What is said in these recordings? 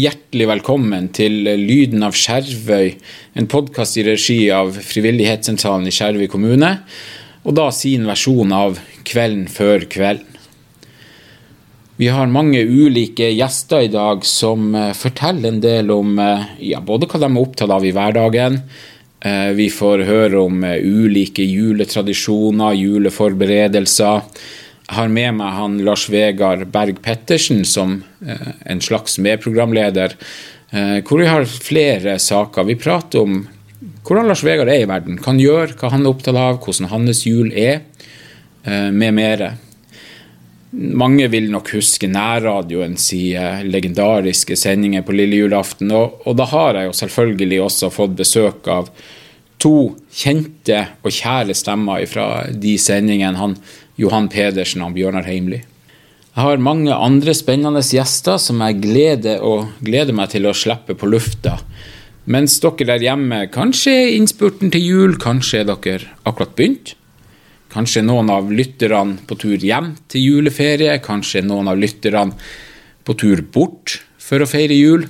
hjertelig velkommen til Lyden av Skjervøy, en podkast i regi av Frivillighetssentralen i Skjervøy kommune, og da sin versjon av Kvelden før kvelden. Vi har mange ulike gjester i dag som eh, forteller en del om eh, ja, både hva de er opptatt av i hverdagen. Eh, Vi får høre om ulike juletradisjoner, juleforberedelser. Har med meg han Lars Vegard Berg Pettersen som eh, en slags medprogramleder, eh, hvor vi har flere saker. Vi prater om hvordan Lars Vegard er i verden, hva han gjør, hva han er opptatt av, hvordan hans jul er, eh, med mere. Mange vil nok huske nærradioens sine legendariske sendinger på lille julaften, og, og da har jeg jo selvfølgelig også fått besøk av to kjente og kjære stemmer fra de sendingene. Han Johan Pedersen og Bjørnar Heimly. Jeg har mange andre spennende gjester som jeg gleder, gleder meg til å slippe på lufta. Mens dere der hjemme kanskje er innspurten til jul, kanskje er dere akkurat begynt. Kanskje noen av lytterne på tur hjem til juleferie, kanskje noen av lytterne på tur bort for å feire jul.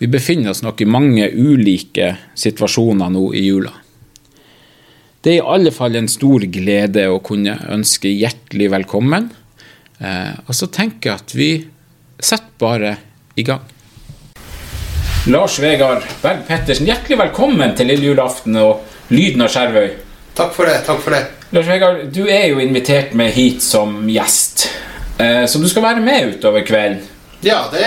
Vi befinner oss nok i mange ulike situasjoner nå i jula. Det er i alle fall en stor glede å kunne ønske hjertelig velkommen. Eh, og så tenker jeg at vi setter bare i gang. Lars Vegard Berg Pettersen, hjertelig velkommen til lille julaften og Lyden av Skjervøy. Takk for det. takk for det. Lars Vegard, du er jo invitert med hit som gjest. Eh, Så du skal være med utover kvelden. Ja, det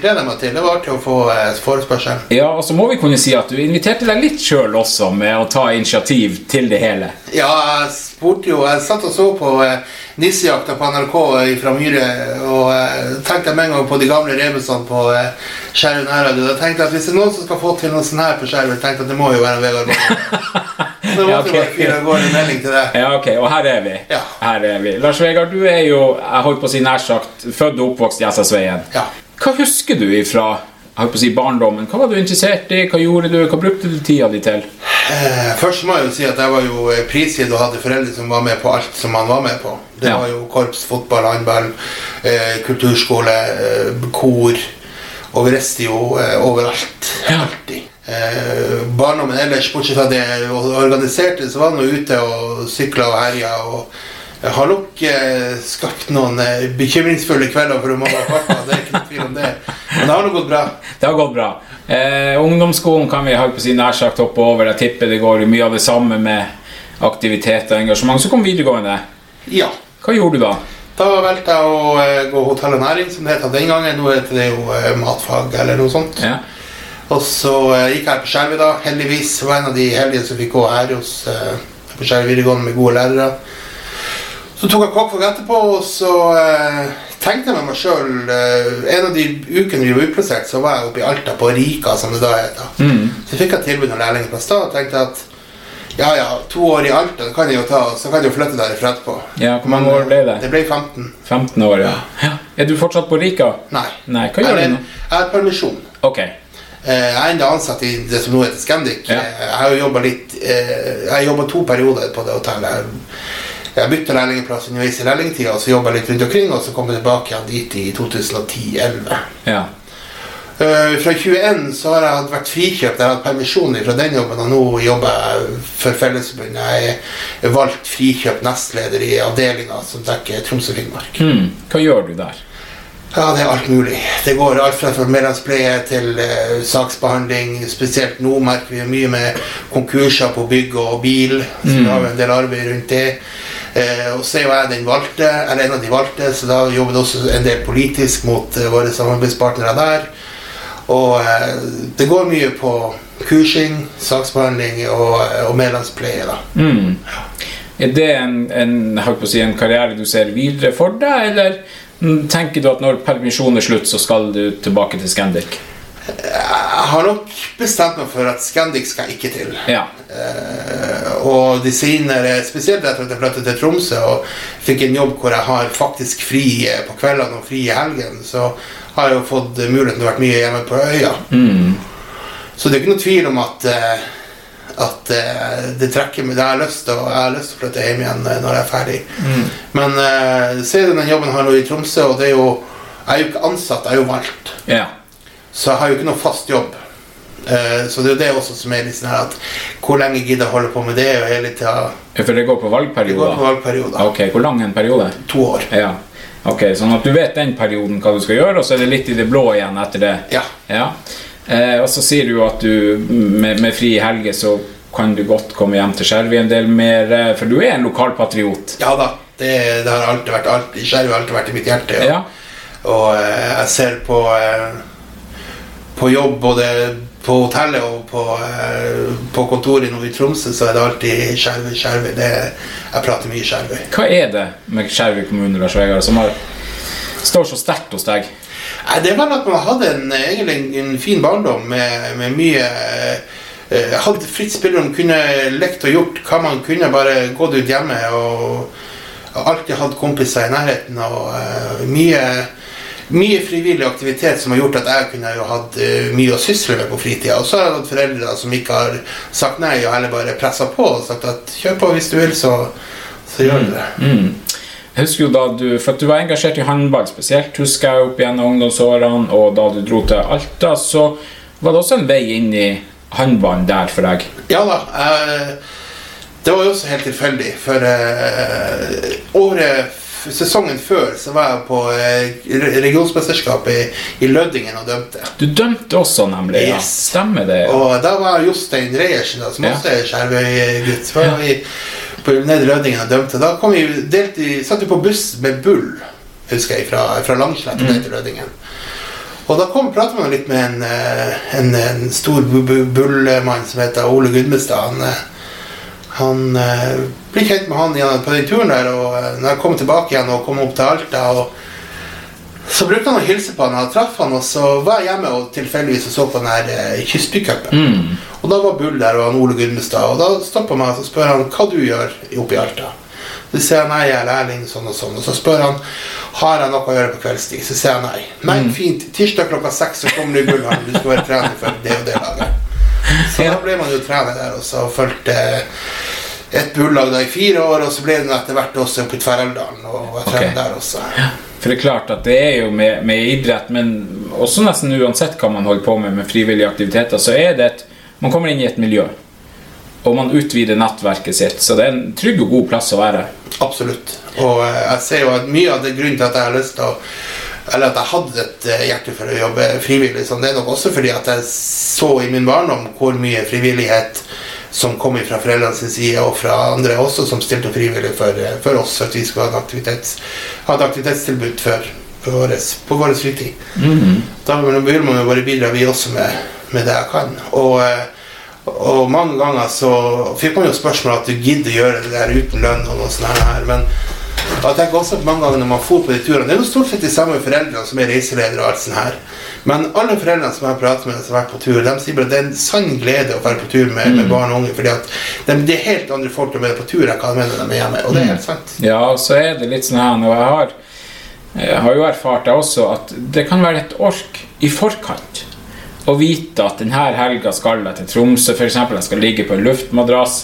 gleder jeg meg til. Det var artig å få eh, forespørsel. Ja, og så må vi kunne si at du inviterte deg litt sjøl også med å ta initiativ til det hele. Ja, jeg spurte jo Jeg satt og så på eh, Nissejakta på NRK fra Myhre, og eh, tenkte med en gang på de gamle rebusene på eh, Skjervøy nærradio. Da tenkte jeg at hvis det er noen som skal få til noe sånt her på Skjervøy, tenkte jeg at det må jo være Vegard Bakke. Så Ja, okay. fyre av gårde en melding til deg. Ja, ok, og her er vi. Ja. Her er vi. Lars Vegard, du er jo jeg holdt på å si nær sagt, født og oppvokst i Essasveien. Ja. Hva husker du ifra jeg holdt på å si, barndommen? Hva var du interessert i? Hva gjorde du? Hva brukte du tida di til? Eh, Først må jeg jo si at jeg var jo eh, prisgitt og hadde foreldre som var med på alt som man var med på. Det Ja. var jo korps, fotball, håndball, eh, kulturskole, kor. Og vi reiste jo overalt. Ja. Alltid. Eh, barndommen ellers, bortsett fra det organiserte, så var nå ute og sykla og herja. Og jeg har nok eh, skapt noen eh, bekymringsfulle kvelder for mamma og pappa. Det er ikke noe tvil om det. Men det har nå gått bra. Det har gått bra. Eh, ungdomsskolen kan vi holdt på å si, nær sagt hoppe over. Jeg tipper det går mye av det samme med aktivitet og engasjement. Så kom videregående. Ja. Hva gjorde du da? Da valgte jeg å eh, gå hotell og næring, som det het den gangen. Nå heter det jo eh, matfag eller noe sånt. Ja. Og så eh, gikk jeg på Skjervøy, da. Heldigvis var jeg en av de heldige som fikk gå her hos eh, på Skjervøy videregående med gode lærere. Så tok jeg kokkfag etterpå, og så eh, tenkte jeg med meg sjøl En av de ukene vi var utplassert, så var jeg oppe i Alta, på Rika, som det da heter. Så fikk jeg tilbud om lærlingplass da, og tenkte at ja ja, to år i Alta, det kan jeg jo ta, så kan jeg jo flytte derifra etterpå. ja, Hvor mange år ble det? Det ble 15. 15 år, ja. ja. Er du fortsatt på Rika? Nei. Nei, hva gjør du nå? jeg har permisjon. Ok. Eh, Jeg er enda ansatt i det som nå heter Scandic. Ja. Eh, Jeg har jo jobbet litt eh, Jeg har jobbet to perioder på det hotellet. Jeg bytta lærlingplass underveis i lærlingtida, så jobba litt rundt omkring, og så kom jeg tilbake igjen dit i 2010-2011. Ja. Uh, Fra 21 så har jeg vært frikjøpt. Jeg har hatt permisjon fra den jobben, og nå jobber jeg for Fellesforbundet. Jeg er valgt frikjøpt nestleder i avdelinga som dekker Troms og Finnmark. Mm. Hva gjør du der? Ja, det er alt mulig. Det går alt fra medlemspleie til uh, saksbehandling. Spesielt nå merker vi mye med konkurser på bygg og bil. Så vi har jo en del arbeid rundt det. Eh, og så er jo jeg den valgte, eller en av de valgte, så da jobber det også en del politisk mot eh, våre samarbeidspartnere der. Og eh, det går mye på kursing, saksbehandling og, og medlemspleie, da. Mm. Er det en, en, si, en karriere du ser videre for deg, eller tenker du at når permisjonen er slutt, så skal du tilbake til Scandic? Jeg har nok bestemt meg for at Scandic skal ikke til. Ja. Uh, og de senere, spesielt etter at jeg flyttet til Tromsø og fikk en jobb hvor jeg har faktisk fri eh, på kveldene og fri i helgen, så har jeg jo fått muligheten til å være mye hjemme på øya. Mm. Så det er ikke noe tvil om at, uh, at uh, det trekker meg. Jeg har, lyst til, å- flytte hjem igjen når jeg er ferdig. Men uh, så er den jobben jeg har nå i Tromsø, og det er jo, jeg er jo ikke ansatt, jeg er jo valgt. ja. Så jeg har jo ikke noe fast jobb. Eh, så det er jo det også som er litt sånn her at hvor lenge gidder jeg holde på med det og hele tida Ja, For det går på Det går på valgperioder? valgperioder. Ok, Hvor lang en periode? To år. Ja. Ok, Sånn at du vet den perioden hva du skal gjøre, og så er det litt i det blå igjen etter det? Ja. Ja. Eh, og så sier du at du med, med fri helge så kan du godt komme hjem til Skjervøy en del mer, eh, for du er en lokalpatriot. Ja da. Det, det har alltid vært alt, Skjervøy har alltid vært i mitt hjerte. Og, Ja. og eh, jeg ser på eh, På jobb både på hotellet og på, eh, på kontoret nå i Tromsø, så er det alltid Skjervøy, Skjervøy. Jeg prater mye Skjervøy. Hva er det med Skjervøy kommune Lars Vegard, som har, står så sterkt hos deg? Det er vel at man hadde en, egentlig en, en fin barndom med, med mye eh, Hadde fritt spillerom, kunne lekt og gjort hva man kunne. Bare gått ut hjemme og, og alltid hatt kompiser i nærheten. Og eh, mye, mye frivillig aktivitet som har gjort at jeg kunne jo hatt eh, mye å sysle med på fritida. Og så har jeg hatt foreldre som ikke har sagt nei, og heller bare pressa på og sagt at kjør på hvis du vil, så, så gjør du det. Mm. Jeg husker jo da du, for at du var engasjert i håndball spesielt, husker jeg opp gjennom ungdomsårene, og da du dro til Alta, så var det også en vei inn i håndballen der for deg. Ja da. eh, det var jo også helt tilfeldig. For eh, året Sesongen før så var jeg på eh, regionsmesterskapet i, i Lødingen og dømte. Du dømte også, nemlig. Ja. Stemmer det? Ja. Og da var Jostein Reiersen, som også er Skjervøy-gutt, så var vi på nede i Lødingen og dømte. Da kom vi delt i, satt vi på buss med Bull, husker jeg, fra, fra Langslett Mm. til Lødingen. Og da kom pratet man litt med en, eh, en, en stor bu- bu- bullmann som heter Ole Gudmestad. Han, eh, han eh, ble kjent med han igjen på den turen der, og eh, når jeg kom tilbake igjen og kom opp til Alta og så brukte han å hilse på han, jeg traff han, og så var jeg hjemme og tilfeldigvis og så på den her eh, Kystbycupen. Mm. Og da var Bull der og han Ole Gudmestad, og da stopper han meg og spør han hva du gjør oppe i Alta. Så sier jeg nei, jeg er lærling, sånn og sånn. Og så spør han har jeg noe å gjøre på kveldstid. Så sier jeg nei. Nei, fint. Tirsdag klokka seks så kommer du i Bullhallen. Du skal være trener for det og det laget. Så da ble man jo trener der, og så fulgte et bullag da i fire år, og så ble den etter hvert også oppe i Tverrelvdalen. og jeg trener der også. For det er klart at det er jo med, med idrett, men også nesten uansett hva man holder på med med frivillige aktiviteter, så er det et Man kommer inn i et miljø, og man utvider nettverket sitt, så det er en trygg og god plass å være. Absolutt. Og eh, jeg ser jo at mye av det grunnen til at jeg har lyst til å Eller at jeg hadde et eh, hjerte for å jobbe frivillig, sånn, det er nok også fordi at jeg så i min barndom hvor mye frivillighet som kom fra foreldrene sin side, og fra andre også, som stilte frivillig for, eh, for oss, for at vi skulle ha et, aktivitets, aktivitetstilbud for, for våres, på vår fritid. Da vil man jo bare bidra, vi også, med, med det jeg kan. Og, eh, og mange ganger så fikk man jo spørsmål at du gidder gjøre det der uten lønn og noe sånt her, men jeg tenker også at mange ganger når man får på de turene Det er jo stort sett de samme foreldrene som er reiseledere og alt sånt her. Men alle foreldrene som jeg har pratet med som har vært på tur, de sier bare at det er en sann glede å være på tur med, med barn og unge. fordi at de, det er helt andre folk som er på tur enn hva de er hjemme. Og det er helt sant. Ja, så er det litt sånn her når jeg har, jeg har jo erfart det også at det kan være et ork i forkant å vite at denne helga skal jeg til Tromsø, f.eks. Jeg skal ligge på en luftmadrass.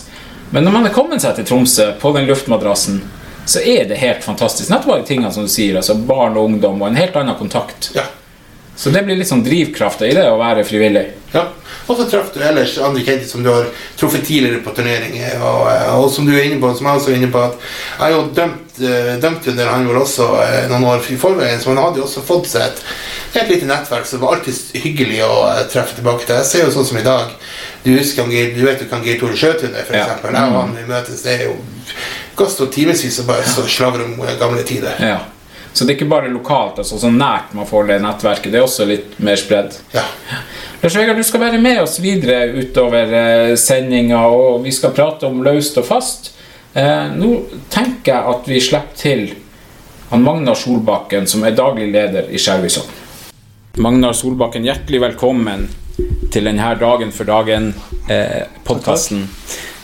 Men når man er kommet seg til Tromsø på den luftmadrassen, så er det helt fantastisk. Nettopp alle tingene som du sier, altså barn og ungdom og en helt annen kontakt. Ja. Så det blir litt sånn drivkrafta i det å være frivillig. Ja. Og så traff du ellers andre kjente som du har truffet tidligere på turneringer. Og, eh, og som du er inne på, som jeg også er inne på, at jeg har jo dømt, eh, dømt en del gjorde også eh, noen år i forveien, så han hadde jo også fått seg et helt lite nettverk, så det var alltid hyggelig å treffe tilbake til. Jeg ser jo sånn som i dag. Du husker han du vet jo kan Geir Tore Sjøtun er, for Ja. han vi møtes, det er jo kan stå timevis og bare slavre om eh, gamle tider. Ja. Så det er ikke bare lokalt, altså så nært man får det nettverket. Det er også litt mer spredd. Ja. Lars Vegard, du skal være med oss videre utover eh, sendinga, og vi skal prate om løst og fast. Eh, nå tenker jeg at vi slipper til han Magnar Solbakken, som er daglig leder i Skjervøysand. Magnar Solbakken, hjertelig velkommen til denne Dagen for dagen-podkasten.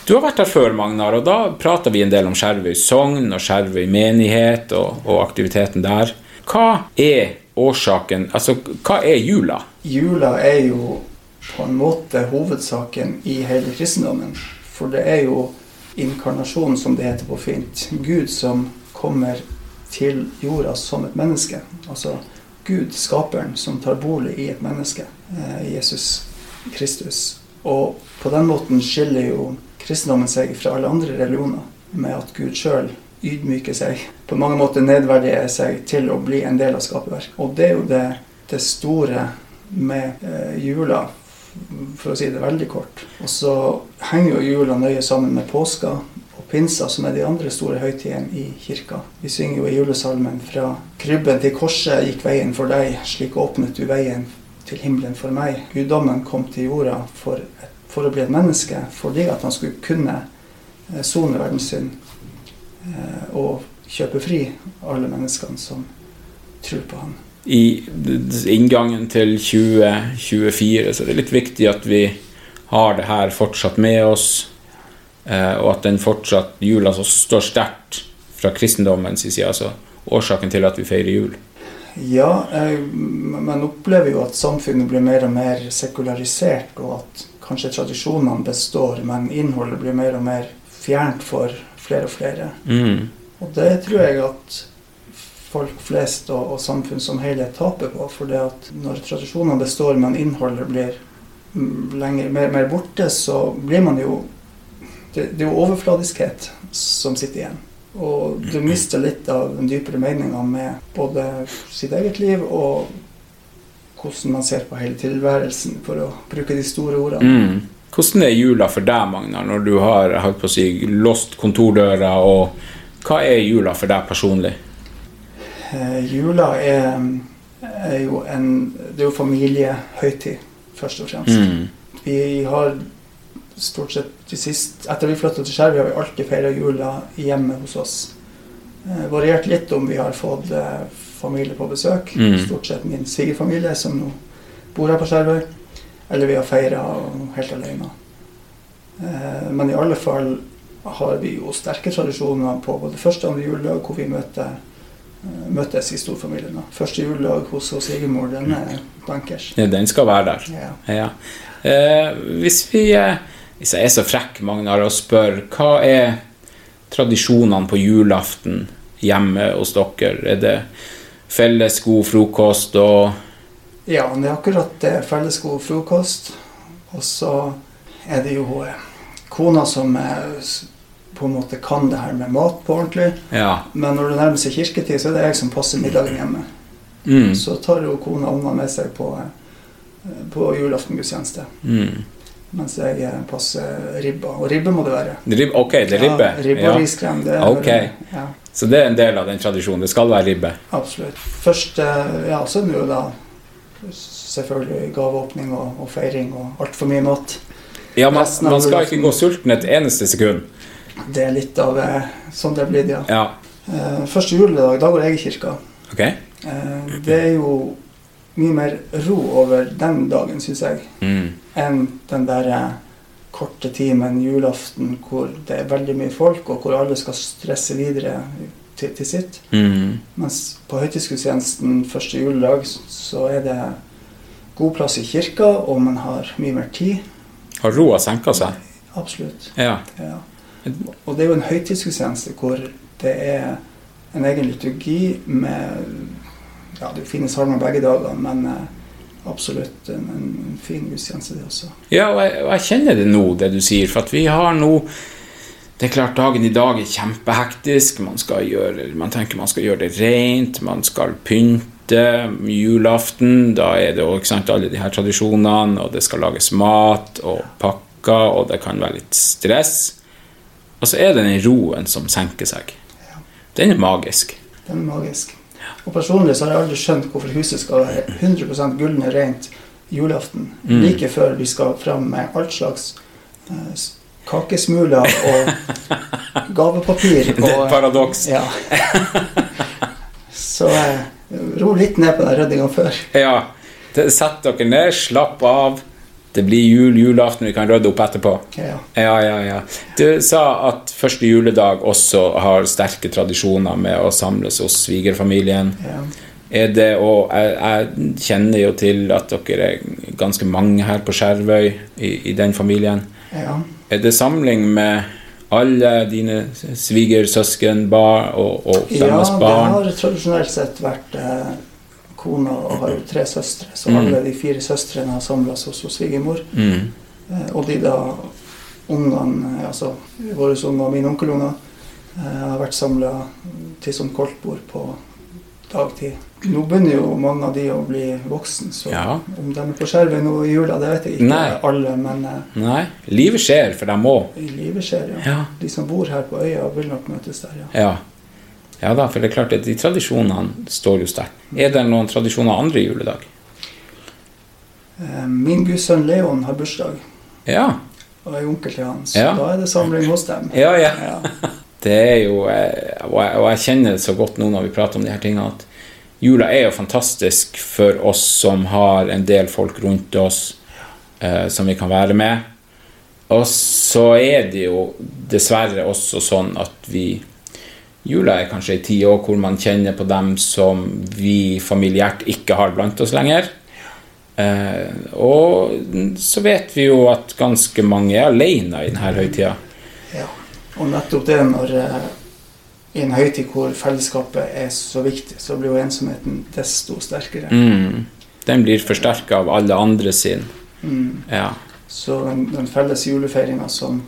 Du har vært her før, Magnar, og da prata vi en del om Skjervøy sogn og Skjervøy menighet og, og aktiviteten der. Hva er årsaken Altså, hva er jula? Jula er jo på en måte hovedsaken i hele kristendommen. For det er jo inkarnasjonen, som det heter på fint. Gud som kommer til jorda som et menneske. Altså Gud, skaperen, som tar bolig i et menneske. eh, Jesus Kristus. Og på den måten skiller jo kristendommen seg fra alle andre religioner med at Gud sjøl ydmyker seg, på mange måter nedverdiger seg til å bli en del av skaperverk. Og det er jo det, det store med eh, jula, for å si det veldig kort. Og så henger jo jula nøye sammen med påska og pinsa, som er de andre store høytidene i kirka. Vi synger jo i julesalmen fra krybben til korset gikk veien for deg, slik åpnet du veien til himmelen for meg. Guddommen kom til jorda for, for å bli et menneske, fordi at han skulle kunne eh, sone verdens synd eh, og kjøpe fri alle menneskene som tror på han. I inngangen til 2024 så er det litt viktig at vi har det her fortsatt med oss, eh, og at den fortsatt jula så står sterkt fra kristendommens side. altså årsaken til at vi feirer jul. Ja, man opplever jo at samfunnet blir mer og mer sekularisert, og at kanskje tradisjonene består, men innholdet blir mer og mer fjernt for flere og flere. Mm. Og det tror jeg at folk flest og, og samfunn som helhet taper på. For det at når tradisjonene består, men innholdet blir mm, lenger, mer, mer borte, så blir man jo det, det er jo overfladiskhet som sitter igjen. Og du mister litt av den dypere meninga med både sitt eget liv og hvordan man ser på hele tilværelsen, for å bruke de store ordene. Mm. Hvordan er jula for deg, Magnar, når du har holdt på å si, låst kontordøra? Og hva er jula for deg personlig? Eh, jula er, er jo en Det er jo familiehøytid, først og fremst. Mm. Vi har stort sett de siste Etter vi flytta til Skjervøy, har vi alltid feira jula hjemme hos oss. Eh, variert litt om vi har fått eh, familie på besøk. Mm. Stort sett min svigerfamilie som nå bor her på Skjervøy. Eller vi har feira helt alene. Eh, men i alle fall har vi jo sterke tradisjoner på både første og andre juledag hvor vi møter, eh, møtes i storfamilien. Første juledag hos svigermor, den er bankers. Ja, den skal være der. Ja. Ja. Eh, hvis vi eh, Hvis jeg er så frekk, Magnar, og spør hva er tradisjonene på julaften hjemme hos dere? Er det felles god frokost og Ja, det er akkurat det. Fellesgod frokost. Og så er det jo kona som på en måte kan det her med mat på ordentlig. Ja. Men når det nærmer seg kirketid, så er det jeg som passer middagen hjemme. Mm. Så tar jo kona ungene med seg på, eh, på julaftengudstjeneste. Mm. Mens jeg eh, passer ribba. Og ribbe må det være. Rib, ok, det er ribbe. Ja, ribbe og riskrem. Det er Ok. Ja, Så det er en del av den tradisjonen. Det skal være ribbe. absolutt. Først eh, Ja, så er det jo da selvfølgelig gaveåpning og, og feiring og altfor mye mat. Ja, man, man skal ikke gå sulten et eneste sekund. Det er litt av eh, sånn det er blitt, ja. Ja, Eh, første juledag, da går jeg i kirka. ok? Eh, det er jo mye mer ro over den dagen, syns jeg, Mm. enn den der eh, korte timen julaften hvor det er veldig mye folk, og hvor alle skal stresse videre til, til sitt. Mm. Mens på høytidsgudstjenesten første juledag så er det god plass i kirka, og man har mye mer tid. Har roa senka seg? Absolutt. Ja. Ja. Og det er jo en høytidsgudstjeneste hvor det er en egen liturgi med Ja, det finnes salmer begge dager, men eh, absolutt en, en fin gudstjeneste, det også. Ja, og jeg, og jeg kjenner det nå, det du sier, for at vi har nå Det er klart, dagen i dag er kjempehektisk. Man, skal gjøre, man tenker man skal gjøre det rent, man skal pynte. Julaften, da er det også, sant, alle de her tradisjonene, og det skal lages mat og pakker, og det kan være litt stress. Og så er det den roen som senker seg. Den er magisk. Den er magisk. Og personlig så har jeg aldri skjønt hvorfor huset skal være 100 gullende rent julaften. Mm. Like før vi skal fram med alt slags uh, kakesmuler og gavepapir. Det er et paradoks. ja. Så uh, ro litt ned på den ryddinga før. Ja, sett dere ned, slapp av. Det blir jul, julaften, vi kan rydde opp etterpå. Ja. Ja, ja, ja. Du sa at første juledag også har sterke tradisjoner med å samles hos svigerfamilien. ja. Er det, og jeg, jeg kjenner jo til at dere er ganske mange her på Skjervøy i, i den familien. ja. Er det samling med alle dine svigersøsken bar, og, og Ja, det har tradisjonelt sett vært eh, kona og har jo tre søstre, så Mm. alle de fire søstrene har samles hos svigermor. Mm. Eh, Og de da ungene, eh, altså våre unger og mine onkelunger, eh, har vært samla til sånn koldtbord på dagtid. Nå begynner jo mange av de å bli voksen, så Ja. om de er på Skjervøy nå i jula, det vet jeg ikke Nei. alle, men Nei. Livet skjer, for de må. i livet skjer, ja. Ja. De som bor her på øya, vil nok møtes der, ja. Ja. Ja da, for det er klart at de tradisjonene står jo sterkt. Er det noen tradisjoner andre juledag? Eh, Min gudsønn Leon har bursdag, Ja. og jeg er onkel til hans. Ja. da er det samling hos dem. Ja, ja. Ja. Det er jo eh, Og jeg, og jeg kjenner det så godt nå når vi prater om de her tingene, at jula er jo fantastisk for oss som har en del folk rundt oss eh, som vi kan være med. Og så er det jo dessverre også sånn at vi Jula er kanskje ei tid også hvor man kjenner på dem som vi familiært ikke har blant oss lenger. Eh, og så vet vi jo at ganske mange er alene i denne høytida. Ja, og nettopp det når eh, i en høytid hvor fellesskapet er så viktig, så blir jo ensomheten desto sterkere. Mm. Den blir forsterka av alle andre sin. Mm. Ja. Så den, den felles julefeiringa som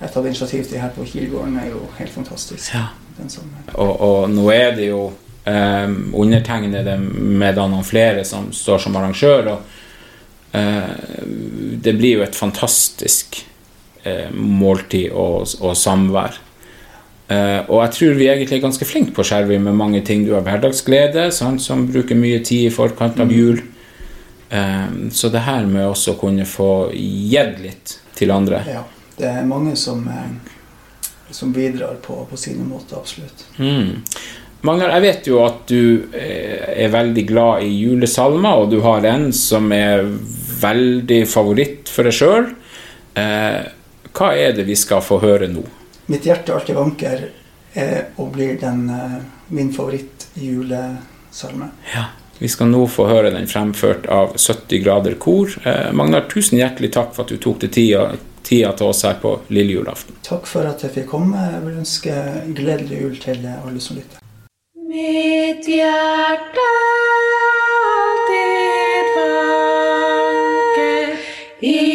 jeg tatt initiativ til her på Kilgården, er jo helt fantastisk. Ja. Den som, Og, og nå er det jo eh, undertegnede med noen flere som står som arrangør, og eh, det blir jo et fantastisk eh, måltid og, og samvær. Uh, og jeg tror vi egentlig er ganske flinke på Skjervøy med mange ting. Du har hverdagsglede, sant, som bruker mye tid i forkant av jul. Eh, så det her med også å kunne få gitt litt til andre. ja, det er mange som, eh, som bidrar på, på sine måter, absolutt. Mm. Magnar, jeg vet jo at du eh, er veldig glad i julesalmer, og du har en som er veldig favoritt for deg sjøl. Eh, hva er det vi skal få høre nå? Mitt hjerte alltid vanker er og blir den eh, min favoritt-julesalme. Ja. Vi skal nå få høre den fremført av 70 grader kor. Eh, Magnar, tusen hjertelig takk for at du tok deg tida, tida til oss her på lille julaften. Takk for at jeg fikk komme. Jeg vil ønske gledelig jul til alle som lytter. Mitt hjerte alltid vanker i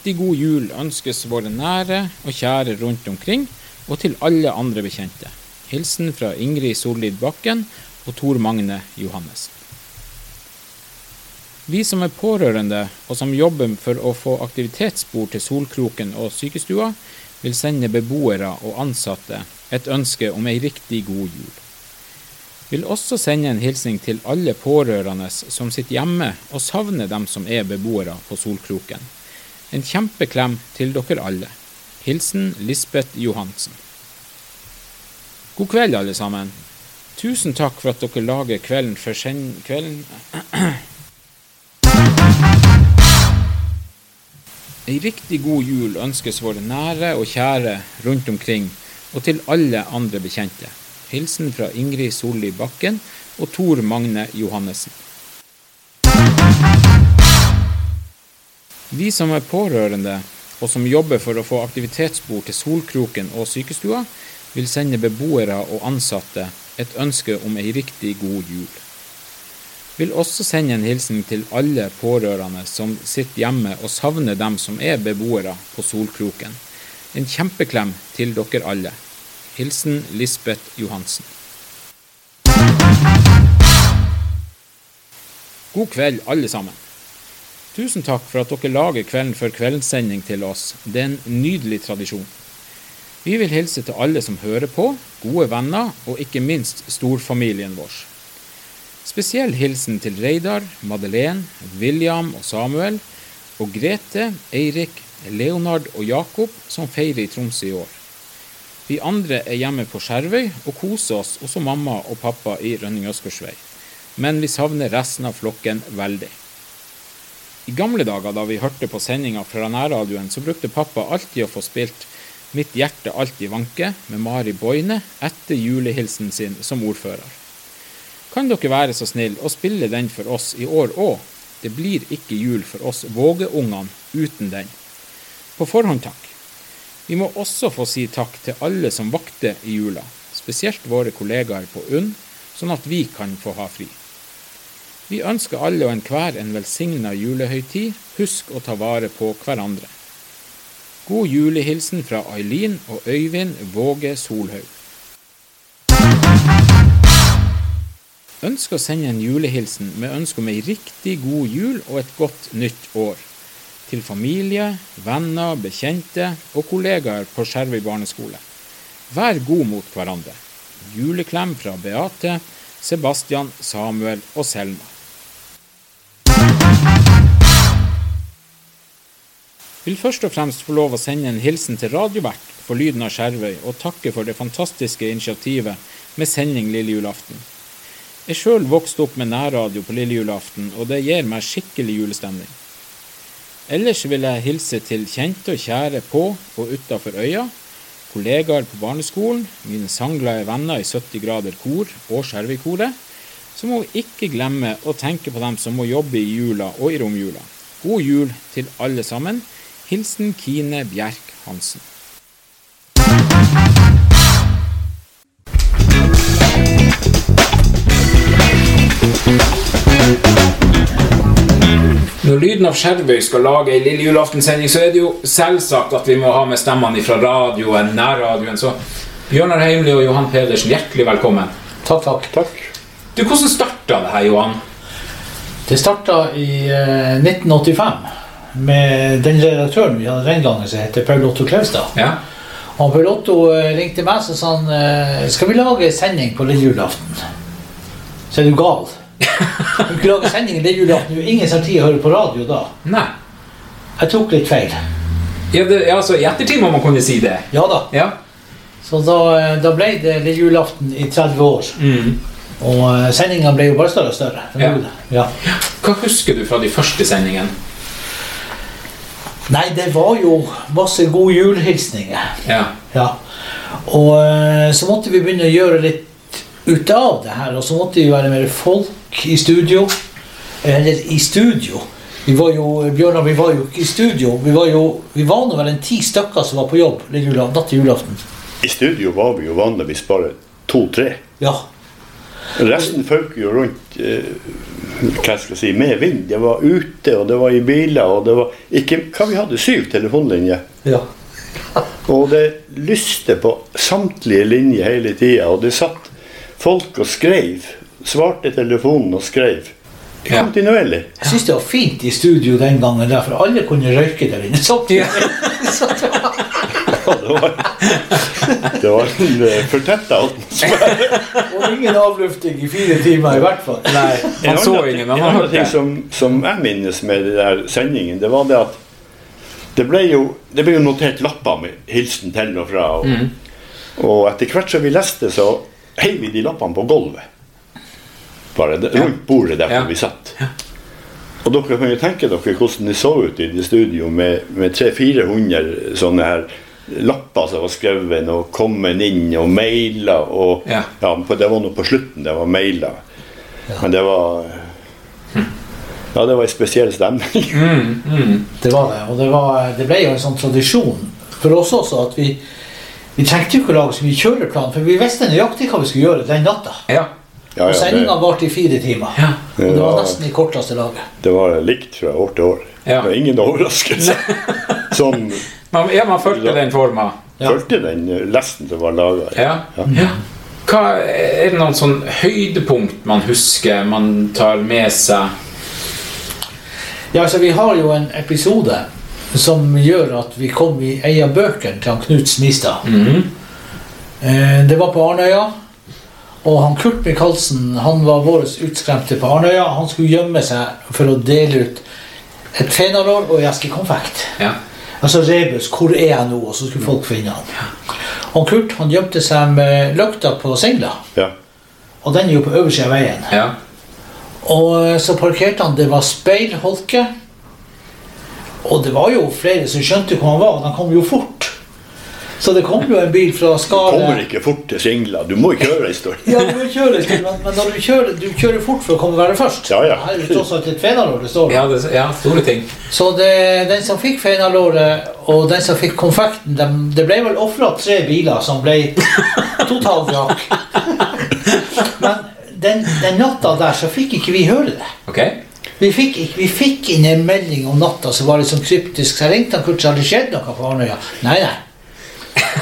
riktig god jul ønskes våre nære og kjære rundt omkring, og til alle andre bekjente. Hilsen fra Ingrid Sollid Bakken og Tor Magne Johannessen. Vi som er pårørende og som jobber for å få aktivitetsbord til Solkroken og sykestua, vil sende beboere og ansatte et ønske om ei riktig god jul. Vil også sende en hilsen til alle pårørende som sitter hjemme og savner dem som er beboere på Solkroken. En kjempeklem til dere alle. Hilsen Lisbeth Johansen. God kveld, alle sammen. Tusen takk for at dere lager Kvelden for sen... Kvelden Ei riktig god jul ønskes våre nære og kjære rundt omkring, og til alle andre bekjente. Hilsen fra Ingrid Solli Bakken og Tor Magne Johannessen. Vi som er pårørende, og som jobber for å få aktivitetsbord til Solkroken og sykestua, vil sende beboere og ansatte et ønske om ei riktig god jul. Vil også sende en hilsen til alle pårørende som sitter hjemme og savner dem som er beboere på Solkroken. En kjempeklem til dere alle. Hilsen Lisbeth Johansen. God kveld, alle sammen. Tusen takk for at dere lager Kvelden før kveldssending til oss. Det er en nydelig tradisjon. Vi vil hilse til alle som hører på, gode venner og ikke minst storfamilien vår. Spesiell hilsen til Reidar, Madeleine, William og Samuel, og Grete, Eirik, Leonard og Jakob, som feirer i Tromsø i år. Vi andre er hjemme på Skjervøy og koser oss hos mamma og pappa i Rønning Øskersvei. Men vi savner resten av flokken veldig. I gamle dager da vi hørte på sendinga fra nærradioen, så brukte pappa alltid å få spilt Mitt hjerte alltid vanke med Mari Boine etter julehilsen sin som ordfører. Kan dere være så snill å spille den for oss i år òg? Det blir ikke jul for oss Våge-ungene uten den. På forhånd takk. Vi må også få si takk til alle som vakter i jula, spesielt våre kollegaer på UNN, sånn at vi kan få ha fri. Vi ønsker alle og enhver en velsigna julehøytid. Husk å ta vare på hverandre. God julehilsen fra Ailin og Øyvind Våge Solhaug. Ønsk å sende en julehilsen med ønske om ei riktig god jul og et godt nytt år. Til familie, venner, bekjente og kollegaer på Skjervøy barneskole. Vær god mot hverandre. Juleklem fra Beate, Sebastian, Samuel og Selma. Vil først og fremst få lov å sende en hilsen til radiovert for Lyden av Skjervøy, og takke for det fantastiske initiativet med sending lille julaften. Jeg sjøl vokste opp med nærradio på lille julaften, og det gir meg skikkelig julestemning. Ellers vil jeg hilse til kjente og kjære på og utafor øya, kollegaer på barneskolen, mine sangglade venner i 70 grader kor og Skjervøykoret. Så må vi ikke glemme å tenke på dem som må jobbe i jula og i romjula. God jul til alle sammen. Hilsen Kine Bjerk Hansen. Når Lyden av Skjervøy skal lage ei lille julaftensending, så er det jo selvsagt at vi må ha med stemmene fra radioen, nærradioen. Så Bjørnar Heimli og Johan Pedersen, hjertelig velkommen. Takk, takk. takk. Du, Hvordan starta det her, Johan? Det starta i eh, 1985 med den redaktøren vi hadde den gangen, som heter Paul Otto Klaustad. Ja. Og Paul Otto eh, ringte meg og sa han, eh, skal vi lage sending på lille julaften. Så er du gal. Du kan lage sending lille julaften. Ingen har tid å høre på radio da. Nei. Jeg tok litt feil. Ja, det, altså, I ettertid må man kunne si det. Ja da. Ja. Så da, eh, da ble det lille julaften i 30 år. Mm. Og sendinga ble jo bare større og større. Ja. Ja. Hva husker du fra de første sendingene? Nei, det var jo masse gode julehilsninger. Ja. Ja. Og eh, så måtte vi begynne å gjøre litt ut av det her. Og så måtte vi være mer folk i studio. Eller i studio. Vi var jo, Bjørnar, vi var jo ikke i studio. Vi var jo, vi var nå vel en ti stykker som var på jobb natt til julaften. I studio var vi jo vanligvis bare to-tre. Ja. Resten føk jo rundt eh, hva skal jeg si, med vind. Det var ute, og det var i biler, og det var ikke Hva vi hadde? Syv telefonlinjer. Ja. Og det lyste på samtlige linjer hele tida, og det satt folk og skrev. Svarte telefonen og skrev. Ja. Kontinuerlig. Jeg syns det var fint i studio den gangen, der, for alle kunne røyke der inne. samtidig. Ja, det var, det var en uh, fortetta atmosfære. Og ingen avlufting i fire timer, i hvert fall. Nei, man så ingen, en annen ting som, som jeg minnes med den der sendingen, det var det at det ble jo, det ble jo notert lapper med hilsen til og fra. Og, Mm. og etter hvert som vi leste, så heiv vi de lappene på gulvet. Bare det, rundt bordet der Ja. vi satt. Og dere kan jo tenke dere hvordan det så ut i det studio med, med 300-400 sånne her lapper som var skrevet og kommet inn og maila og Ja. på- Det var nå på slutten det var maila. Men det var Ja, det var en spesiell stemning. Det var det. Og det, var, det ble jo en sånn tradisjon for oss også at vi vi trengte jo ikke å lage så mye kjøreplan, for vi visste nøyaktig hva vi skulle gjøre den natta. Ja. Ja, Og ja, sendinga varte i fire timer. Ja. Og det var nesten i korteste laget. det var likt fra år til år. Ja. Det var ingen overraskelse. Sånn Man, ja, man fulgte den forma. Ja. fulgte den eh, lesten som var laga. Ja. ja. Hva, er det noen sånn høydepunkt man husker, man tar med seg? Ja, altså Vi har jo en episode som gjør at vi kom i ei av bøkene til han Knut Smistad. Mm -hmm. Det var på Arnøya. Og han Kurt Michaelsen han var vår utskremte på Arnøya. Han skulle gjemme seg for å dele ut et fenalår og eske konfekt. Ja. Altså Rebus, hvor er jeg nå? Og så skulle folk finne han. Og Kurt han gjemte seg med lykta på singla. Ja. Og den er jo på øversida av veien. ja. Og eh, så parkerte han, det var speilholke. Og det var jo flere som skjønte hvor han var, og de kom jo fort. Så det kom jo en bil fra Kommer ikke fort til Singla. Du må kjøre en stund. Ja, du må kjøre, men, men når du kjører, du kjører fort for å komme være først. Ja, ja. Her er det tross alt et fenalår det står. Ja, det, ja, store ting. Så det, den som fikk fenalåret, og den som fikk konfekten, de, det ble vel ofra tre biler som ble totalvrak. Men den, den natta der så fikk ikke vi høre det. Ok? Vi fikk, vi fikk inn en melding om natta som var litt sånn kryptisk. Så jeg ringte han Kurt, så hadde det skjedd noe på Arnøya. Nei, nei.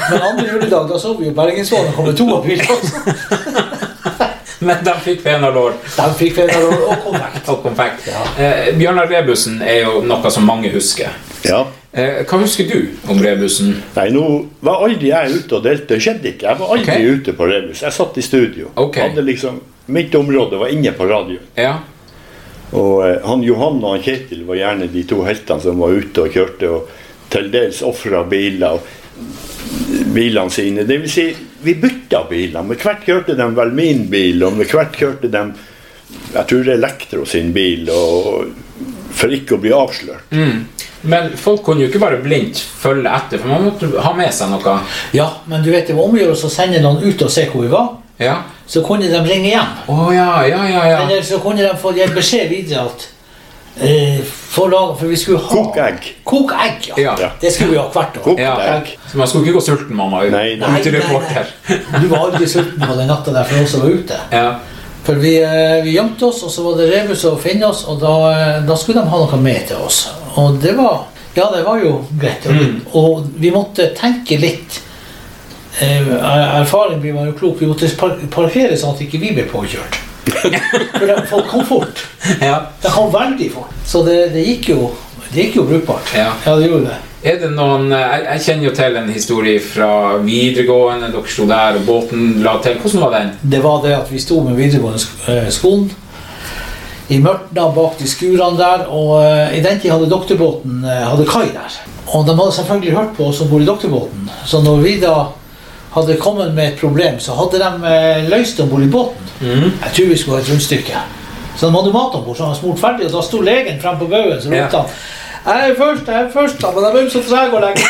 Men andre juledag da så vi jo Bergensbanen komme to av bilene. Men de fikk fenalår De fikk fenalår og konfekt. og konfekt. Ja. Eh, Bjørnar Rebussen er jo noe som mange husker. Ja. Eh, hva husker du om Rebussen? Nei, nå var aldri jeg ute og delte. Det skjedde ikke. Jeg var aldri okay. ute på Rebus. Jeg satt i studio. Okay. Hadde liksom, mitt område var inne på radio. Ja. Og eh, han Johan og han Kjetil var gjerne de to heltene som var ute og kjørte og til dels ofra biler. og bilene sine. Det vil si, vi bytta biler. Med hvert kjørte de vel min bil, og med hvert kjørte de jeg tror det er Elektro sin bil, og for ikke å bli avslørt. Mm. Men folk kunne jo ikke bare blindt følge etter, for man måtte ha med seg noe. Ja, men du vet det var omgjørelse å sende noen ut og se hvor vi var. Ja. Så kunne de ringe hjem. Oh, ja, ja, ja. ja. Eller så kunne de få gi beskjed videre at eh, for, lag, for vi skulle ha Kok egg. Kok egg, ja. Ja. Det skulle vi ha hvert år. Kok ja. egg. Så man skulle ikke gå sulten, mamma. ut- Nei, nei. nei, nei, reporter. Du var aldri sulten på den natta der for oss som var ute. Ja. For vi, eh, vi gjemte oss, og så var det revus å finne oss, og da, eh, da skulle de ha noe med til oss. Og det var Ja, det var jo greit. Og, Mm. og vi måtte tenke litt. Eh, er- erfaring blir man jo klok. Vi måtte par parkere sånn at ikke vi ble påkjørt. For folk kom fort. ja. Det kom veldig fort. Så det, det gikk jo det gikk jo brukbart. Ja. det gjorde det. Er det noen eh, jeg, jeg kjenner jo til en historie fra videregående. Dere sto der, og båten la til. Hvordan var den? Det var det at vi sto med videregående eh, skolen i mørtna bak de skurene der, og uh, i den tid hadde doktorbåten uh, hadde kai der. Og de hadde selvfølgelig hørt på oss som bor i doktorbåten, så når vi da hadde kommet med et problem, så hadde de løst løst om bord i båten. Jeg tror vi skulle ha et rundstykke. Så de hadde mat om bord, så han var smurt ferdig, og da sto legen frem på baugen, så ropte han jeg er først, jeg er først, da, men jeg er så treg å legge.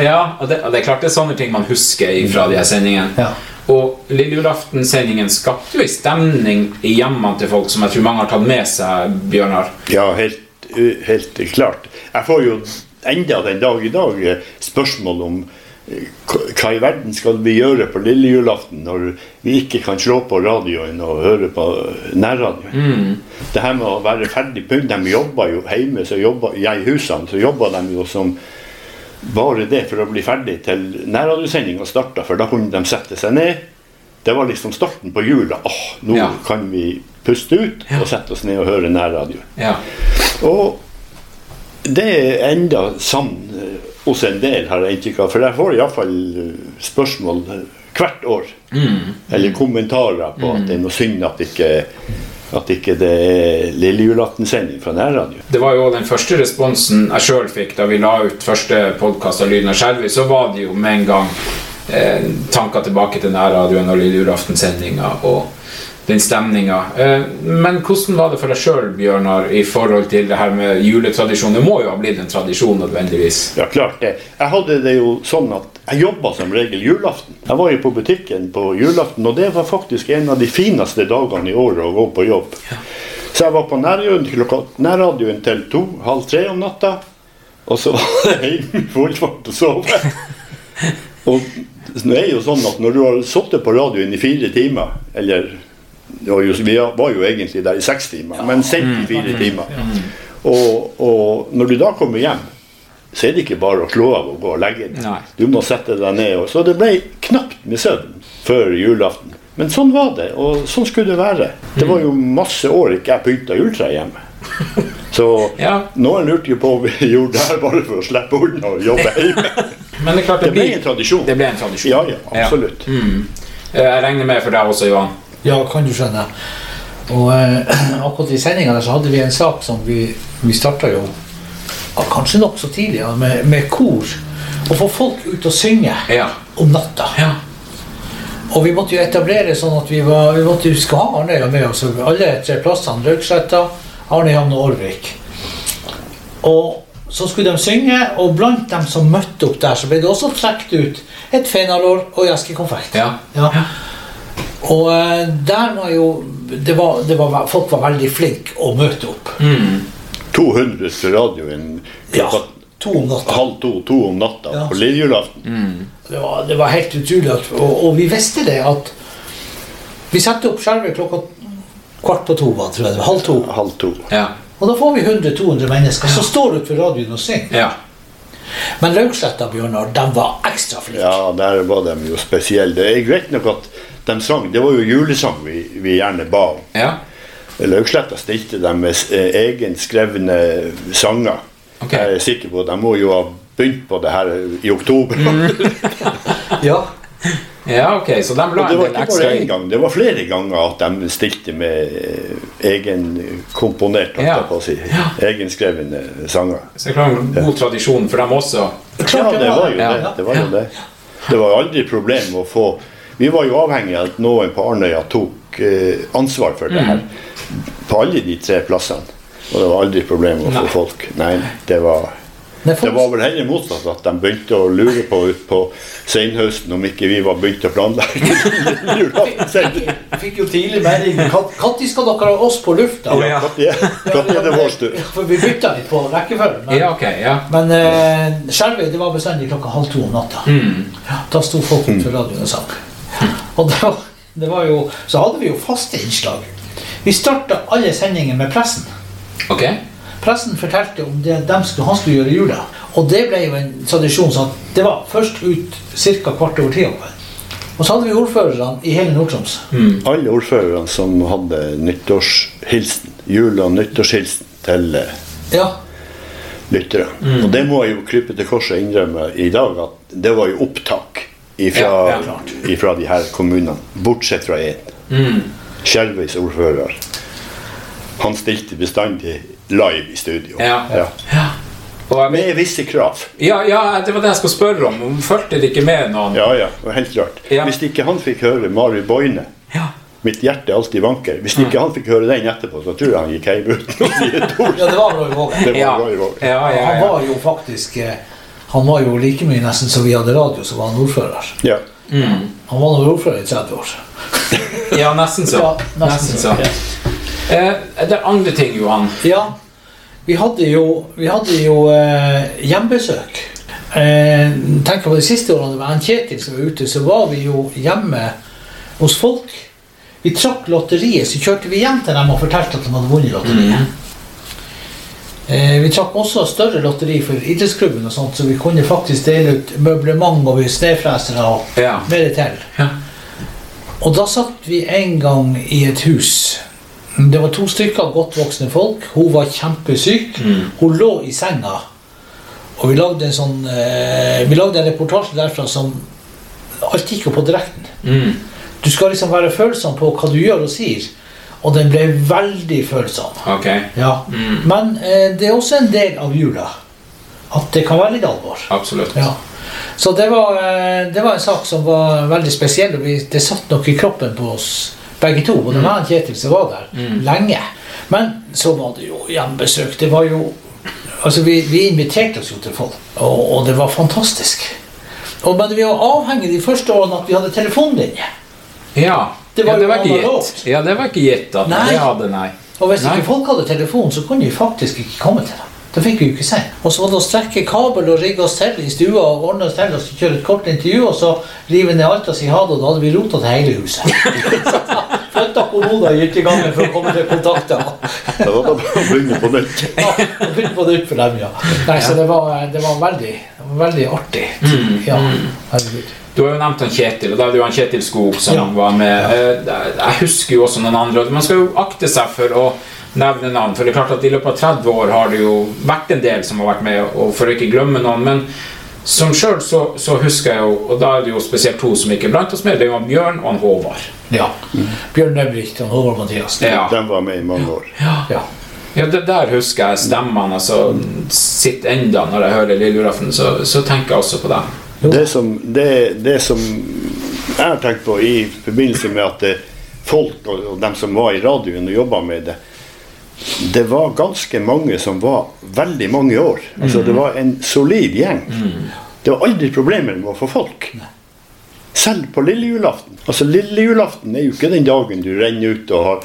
Ja, og det, og det er klart det er sånne ting man husker fra de her sendingene. Ja. Og Lille julaften-sendingen skapte jo en stemning i hjemmene til folk som jeg tror mange har tatt med seg, Bjørnar. Ja, helt, helt klart. Jeg får jo enda den dag i dag eh, spørsmål om hva- hva i verden skal vi gjøre på lille julaften når vi ikke kan slå på radioen og høre på nærradioen? Det her med å være ferdig pynt, de jobber jo hjemme, så jobber, ja, i husene, så jobber de jo som bare det for å bli ferdig til nærradiosendinga starta, for da kunne de sette seg ned. Det var liksom starten på jula. Åh, nå Ja. kan vi puste ut og sette oss ned og høre nærradio. Ja. Og det er enda sann eh, hos en del, har jeg inntrykk av. For jeg får iallfall spørsmål eh, hvert år. Eller kommentarer på at det er noe synd at ikke at ikke det er lille julaftensending fra nærradio. Det var jo den første responsen jeg sjøl fikk da vi la ut første podkast av Lyden av Skjelvi, Så var det jo med en gang eh, tanker tilbake til nærradioen og lille julaftenssendinga og den stemninga. Eh, men hvordan var det for deg sjøl, Bjørnar, i forhold til det her med juletradisjon? Det må jo ha blitt en tradisjon nødvendigvis? Ja, klart det. Jeg hadde det jo sånn at jeg jobba som regel julaften. Jeg var jo på butikken på julaften, og det var faktisk en av de fineste dagene i året å gå på jobb. Så jeg var på nærradioen, til to, halv tre om natta, og så var det hjemme i full fart og sove. Og det er jo sånn at når du har sittet på radioen i fire timer, eller jo, Vi var jo egentlig der i seks timer, men sendt i fire timer. Og, og når du da kommer hjem, så er det ikke bare å slå av og gå og legge deg. Du må sette deg ned. Og, så det ble knapt med søvn før julaften. Men sånn var det, og sånn skulle det være. Det var jo masse år ikke jeg pynta juletre hjemme. Så Ja. noen lurte jo på om vi gjorde det her bare for å slippe unna og jobbe hjemme. Men det klart Det ble en tradisjon. Det ble en tradisjon. Ja, ja, absolutt. Eh, Jeg regner med for deg også, Johan. Ja, kan du skjønne. Og eh, akkurat i sendinga der så hadde vi en sak som vi, vi starta jo ja, kanskje nokså tidlig, ja, med, med kor. Å få folk ut og synge Ja. om natta. Ja. Og vi måtte jo etablere sånn at vi, var, vi måtte jo skal ha Arnøya med oss. Alle tre plassene. Rauksletta, Arnøyhamn og Årvik. Og så skulle de synge, og blant dem som møtte opp der, så ble det også trukket ut et fenalår og Gjeske-konfekt. Ja. Og eh, der var jo det var, det var, Folk var veldig flinke å møte opp. 200 til radioen Ja, klokka to om natta. halv to, to om natta Ja. på lille julaften. Det var, det var helt utrolig. At, og, og vi visste det at Vi satte opp skjermen klokka kvart på to, tror jeg. Halv to. Halv to. Ja. Og da får vi 100-200 mennesker som står utenfor radioen og synger. ja. Men Rauksletta Bjørnar, de var ekstra flinke. Ja, der var de jo spesielle. Det er greit nok at de sang, det var jo julesang vi, vi gjerne ba om. ja. Laugsletta stilte dem med eh, egenskrevne sanger. Okay. Jeg er sikker på at de må jo ha begynt på det her i oktober. Ja. Ja, ok, så de la Og det en var del ikke ekstra bare én gang, det var flere ganger at de stilte med eh, egenkomponert, holdt Ja. jeg på å si. Egenskrevne sanger. Så det er klart en god tradisjon for dem også. Ja, det var jo det. Det var jo det. Det var aldri problem å få Vi var jo avhengig av at noen på Arnøya tok eh, ansvar for det her. På alle de tre plassene. Og det var aldri problem å få Nei. folk. Nei, det var Det folk, var vel heller motsatt at de begynte å lure på utpå senhøsten om ikke vi var begynt å planlegge julaften. fikk jo tidlig melding Når skal dere ha oss på lufta? Ja. ja, er det vår tur? For vi bytta litt på rekkefølgen. Men, Ja, okay, ja. men uh, Skjervøy det var bestandig klokka halv to om natta. Mm. da sto folk utenfor radioen og sang. Og var jo, så hadde vi jo faste innslag. Vi starta alle sendinger med pressen. Ok. Pressen fortalte om det skulle, han skulle gjøre i jula. Og det ble jo en tradisjon sånn at det var først ut ca. kvart over ti. Og så hadde vi ordførerne i hele Nord-Troms. Alle ordførerne som hadde nyttårshilsen, jul- og nyttårshilsen til eh, Ja, lyttere. Og det må jeg jo krype til korset og innrømme i dag, at det var jo opptak ifra, Ja, ifra de her kommunene. Bortsett fra én. Skjerveis ordfører. Han stilte bestandig live i studio. Ja. Ja. Og jeg, Med visse krav. ja, ja, det var det jeg skulle spørre om. Om Fulgte det ikke med noen? Ja, ja, det var helt klart. Ja. Hvis ikke han fikk høre Mari Boine Ja. Mitt hjerte alltid vanker. Hvis ikke han fikk høre den etterpå, så tror jeg han gikk hjem uten å si et ord. ja det var Roy Vågen. Det var Ja. Roy Ja, ja, Han var jo faktisk eh, Han var jo like mye nesten som vi hadde radio, så var han ordfører. Ja. Han var nå ordfører i 30 år. ja, nesten så. Ja, nesten så. Eh, det er andre ting, Johan. Ja, vi hadde jo, vi hadde jo eh, hjembesøk. eh, tenk på de siste årene med han Kjetil som var ute, så var vi jo hjemme hos folk. Vi trakk lotteriet, så kjørte vi hjem til dem og fortalte at de hadde vunnet lotteriet. Eh, vi trakk også større lotteri for idrettsklubben, og sånt, så vi kunne faktisk dele ut møblement og snøfresere og Ja. mer til. Ja. Og da satt vi en gang i et hus. Det var to stykker godt voksne folk. Hun var kjempesyk. Hun lå i senga. Og vi lagde en sånn eh, Vi lagde en reportasje derfra som Alt gikk jo på direkten. Mm. Du skal liksom være følsom på hva du gjør og sier. Og den ble veldig følsom. Okay. Ja. Men eh, det er også en del av jula. At det kan være litt alvor. Absolutt. Ja. Så det var, eh, det var en sak som var veldig spesiell, og vi, det satt nok i kroppen på oss begge to. Både meg og Kjetil som var der lenge. Men så var det jo hjemmebesøk. Det var jo Altså, vi, vi inviterte oss jo til folk, og, og det var fantastisk. Og, men vi var avhengig de første årene at vi hadde telefonlinje. Ja. Det var ja, det var ikke gitt. Ja, det var ikke gitt at Nei. det hadde, nei. Og hvis Nei. ikke folk hadde telefon, så kunne de faktisk ikke komme til dem. Det fikk vi jo ikke se. Og så var det å strekke kabel og rigge oss til i stua og ordne oss til og så kjøre et kort intervju, og så rive ned alt og si ha det, og da hadde vi rota til hele huset. Flytta gikk i gangen for å komme til kontakter. Det var da bare å begynne på nytt. Ja, og begynne på nytt for dem, ja. Nei, så det var, det var veldig, veldig artig. Ja, herregud. Du har jo nevnt han Kjetil, og da er det jo han Kjetil Skog som Ja. var med. Eh, Jeg husker jo også noen andre. Man skal jo akte seg for å nevne navn, for det er klart at i løpet av 30 år har det jo vært en del som har vært med, og for å ikke glemme noen. Men som sjøl så, så husker jeg jo, og da er det jo spesielt to som ikke er blant oss mer, det er jo Bjørn og han Håvard. Ja. Bjørn Nøvrik og Håvard Mathiassen. Ja. De var med i mange år. Ja. Ja, det der husker jeg stemmene altså, sitter enda når jeg hører Lille julaften, så, så tenker jeg også på dem. Det som, det, det som jeg har tenkt på i forbindelse med at folk og, og dem som var i radioen og jobba med det, det var ganske mange som var veldig mange år. Altså Det var en solid gjeng. Det var aldri problemer med å få folk. Selv på lille julaften. Altså Lille julaften er jo ikke den dagen du renner ut og har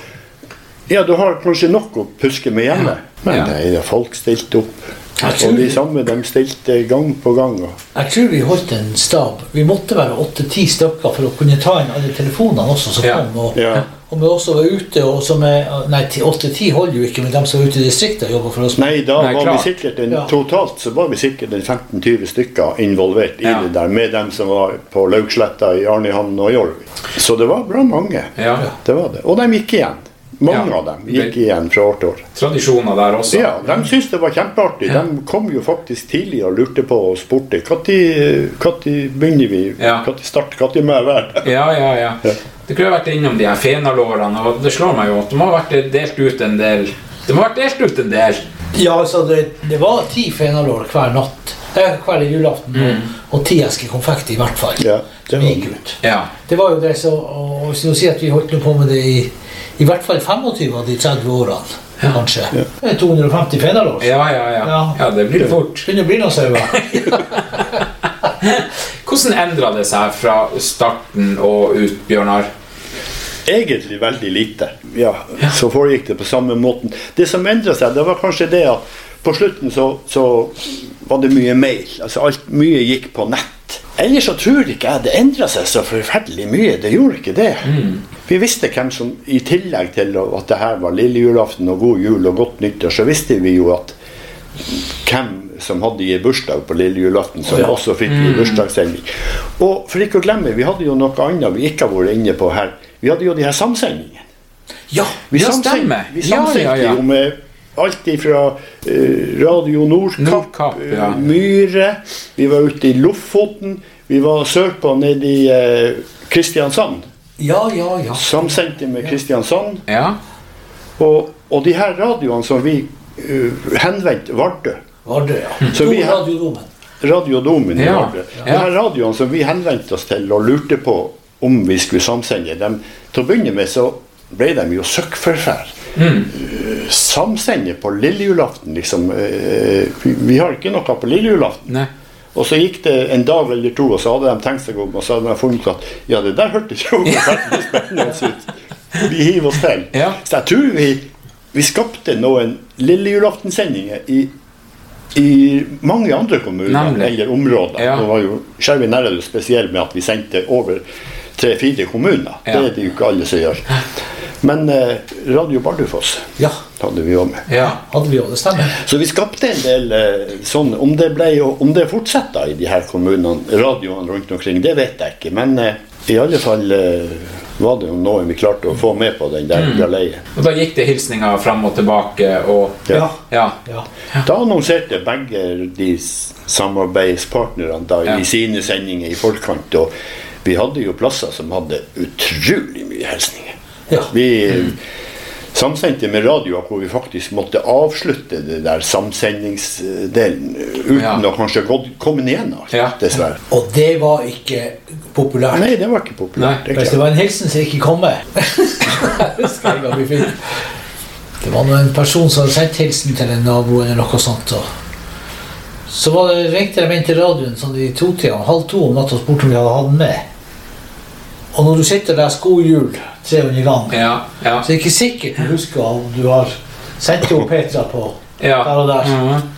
Ja, du har kanskje nok å puske med hjemme, men Ja. nei, folk stilte opp. Og de samme de stilte gang på gang. Og Jeg tror vi holdt en stab. Vi måtte være åtte-ti stykker for å kunne ta inn alle telefonene også som Ja. kom. Og, Ja. Og vi også var ute og som er Nei, ti- åtte-ti holder jo ikke, men de som er ute i distriktet jobber for oss. Nei, da Nei, var klart. vi sikkert en, Ja. totalt så var vi sikkert en 15-20 stykker involvert i det der, med dem som var på Laugsletta i Arnehamn og Jorvik. Så det var bra mange. Ja. Det var det. Og de gikk igjen. Mange Ja. av dem gikk igjen fra år til år. Tradisjoner der også. Ja, De syntes det var kjempeartig. Ja. De kom jo faktisk tidlig og lurte på og spurte når begynner vi, Ja. starter, start, når må jeg være der? Ja, ja, ja. Ja. Du kunne ha vært innom de her fenalårene, og det slår meg jo at de ha vært delt ut en del. De ha vært delt ut en del. Ja, altså det, det var ti fenalår hver natt. Eh, hver julaften. Mm. Og ti esker konfekt i hvert fall. Ja, det var gikk ut. Ja. Det var jo det så, og Hvis du sier at vi holdt på med det i i hvert fall 25 av de 30 årene, kanskje. Det er 250 fenalår. Ja, ja, ja. Ja. Ja, det blir det fort. Begynner å bli noen sauer. Hvordan endra det seg fra starten og ut, Bjørnar? Egentlig veldig lite. Ja, Så foregikk det på samme måten. Det som endret seg, det var kanskje det at på slutten så, så var det mye mail. Altså alt mye gikk på nett. Ellers så tror ikke jeg det endra seg så forferdelig mye. Det gjorde ikke det. Vi visste hvem som i tillegg til at det her var lille julaften og god jul og godt nyttår, så visste vi jo at hvem som hadde gitt bursdag på lille julaften, som også fikk i bursdagssending. Og for ikke å glemme, vi hadde jo noe annet vi ikke har vært inne på her. Vi hadde jo de her samsendingene. Ja, Vi Ja, stemmer. Vi samsendte ja, ja. jo med alt ifra eh, Radio Nordkapp, Nordkapp, ja. eh, Myre Vi var ute i Lofoten. Vi var sørpå nede i eh, Kristiansand. ja, ja. ja. Samsendte med Kristiansand. Ja. Og, og de her radioene som vi uh, henvendte Vardø. Vardø, ja. Så To vi radiodomen. Radiodomen i Ja, Vardø. ja. Denne radioen som vi henvendte oss til og lurte på om vi skulle samsende, dem, til å begynne med så ble de jo søkkforferd. Mm. samsende på lille julaften, liksom. uh, vi, vi har ikke noe på lille julaften. Nei. Og så gikk det en dag eller to, og så hadde de tenkt seg om, og så hadde de funnet at ja, det der hørtes jo veldig spennende ut. Vi hiver oss til. Ja. Så jeg tror vi, vi skapte noen lille julaftensendinger i i mange andre kommuner Nemlig. eller områder. Ja. Det var jo Skjervøy Nærradio spesielt med at vi sendte over tre-fire kommuner. Ja. Det er det jo ikke alle som gjør. Men eh, Radio Bardufoss Ja, hadde vi òg med. Ja. hadde vi også, det stemmer. Så vi skapte en del eh, sånn Om det, ble, om det fortsetter i de her kommunene, radioene rundt omkring, det vet jeg ikke. Men eh, i alle fall eh, var det jo noen vi klarte å få med på den der galeien. Og da gikk det hilsninger fram og tilbake og Ja. Ja. Ja. Da annonserte begge de samarbeidspartnerne da, Ja. i sine sendinger i forkant. Og vi hadde jo plasser som hadde utrolig mye hilsninger. Ja. Vi samsendte med radioer hvor vi faktisk måtte avslutte det der samsendingsdelen uten Ja. å kanskje gå- komme ned igjen, Ja. dessverre. Og det var ikke populært. Nei, det var ikke populært. Nei, det Hvis det var en hilsen som ikke kom med Det var nå en person som hadde sendt hilsen til en nabo eller noe sånt. Og så var det, ringte de inn til radioen sånn i totida, halv to om natta og spurte om vi hadde hatt den med. Og når du sitter der leser God jul 300 ganger, Ja. Ja. så er det ikke sikkert du husker om du har sendt jo Petra på ja. der og der. Mhm.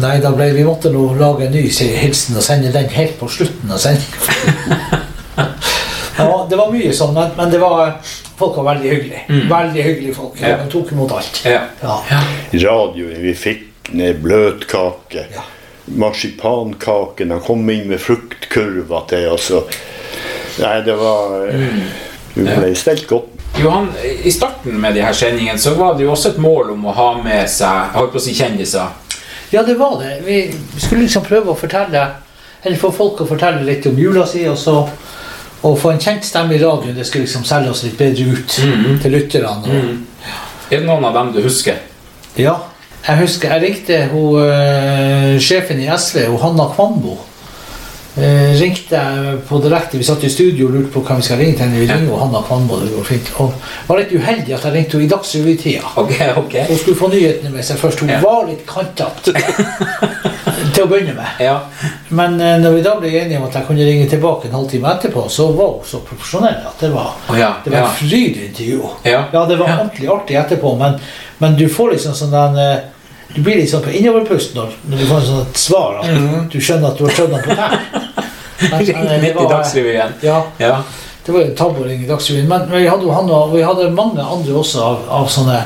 Nei, da ble vi måtte nå lage en ny hilsen og sende den helt på slutten av sendinga. ja, det var mye sånn, men, men det var, folk var veldig hyggelige. Veldig hyggelige folk. Mm. Ja. De tok imot alt. Ja. Ja. Radioen, vi fikk ned bløtkake. Ja. Marsipankaken. Han kom inn med fruktkurver til oss. Nei, det var Vi ble stelt godt. Johan, i starten med de her sendingene så var det jo også et mål om å ha med seg jeg holdt på å si kjendiser. Ja, det var det. Vi skulle liksom prøve å fortelle, eller få folk å fortelle litt om jula si, og så og få en kjent stemme i radioen. Det skulle liksom selge oss litt bedre ut til lytterne. og- Er det noen av dem du husker? Ja, jeg husker jeg ringte hun, uh, sjefen i SV, hun Hanna Kvambo. Eh, ringte jeg på direkte, Vi satt i studio og lurte på hvem vi skal ringe til. henne. Vi ringer jo Hanna Kvambo. det går fint. Og var litt uheldig at jeg ringte henne i Dagsrevy-tida. Ok, ok. Hun skulle få nyhetene med seg først. Hun Ja. var litt kantete til å begynne med. Ja. Men eh, når vi da ble enige om at jeg kunne ringe tilbake en halvtime etterpå, så var hun så profesjonell at det var, oh, ja, det var ja. et frydintervju. Ja. det var ordentlig artig etterpå, men, men du får liksom sånn den eh, Du blir litt sånn på innoverpust når, når du får et svar. At Du skjønner at du har trødd den på tær. Midt i Dagsrevyen. Ja, Ja. det var jo en tabbe i Dagsrevyen. Men vi hadde, jo han og vi hadde mange andre også av, av sånne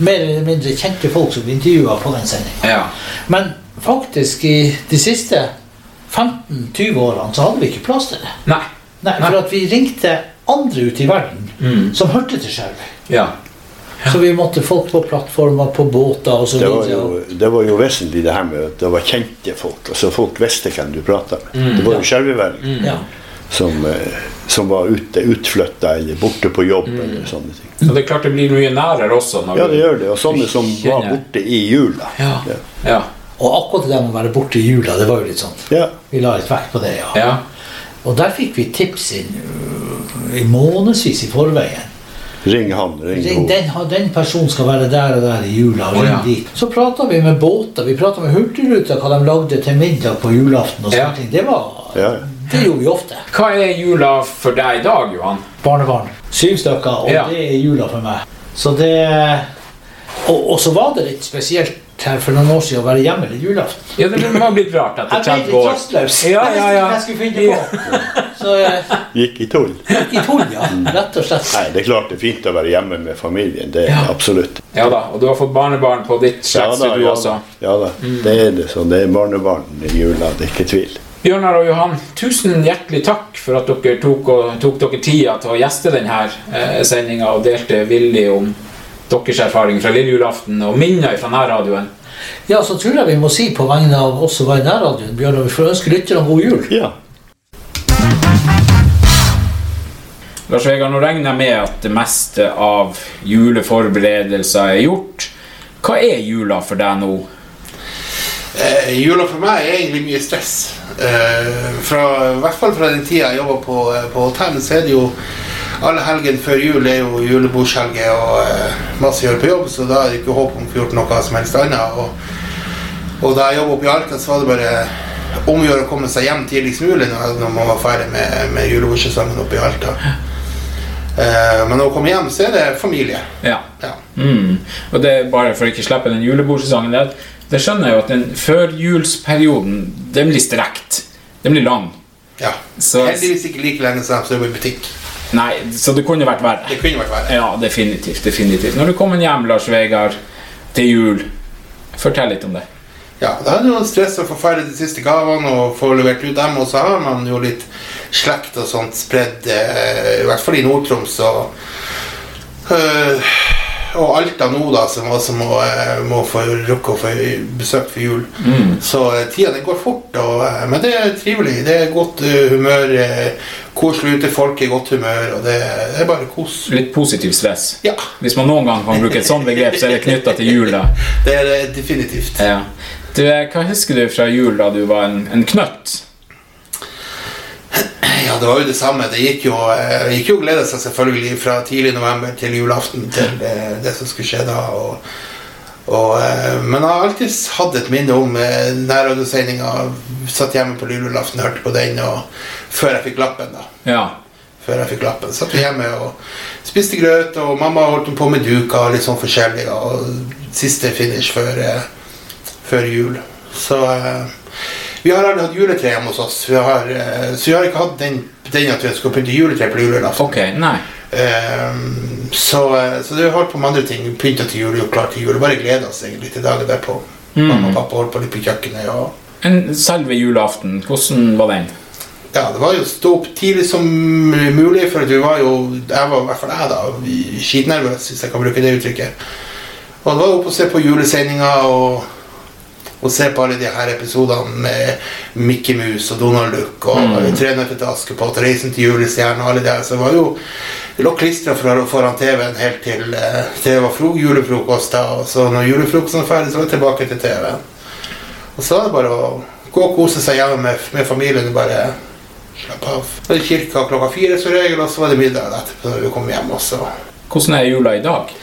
mer eller mindre kjente folk som vi intervjua på den sendinga. ja. Men faktisk i de siste 15-20 årene så hadde vi ikke plass til det. Nei. Nei, For at vi ringte andre ute i verden Mm. som hørte til Skjervøy. Ja. Så vi måtte folk på plattformer, på båter osv. Det var, jo, det var jo vesentlig det her med at det var kjente folk. altså Folk visste hvem du prata med. Det var jo skjerveværing Ja. som, eh, som var ute, utflytta eller borte på jobb eller sånne ting. Så det er klart det blir mye nærere også. Når Ja, det gjør det. Og sånne som var borte i jula. Ja. Ja. Og akkurat det med å være borte i jula, det var jo litt sånn Ja. Vi la litt vekt på det, ja. ja. Og der fikk vi tips inn i månedsvis i forveien. Ring han, ring Ring, den, den personen skal være der og der i jula. ring ja. Så prata vi med båter. Vi prata med Hurtigruta hva de lagde til middag på julaften. og Ja. sånne ting. Det, var, Ja. det gjorde vi ofte. Hva er jula for deg i dag, Johan? Barnebarn. Syv stykker, og Ja. det er jula for meg. Så det og, og så var det litt spesielt her for noen år siden å være hjemme litt julaften. Ja, Det må ha blitt rart etter Jeg ble 30 litt år. rastløs. Ja, ja, ja. jeg skulle finne på. Så jeg Gikk i tull. gikk i tull, ja. Rett og slett. Nei, det er klart det er fint å være hjemme med familien. Det er Ja. absolutt. Ja da, Og du har fått barnebarn på ditt slektsstudio ja, også. ja da. Det er det. Så det er barnebarn i jula, det er ikke tvil. Bjørnar og Johan, tusen hjertelig takk for at dere tok, og, tok dere tida til å gjeste denne eh, sendinga og delte villig om deres erfaring fra lille julaften og minner fra nærradioen. Ja, så tror jeg vi må si på vegne av oss som var i nærradioen, Bjørn, vi får ønske lytterne god jul. Ja. Lars Vegard, nå regner jeg med at det meste av juleforberedelser er gjort. Hva er jula for deg nå? Eh, jula for meg er egentlig mye stress. Eh, fra, I hvert fall fra den tida jeg jobba på, eh, på hotell, så er det jo alle helgene før jul er jo julebordshelger og eh, masse å gjøre på jobb, så da er det ikke håp om å få gjort noe som helst annet. Og, og da jeg jobba oppe i Alta, så var det bare om å gjøre å komme seg hjem tidligst mulig når, man var ferdig med, med julebordsesongen oppe i Alta. Eh, men når hun kommer hjem, så er det familie. Ja. Ja. Mm. Og det er bare for å ikke slippe den julebordsesongen. Det er Det skjønner jeg jo at den førjulsperioden, den blir strekt. Den blir lang. Ja. Så- Heldigvis ikke like lenge som jeg står i butikk. Nei, så det kunne vært verre. Det kunne vært verre. Ja, definitivt. definitivt. Når du kommer hjem, Lars Vegard, til jul, fortell litt om det. Ja, da er det jo stress å få ferdig de siste gavene og få levert ut dem, og så har man jo litt slekt og sånt spredd, eh, i hvert fall i Nord-Troms og eh, og Alta nå, da, som også må, eh, må få rukke å få besøk for jul. Så eh, tida den går fort, og, eh, men det er trivelig. Det er godt humør, koselig ute, folk i godt humør, og det, det er bare kos. Litt positiv stress. Ja, Hvis man noen gang kan bruke et sånt begrep, så er det knytta til jul. da. det er det definitivt. Ja. Du, hva husker du fra jul da du var en, en knøtt? Ja, det var jo det samme. Det gikk jo, eh, gikk jo å glede seg selvfølgelig fra tidlig november til julaften til det, det som skulle skje da. Og, og, eh, men jeg har alltid hatt et minne om eh, nærradiosendinga. Satt hjemme på lille julaften, hørte på den og, før jeg fikk lappen. da Ja. Før jeg fikk lappen Satt vi hjemme og spiste grøt, og mamma holdt på med og litt sånn forskjellig. Og siste finish før, eh, før jul. Så eh, vi har aldri hatt juletre hjemme hos oss. Vi har, eh, så vi har ikke hatt den, den at vi skal pynte juletre på julaften. Ok, nei. Ehm, så, eh, så det har holdt på med andre ting. Pynta til jul, gjort klart til jul. Bare gleda oss egentlig til dagen derpå. Mamma og pappa holdt på litt på kjøkkenet. Og, En selve julaften, hvordan var den? ja, det var jo stå opp tidlig som mulig, for at vi var jo Jeg var i hvert fall jeg, da. Skitnervøs, hvis jeg kan bruke det uttrykket. Og det var opp og se på julesendinga og, og se på alle de her episodene med Mickey Mouse og Donald Duck og mm. Tre nøtter til Askepott og Reisen til julestjernen og alle de her. Så det var jo det lå klistra foran TV-en helt til eh, det var julefrokost. da, Og så når julefrokosten var ferdig, så var det tilbake til TV-en. Og så var det bare å gå og kose seg hjemme med, med familien og bare slappe av. Så var det kirka klokka fire som regel, og så var det middag etterpå når vi kom hjem også. Hvordan er jula i dag?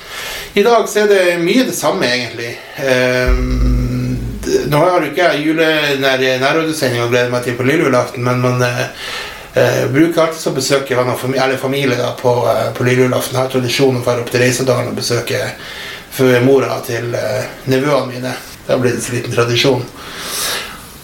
I dag så er det mye det samme, egentlig. D- nå har jo ikke jeg nærradiosending å glede meg til på lille julaften, men man eh, eh, bruker alltid å besøke venner familie, eller familie da, på, eh, på lille julaften. Har tradisjonen å dra opp til Reisadalen og besøke mora til eh, nevøene mine. Det har blitt en liten tradisjon.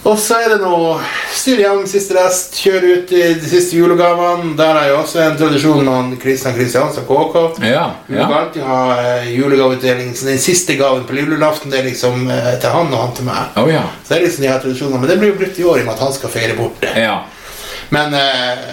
Og så er det noe styr hjem siste rest, kjøre ut i de siste julegavene. Der er jo også en tradisjon med Kristian Kristiansen KK. Ja, Vi ja. bruker alltid ha eh, julegaveutdeling. Så den siste gaven på julaften det er liksom eh, til han og han til meg. Oh, ja. Så det er liksom de her tradisjonene. Men det blir jo brutt i år i og med at han skal feire borte. ja. Men eh,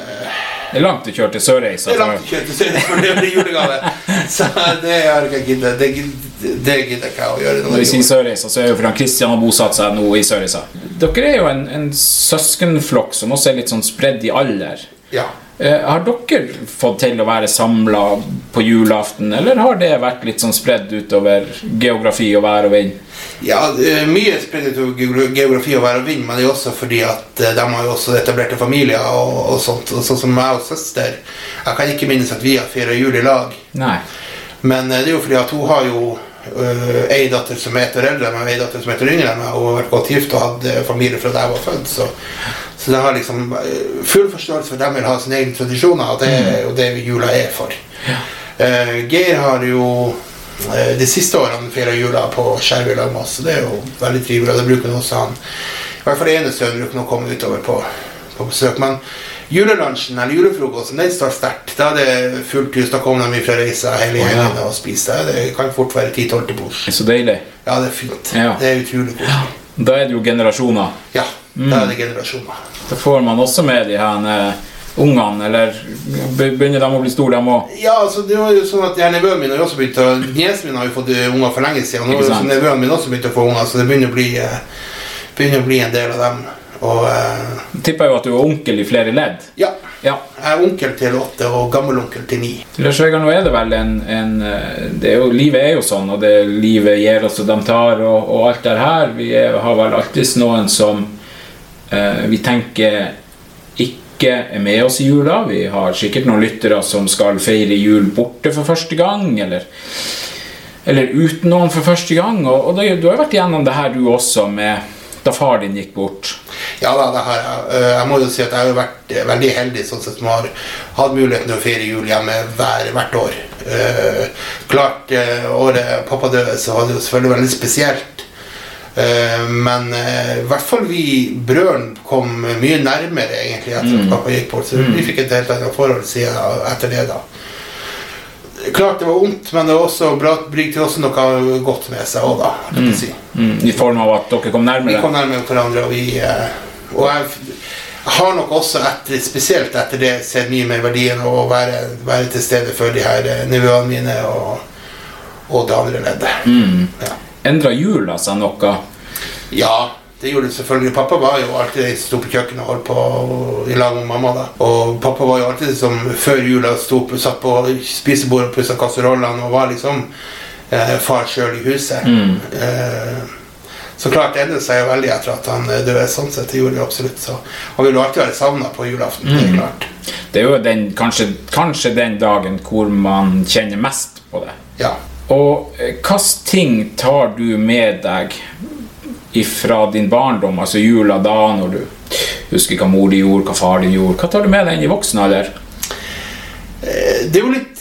Det er langt å kjøre til Sørreisa. det er langt å kjøre til Sørreisa for det blir julegave. Så det har jeg ikke giddet. Det, gidder ikke jeg å gjøre. Når vi sier Sørreisa, så er jo fordi Kristian har bosatt seg nå i Sørreisa. Dere er jo en, en søskenflokk som også er litt sånn spredd i alder. Ja. Eh, har dere fått til å være samla på julaften, eller har det vært litt sånn spredd utover geografi og vær og vind? Ja, mye spredd utover geografi og vær og vind, men det er også fordi at eh, de har jo også etablerte familier og, og sånt. Og sånn som meg og søster. Jeg kan ikke minnes at vi har feira jul i lag. Nei. Men eh, det er jo fordi at hun har jo øh, ei datter som er et år eldre enn meg, og ei datter som er et år yngre enn meg, og vært godt gift og hatt eh, familie fra da jeg var født. Så, så jeg har liksom eh, full forståelse for at de vil ha sine egne tradisjoner, og det er jo det jula er for. Uh, Geir har jo uh, de siste årene feira jula på Skjervøy lag med oss, så det er jo veldig trivelig. Og det bruker han også han I hvert fall ene sønnen bruker han å komme utover på, på besøk. Men julelunsjen eller julefrokosten den står sterkt. Da er det fullt hus. Da kommer de fra reisa hele gjengen og spiser. Det kan fort være 10-12 til bords. Så deilig. Ja, det er fint. Ja. Det er utrolig koselig. Da er det jo generasjoner. Ja, da er det generasjoner. Da får man også med de her eh, ungene, eller begynner de å bli store, de òg? Ja, altså det var jo sånn at Nevøen min har også begynt å Niesen min har jo fått eh, unger for lenge siden. Har jo nevøen min også begynt å få unger, så det begynner å bli, eh, begynner å bli en del av dem. Og eh, Tipper jo at du er onkel i flere ledd. ja, Ja. jeg er onkel til åtte og gammelonkel til ni. Lars Vegard, nå er det vel en, en eh, det er jo, Livet er jo sånn, og det livet gir oss og de tar, og, og alt det her. Vi er, har vel alltid noen som eh, vi tenker ikke er med oss i jula. Vi har sikkert noen lyttere som skal feire jul borte for første gang, eller, eller uten noen for første gang. Og, og det, du har vært igjennom det her du også, med da far din gikk bort. Ja da, det har jeg. Eh, Jeg må jo si at jeg har vært eh, veldig heldig sånn sett som har hatt muligheten til å feire jul hjemme hver, hvert år. Eh, klart, året pappa døde, så var det jo selvfølgelig veldig spesielt. Eh, men eh, i hvert fall vi brødrene kom mye nærmere egentlig etter at pappa gikk bort. Så vi fikk et helt annet forhold siden etter det. da. Klart det var vondt, men det var også bra, bringte også noe godt med seg òg, da. jeg si. Mm, I form av at dere kom nærmere? Vi kom nærmere hverandre, og vi eh, Og jeg har nok også, etter, spesielt etter det, sett mye mer verdien av å være, være til stede for de her nivåene mine og, og det andre leddet. Mm. Ja. Endra jula seg noe? Ja, det gjorde det selvfølgelig. Pappa var jo alltid den som sto på kjøkkenet og holdt på i lag med mamma. da. Og pappa var jo alltid som før jula sto satt på spisebordet og pussa kasserollene og var liksom eh, far sjøl i huset. Eh, så klart endret seg jo veldig etter at han eh, døde. sånn sett, det gjorde det absolutt. Så han vil alltid være savna på julaften. det er klart. Det er jo den, kanskje, kanskje den dagen hvor man kjenner mest på det. Ja. Og eh, hvilke ting tar du med deg fra din barndom, altså jula da, når du husker hva mor di gjorde, hva far din gjorde? Hva tar du med deg inn i voksen alder? Eh, Det er jo litt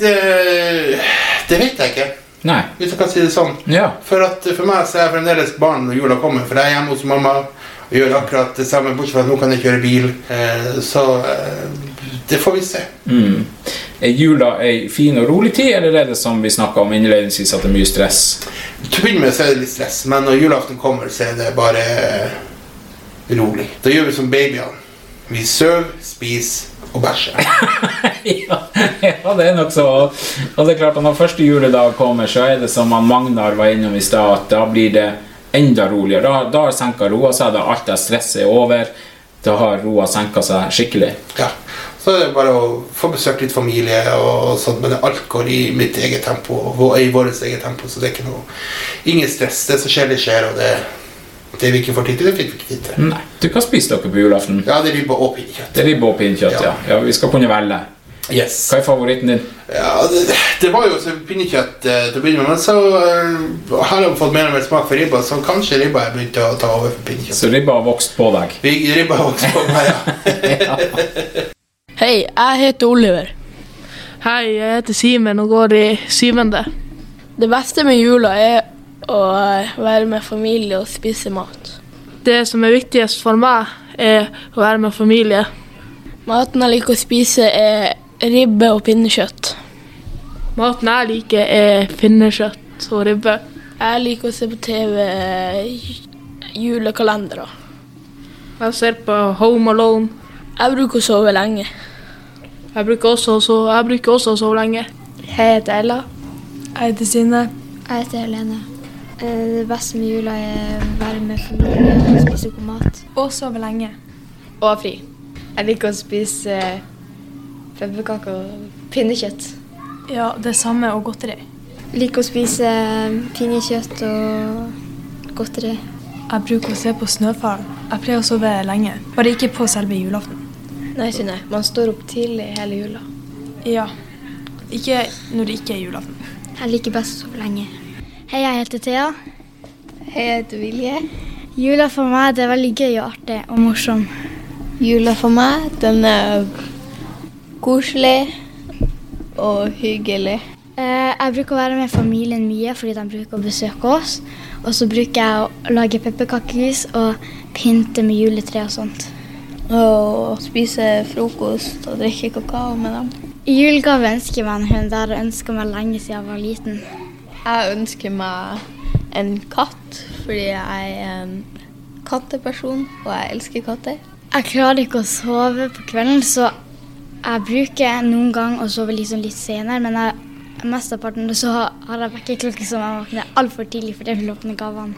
Det vet jeg ikke, Nei. hvis jeg kan si det sånn. Ja. For, at, for meg så er jeg fremdeles barn når jula kommer, for jeg er hjemme hos mamma og gjør akkurat det samme, bortsett fra at nå kan jeg kjøre bil. Eh, så eh, det får vi se. Mm. Er jula ei fin og rolig tid, eller er det som vi snakka om innledningsvis, at det er mye stress? Til å begynne med så er det litt stress, men når julaften kommer, så er det bare eh, rolig. Da gjør vi som babyene. Vi sover, spiser og bæsje. ja, ja, det er nok så. Og det er klart at når første juledag kommer, så er det som han Magnar var innom i stad, at da blir det enda roligere. Da, da har senka roa seg, da alt det stresset er over. Da har roa senka seg skikkelig. Ja. Så er det bare å få besøkt litt familie, og sånt, men alt går i mitt eget tempo. Og i vårt eget tempo, så det er ikke noe Ingen stress. Det som skjer, det skjer, og det, det vi ikke får tid til, det fikk vi ikke tid til. Nei. Du, hva spiser dere på julaften? Ja, det er ribbe og pinnekjøtt. Det er ribbe og pinnekjøtt, ja. Ja. ja. Vi skal kunne velge. Yes. Hva er favoritten din? Ja, det, det var jo så pinnekjøtt eh, til å begynne med, men så eh, har jeg fått mer og mer smak for ribba, så kanskje ribba har begynt å ta over for pinnekjøtt. Så ribba har vokst på deg. Vi, ribba har vokst på meg, ja. Hei, jeg heter Oliver. Hei, jeg heter Simen og går i syvende. Det beste med jula er å være med familie og spise mat. Det som er viktigst for meg, er å være med familie. Maten jeg liker å spise, er ribbe og pinnekjøtt. Maten jeg liker, er pinnekjøtt og ribbe. Jeg liker å se på TV julekalendere. Jeg ser på Home Alone. Jeg bruker å sove lenge. Jeg bruker også, å sove- jeg også å sove lenge. Jeg heter Ella. Jeg heter Stine. Jeg heter Helene. Eh, Det beste med jula er å være med familien og spise god mat. Og sove lenge. Og ha fri. Jeg liker å spise pepperkaker og pinnekjøtt. Ja, det samme og godteri. Liker å spise pinnekjøtt og godteri. Jeg bruker å se på Snøfall. Jeg pleier å sove lenge. Bare ikke på selve julaften. Nei, Synne. Man står opp tidlig hele jula. Ja. Ikke når det ikke er julaften. Jeg liker best å sove lenge. Hei, jeg heter Thea. Hei, jeg heter Vilje. Jula for meg det er veldig gøy og artig og morsom. Jula for meg, den er koselig og hyggelig. Eh, Jeg bruker å være med familien mye fordi de bruker å besøke oss. Og så bruker jeg å lage pepperkakehus og pynte med juletre og sånt. Og spise frokost og drikke kakao med dem. I julegave ønsker jeg meg en hund. Det har jeg ønska meg lenge siden jeg var liten. Jeg ønsker meg en katt fordi jeg er en katteperson, og jeg elsker katter. Jeg klarer ikke å sove på kvelden, så jeg bruker noen gang å sove liksom litt senere. Men jeg, mesteparten så har jeg vekkerklokke som jeg våkner altfor tidlig for det vil åpne gavene.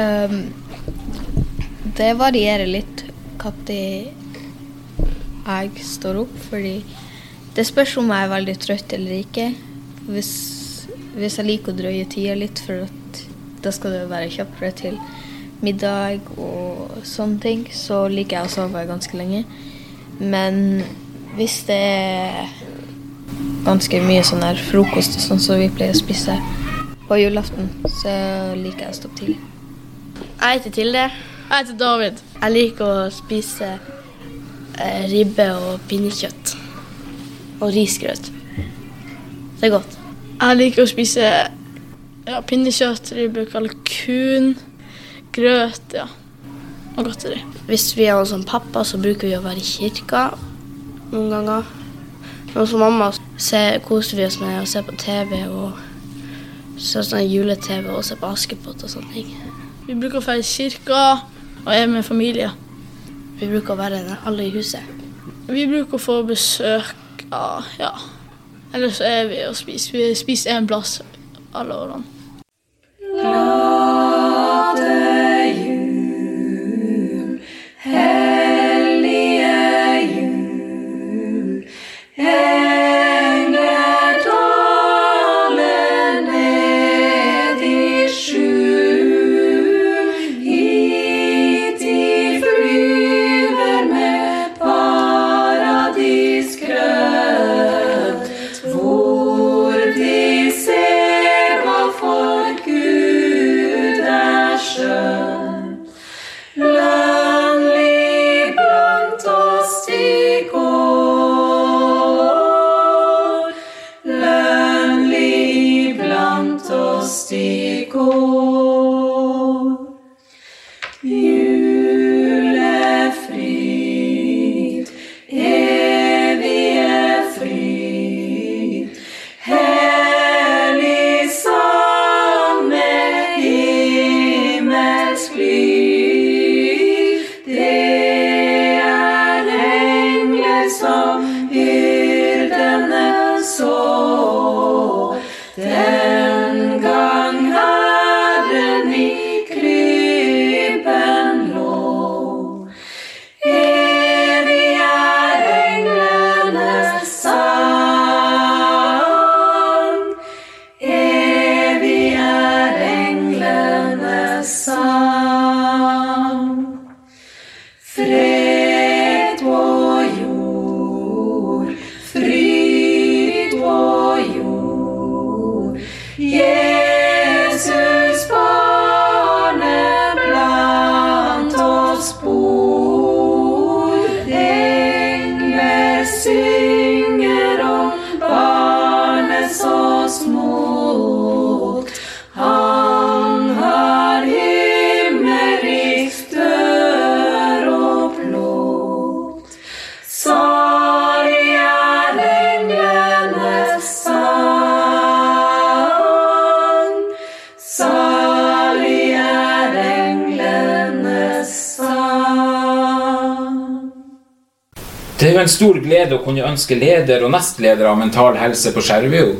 Um, det varierer litt når jeg står opp, fordi det spørs om jeg er veldig trøtt eller ikke. Hvis, hvis jeg liker å drøye tida litt, for at da skal det være kjappere til middag og sånne ting, så liker jeg å sove ganske lenge. Men hvis det er ganske mye sånn her frokost og sånn som vi pleier å spise på julaften, så liker jeg å stoppe tidlig. Jeg heter Tilde. Jeg heter David. Jeg liker å spise eh, ribbe og pinnekjøtt. Og risgrøt. Det er godt. Jeg liker å spise ja, pinnekjøtt, ribbe, kalkun, grøt, ja. Og godteri. Hvis vi er hos pappa, så bruker vi å være i kirka noen ganger. Men hos mamma så koser vi oss med å se på TV og se sånn jule-TV og se på Askepott og sånne ting. Vi bruker å dra i kirka og er med familie. Vi bruker å være alle i huset. Vi bruker å få besøk av Ja. Eller så er vi og spiser. Vi spiser én plass alle årene. Glade stor glede å kunne ønske leder og nestleder av Mental Helse på Skjervøy,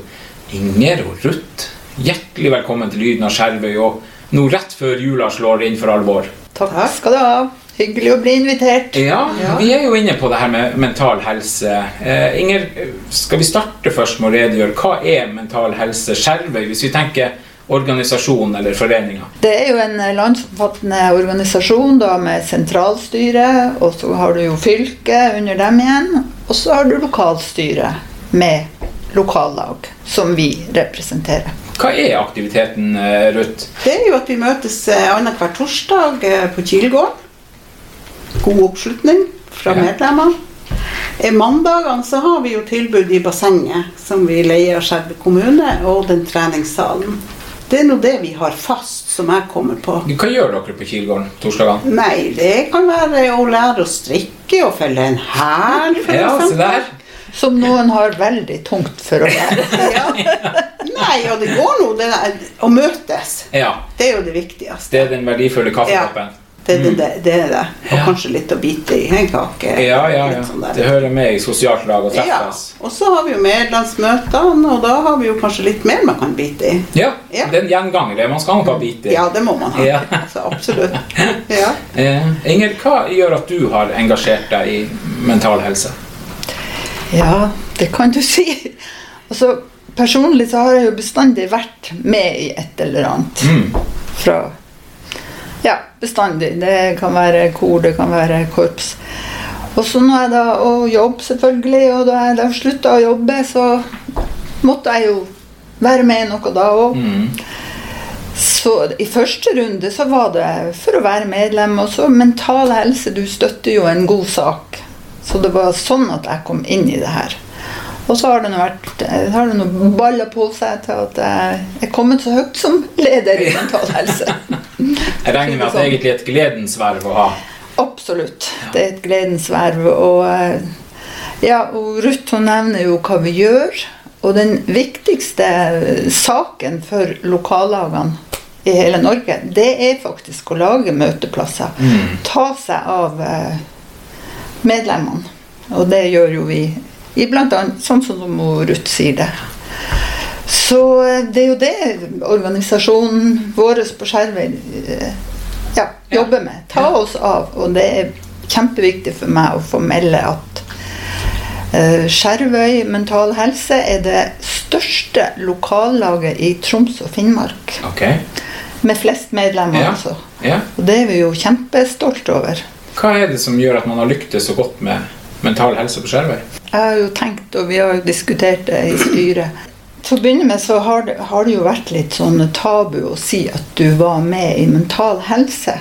Inger og Ruth, hjertelig velkommen til Lyden av Skjervøy, og nå rett før jula slår inn for alvor. Takk skal du ha. Hyggelig å bli invitert. Ja, vi er jo inne på det her med mental helse. Eh, Inger, skal vi starte først med å redegjøre? Hva er Mental Helse Skjervøy, hvis vi tenker organisasjon eller foreninger? Det er jo en landsomfattende organisasjon da, med sentralstyre, og så har du jo fylket under dem igjen, og så har du lokalstyret med lokallag, som vi representerer. Hva er aktiviteten, eh, Ruth? Det er jo at vi møtes eh, annenhver torsdag eh, på Kilegården. God oppslutning fra Ja. medlemmer. Eh, Mandagene så har vi jo tilbud i bassenget, som vi leier av Skjervøy kommune, og den treningssalen. Det er nå det vi har fast, som jeg kommer på. Hva gjør dere på Kilgården torsdagene? Nei, det kan være å lære å strikke og felle en hæl, for Ja, se eksempel. Som noen har veldig tungt for å lære. Nei, og det går nå det der, å møtes. Ja, Det er jo det viktigste. det er den verdifulle kaffekoppen. Det, det, det, det er det. Og kanskje litt å bite i en kake. Ja, ja, ja. sånn. Det hører med i sosialt lag å Ja, og så har vi jo medlemsmøtene, og da har vi jo kanskje litt mer man kan bite i. Ja, det er en gjenganger. Man skal nok ha bite i. Ja, det må man ha. Ja. Så absolutt. Ja. Eh, Inger, hva gjør at du har engasjert deg i mental helse? Ja, det kan du si. Altså, personlig så har jeg jo bestandig vært med i et eller annet. Fra Ja, bestandig. Det kan være kor, det kan være korps. Og så nå er det å jobbe, selvfølgelig. Og da jeg da slutta å jobbe, så måtte jeg jo være med i noe da òg. Så i første runde så var det for å være medlem. Og så mental helse. Du støtter jo en god sak. Så det var sånn at jeg kom inn i det her. Og så har det nå vært har det nå balla på seg til at jeg er kommet så høyt som leder i mental helse. Jeg regner med at det egentlig er et gledens verv å ha. Absolutt. Det er et gledens verv. Og, eh, ja, og Ruth hun nevner jo hva vi gjør. Og den viktigste saken for lokallagene i hele Norge, det er faktisk å lage møteplasser. Mm. Ta seg av eh, medlemmene. Og det gjør jo vi i blant annet sånn som Ruth sier det. Så eh, det er jo det organisasjonen vår på Skjervøy eh, ja, jobber med. Ta oss av. Og det er kjempeviktig for meg å få melde at eh, Skjervøy mental helse er det største lokallaget i Troms og Finnmark. Ok. Med flest medlemmer, Ja. altså. Ja. Og det er vi jo kjempestolte over. Hva er det som gjør at man har lyktes så godt med mental helse på Skjervøy? Jeg har jo tenkt, og vi har jo diskutert det i styret Til å begynne med så har det, har det jo vært litt sånn tabu å si at du var med i Mental Helse.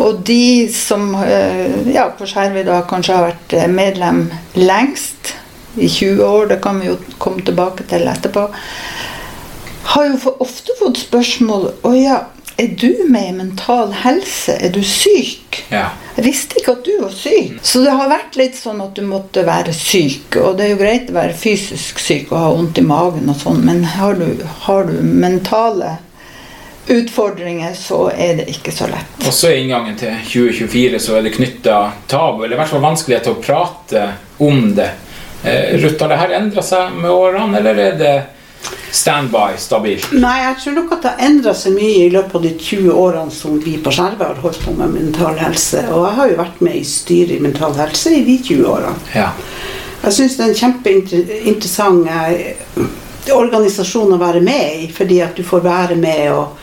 Og de som eh, ja, på Skjervøy da kanskje har vært eh, medlem lengst, i 20 år, det kan vi jo komme tilbake til etterpå, har jo ofte fått spørsmål Å ja, er du med i Mental Helse? Er du syk? Ja. Jeg visste ikke at du var syk. Så det har vært litt sånn at du måtte være syk. Og det er jo greit å være fysisk syk og ha vondt i magen og sånn, men har du, har du mentale utfordringer, så er det ikke så lett. Og så er inngangen til 2024 så er det knytta tabu, eller i hvert fall vanskelighet til å prate om det. Eh, Ruth, har det her endra seg med årene, eller er det standby, stabilt? Nei, jeg tror nok at det har endra seg mye i løpet av de 20 årene som vi på Skjervøy har holdt på med mental helse. Og jeg har jo vært med i styret i Mental Helse i de 20 årene. Ja. Jeg syns det er en kjempeinteressant eh, organisasjon å være med i, fordi at du får være med og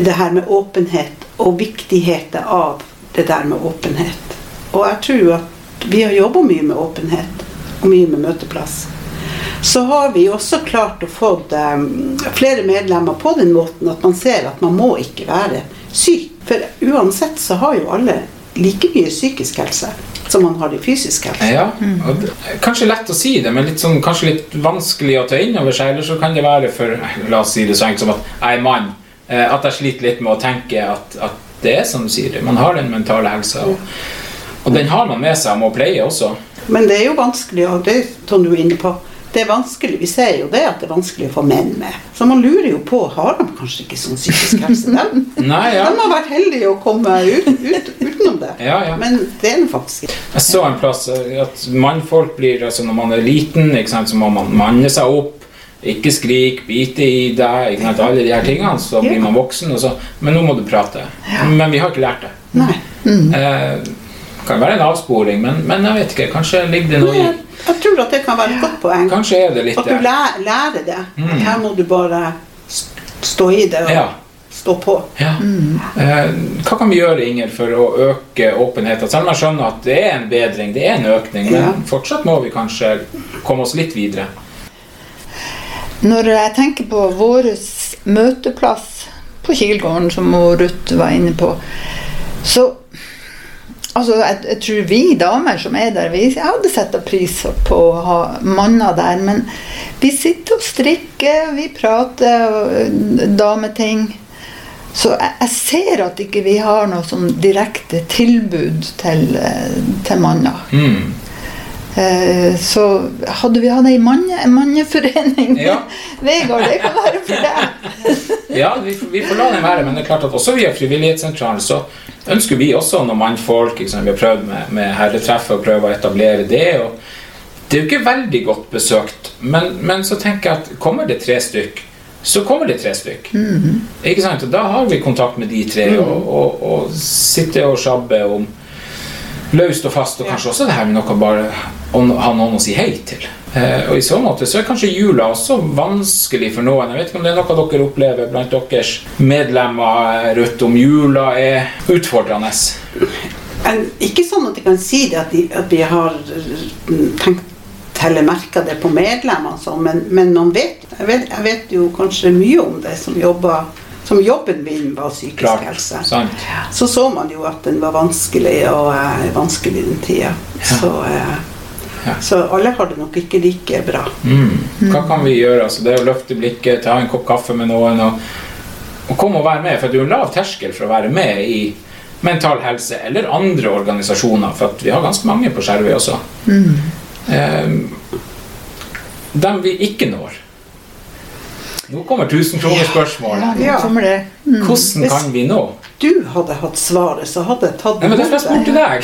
det her med åpenhet og viktigheten av det der med åpenhet. Og jeg tror at vi har jobba mye med åpenhet og mye med møteplass. Så har vi også klart å få eh, flere medlemmer på den måten at man ser at man må ikke være syk. For uansett så har jo alle like mye psykisk helse som man har i fysisk helse. Ja, det Kanskje lett å si det, men litt sånn, kanskje litt vanskelig å ta inn over seg. Eller så kan det være for La oss si det så enkelt som at jeg er mann. eh, At jeg sliter litt med å tenke at, at det er som du sier. det. Man har den mentale helsa. Og, og den har man med seg og må pleie også. Men det er jo vanskelig, og det tar du er inne på. Det er vanskelig, Vi ser jo det at det er vanskelig å få menn med. Så man lurer jo på har de kanskje ikke sånn psykisk helse. De, Nei, ja. de har vært heldige å komme ut, ut, utenom det. Ja, ja. Men det er det faktisk ikke. Jeg så en plass eh, at mannfolk blir altså Når man er liten, ikke sant, så må man manne seg opp. Ikke skrik, bite i deg, ikke sant, alle de her tingene. Så blir man voksen. Og så, men nå må du prate. Men vi har ikke lært det. Nei. Eh, kan være en avsporing, men, men jeg vet ikke. Kanskje ligger det noe i Jeg tror at det kan være et godt poeng. Kanskje er det litt At du lærer, lærer det. Mm. Her må du bare stå i det og Ja. stå på. Ja. Eh, hva kan vi gjøre Inger, for å øke åpenheten? Selv om jeg skjønner at det er en bedring, det er en økning, men Ja. fortsatt må vi kanskje komme oss litt videre. Når jeg tenker på vår møteplass på Kilgården, som Ruth var inne på, så Altså, jeg, jeg tror vi damer som er der, vi hadde sett pris på å ha manner der. Men vi sitter og strikker, vi prater dameting. Så jeg, jeg ser at ikke vi har noe sånn direkte tilbud til, eh, til manner. Mm. Eh, Så hadde vi hatt ei manne, en manneforening Ja. Vegard, det kan være for deg. Ja, vi, vi får la den være, men det er klart at også via Frivillighetssentralen så ønsker vi også noen mannfolk. Liksom. Vi har prøvd med, med herretreff og prøvd å etablere det. Det er jo ikke veldig godt besøkt, men, men så tenker jeg at kommer det tre stykk, så kommer det tre stykk. Ikke sant? Og da har vi kontakt med de tre og, og, og sitter og sjabber om løst og fast, og kanskje også det her med noe bare å ha noen å si hei til. Eh, og I så måte så er kanskje jula også vanskelig for noen. Jeg vet ikke om det er noe dere opplever blant deres medlemmer, Rødt, om jula er utfordrende. Ikke sånn at jeg kan si det at, de, at vi har tenkt eller merka det på medlemmene, og sånn, men, men man vet jeg, vet jeg vet jo kanskje mye om det som jobber som jobben min var psykisk Klart, helse. sant. Så så man jo at den var vanskelig, og eh, vanskelig den tida. Så, eh, så alle har det nok ikke like bra. Mm. Hva kan vi gjøre? Altså, det er å løfte blikket, ta en kopp kaffe med noen og, og komme og være med, for det er jo en lav terskel for å være med i Mental Helse eller andre organisasjoner, for at vi har ganske mange på Skjervøy også. Mm. Eh, dem vi ikke når. Nå kommer tusenkronerspørsmålet. Ja, nå kommer det. Mm. Hvordan kan vi nå? du hadde hatt svaret, så hadde jeg tatt Nei, men derfor jeg spurte deg.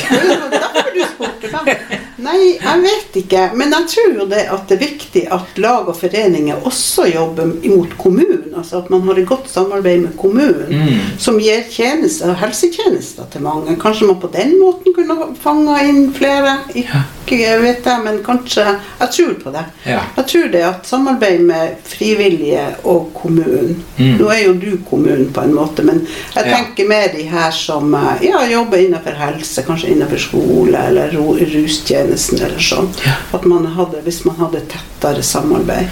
Nei, jeg vet ikke. Men jeg tror jo det at det er viktig at lag og foreninger også jobber imot kommunen. Altså at man har et godt samarbeid med kommunen Mm. som gir tjenester, helsetjenester til mange. Kanskje man på den måten kunne fanga inn flere. Ikke vet jeg, men kanskje Jeg tror på det. Ja. Jeg tror det at samarbeid med frivillige og kommunen Mm. Nå er jo du kommunen på en måte, men jeg Ja. tenker med de her som eh, ja, jobber innenfor helse, kanskje innenfor skole eller ro- rustjenesten eller sånn. At man hadde, hvis man hadde tettere samarbeid.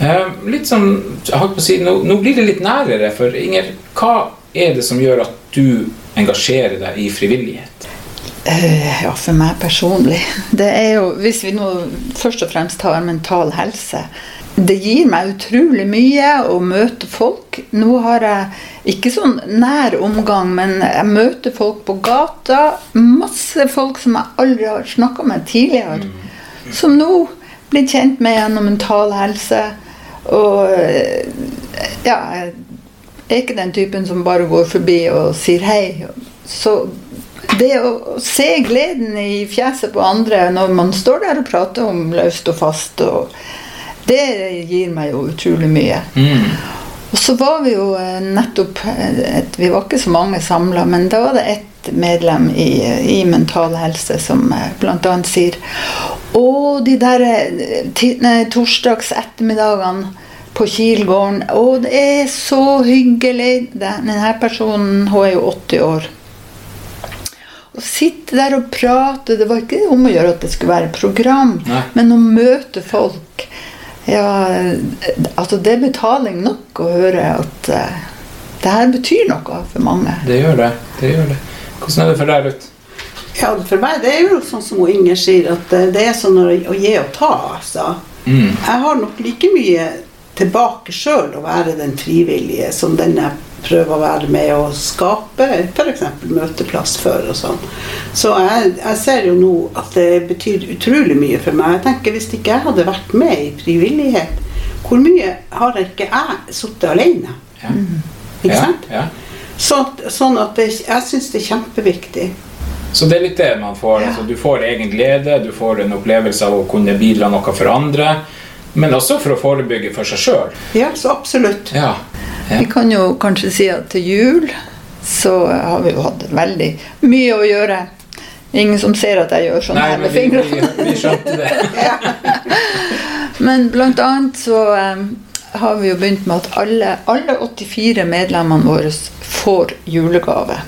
Eh, litt sånn, jeg på å si, nå, nå blir det litt nærere, for Inger, hva er det som gjør at du engasjerer deg i frivillighet? Eh, Ja, for meg personlig. Det er jo, hvis vi nå først og fremst tar mental helse Det gir meg utrolig mye å møte folk. Nå har jeg ikke sånn nær omgang, men jeg møter folk på gata. Masse folk som jeg aldri har snakka med tidligere. Som nå blir kjent med gjennom mental helse. Og ja, jeg er ikke den typen som bare går forbi og sier hei. Så det å se gleden i fjeset på andre når man står der og prater om løst og fast, og det gir meg jo utrolig mye. Og så var vi jo eh, nettopp eh, et, Vi var ikke så mange samla, men da var det ett medlem i, i Mental Helse som eh, bl.a. sier Å, de der torsdags ettermiddagene på Kilgården. Å, det er så hyggelig. Denne personen hun er jo 80 år. Å sitte der og prate Det var ikke om å gjøre at det skulle være program, Nei. men å møte folk. Ja, altså det er betaling nok å høre at uh, det her betyr noe for mange. Det gjør det. det gjør det. Hvordan er det for deg, Ruth? Ja, for meg det er jo sånn som Inger sier, at eh, det er sånn å å gi og ta. altså. Mm. Jeg har nok like mye tilbake sjøl å være den frivillige som den jeg prøver å være med å skape f.eks. møteplass for og sånn. Så jeg, jeg ser jo nå at det betyr utrolig mye for meg. Jeg tenker Hvis ikke jeg hadde vært med i frivillighet, hvor mye har ikke jeg sittet alene? Ikke Ja, sant? ja. Så, sånn at det, jeg syns det er kjempeviktig. Så det er litt det man får. Altså, du får egen glede, du får en opplevelse av å kunne bidra noe for andre, men også for å forebygge for seg sjøl. Ja, så absolutt. Ja. Vi kan jo kanskje si at til jul så har vi jo hatt veldig mye å gjøre. Ingen som ser at jeg gjør sånn Nei, her med vi, fingrene. vi, vi skjønte det. Men blant annet så um, har vi jo begynt med at alle, alle 84 medlemmene våre får julegave.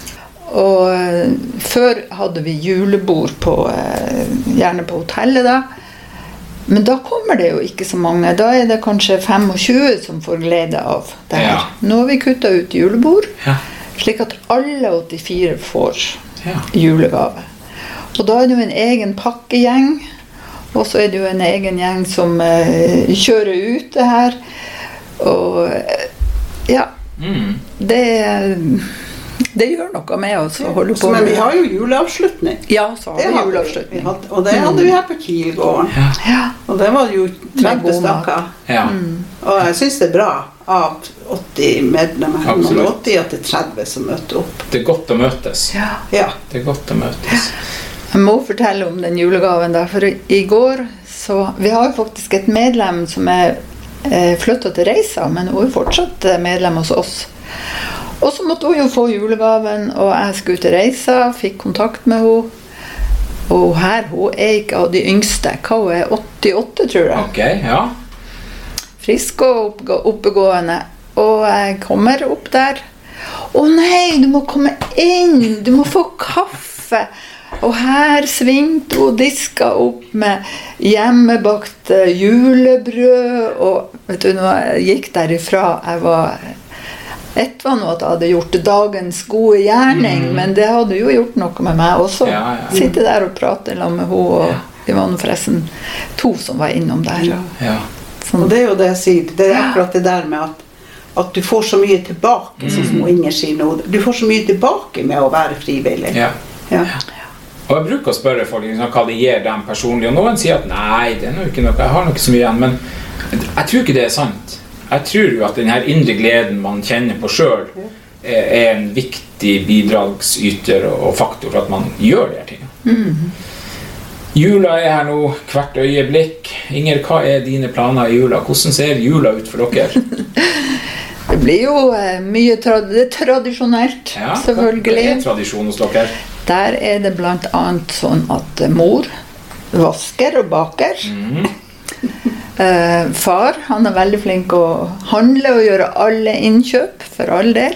Og uh, før hadde vi julebord på, uh, gjerne på hotellet da. Men da kommer det jo ikke så mange. Da er det kanskje 25 som får glede av det her. Ja. Nå har vi kutta ut julebord, Ja. slik at alle 84 får Ja. julegave. Og da er det jo en egen pakkegjeng. Og så er det jo en egen gjeng som eh, kjører ut det her. Og eh, ja. Mm. Det, det gjør noe med oss å holde på Men vi har jo juleavslutning. Ja, så har Det vi juleavslutning. Vi hadde- Og det hadde vi her på Kielgården. Ja. Og det var jo 30 god stykker. Ja. Og jeg syns det er bra av 80 medlemmer Absolutt. 80 at det er 30 som møter opp. Det er godt å møtes. Ja. Ja. Det er godt å møtes. Jeg må fortelle om den julegaven, da, for i går så Vi har jo faktisk et medlem som er eh, flytta til Reisa, men hun er fortsatt eh, medlem hos oss. Og så måtte hun jo få julegaven, og jeg skulle ut til reise, fikk kontakt med henne. Og her hun er ikke av de yngste. Hva hun er 88, tror jeg. Ok, ja. Frisk og oppegående. Og jeg kommer opp der. Å nei, du må komme inn! Du må få kaffe! Og her svingte hun og diska opp med hjemmebakt eh, julebrød. Og vet du, når jeg gikk derifra jeg var Ett var nå at jeg hadde gjort dagens gode gjerning, Mm. men det hadde jo gjort noe med meg også. Ja, ja. Sitte der og prate sammen med henne. Og vi var nå forresten to som var innom der. Ja. sånn. Og det er jo det jeg sier. Det er akkurat det der med at at du får så mye tilbake, mm. som Inger sier nå. Du får så mye tilbake med å være frivillig. Ja. Ja. Og jeg bruker å spørre folk liksom, hva det gir dem personlig, og noen sier at nei, det er nå ikke noe, jeg har noe ikke så mye igjen, men jeg tror ikke det er sant. Jeg tror jo at den her indre gleden man kjenner på sjøl, er en viktig bidragsyter og faktor for at man gjør de her tingene. Jula er her nå hvert øyeblikk. Inger, hva er dine planer i jula? Hvordan ser jula ut for dere? Det blir jo eh, mye trad det tradisjonelt, Ja, selvfølgelig. Det er tradisjon hos dere? Der er det bl.a. sånn at eh, mor vasker og baker. Eh, far han er veldig flink å handle og gjøre alle innkjøp, for all del.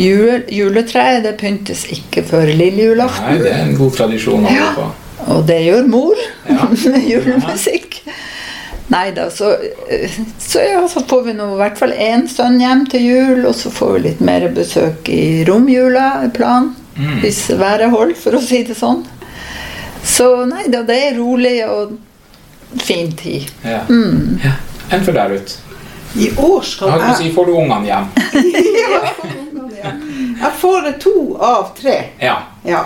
Jul, juletreet det pyntes ikke før lille Nei, det er en god tradisjon Ja. Og det gjør mor med julemusikk. Nei da, så, eh, så, ja, så får vi nå i hvert fall én sønn hjem til jul, og så får vi litt mer besøk i romjula, planen. Mm. Hvis været holder, for å si det sånn. Så nei da, det er rolig og fin tid. Ja. Mm. Ja. Enn for der ute? I år skal Jeg si, får du ungene hjem? Jeg får eh, to av tre. Ja. Ja.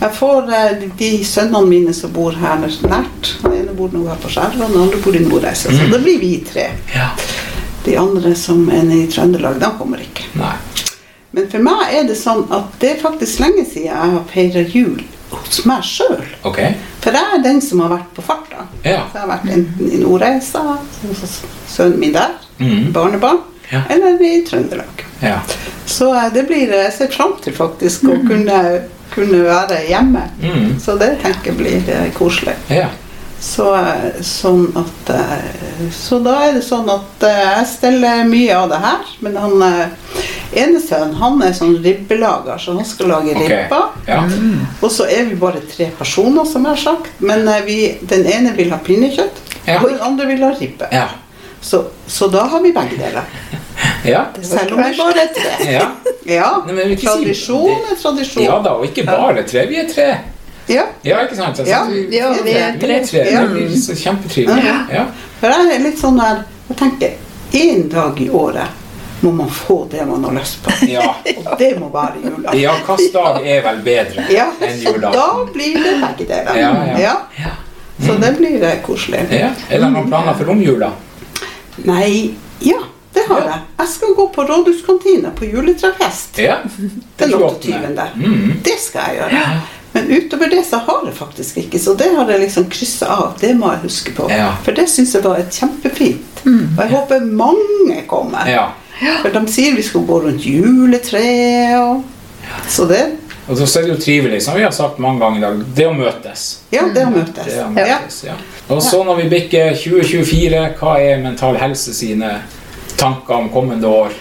Jeg får eh, de sønnene mine som bor her nært. Den ene bor nå her på Skjæra, og den andre bor i Nordreisa. Så Mm. da blir vi tre. Ja. De andre som er nede i Trøndelag, de kommer ikke. Nei. Men for meg er det sånn at det er faktisk lenge siden jeg har feira jul hos meg sjøl. Okay. For jeg er den som har vært på farta. Ja. Så jeg har vært enten i Nordreisa, sønnen min der, mm. barnebarn, Ja. eller i Trøndelag. Ja. Så eh, det blir Jeg ser fram til faktisk å kunne, kunne være hjemme. Mm. Så det tenker jeg blir eh, koselig. Ja. Så, eh, sånn at, eh, så da er det sånn at eh, jeg steller mye av det her. Men han eh, ene sønnen han er sånn ribbelager, så han skal lage okay. ribba. Ja. Og så er vi bare tre personer, som jeg har sagt. Men eh, vi, den ene vil ha pinnekjøtt, Ja. og den andre vil ha ribbe. Ja. Så, så da har vi begge deler. Ja. Selv om vi bare er tre. Ja. Ja. Nei, Tradisjon er tradisjon. ja da, og ikke bare tre. Vi er tre. Ja. Ja, ikke sant? Altså, Ja, vi, ja, vi er vi er tre. Ja. Det blir så kjempetrivelig. Ja. Ja. For jeg er litt sånn der Jeg tenker én dag i året må man få det man har lyst på. Ja. Og det må være jula. ja, hvilken dag er vel bedre Ja, enn julaften? da blir det begge deler. Ja, ja. Ja. Så det blir eh, koselig. Ja. Er det noen planer for romjula? Nei, ja, det har jeg. Jeg skal gå på Rådhuskantina på juletrefest Ja. den 28. Mm. Det skal jeg gjøre. Men utover det så har jeg faktisk ikke, så det har jeg liksom kryssa av. Det må jeg huske på. Ja. For det syns jeg var kjempefint. kjempefint. Og jeg håper mange kommer. Ja. For de sier vi skal gå rundt juletreet og Så det Og så er det jo trivelig, som vi har sagt mange ganger i dag, det å møtes. Ja, det å møtes. Det å Ja. møtes ja. Og så når vi bikker 2024, hva er Mental Helse sine tanker om kommende år?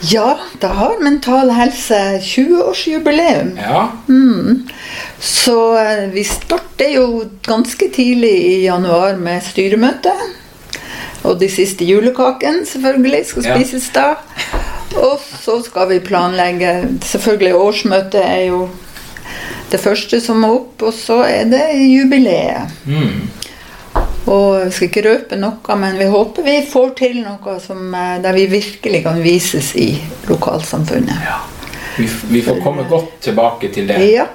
Ja, da har Mental Helse 20-årsjubileum. Ja. Mm. Så eh, vi starter jo ganske tidlig i januar med styremøte. Og de siste julekakene selvfølgelig skal Ja. spises da. Og så skal vi planlegge Selvfølgelig årsmøtet er jo det første som må opp, og så er det jubileet. Mm. Og jeg skal ikke røpe noe, men vi håper vi får til noe som, eh, der vi virkelig kan vises i lokalsamfunnet. Vi, vi får komme godt tilbake til det. Ja,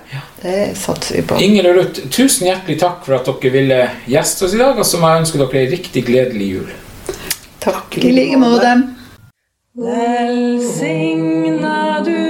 det satser vi på. Inger og Ruth, tusen hjertelig takk for at dere ville gjeste oss i dag, og så må jeg ønske dere ei riktig gledelig jul. Takk i like måte. Velsigna du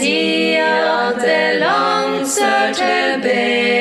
adventstida det langt sør til Betlehem.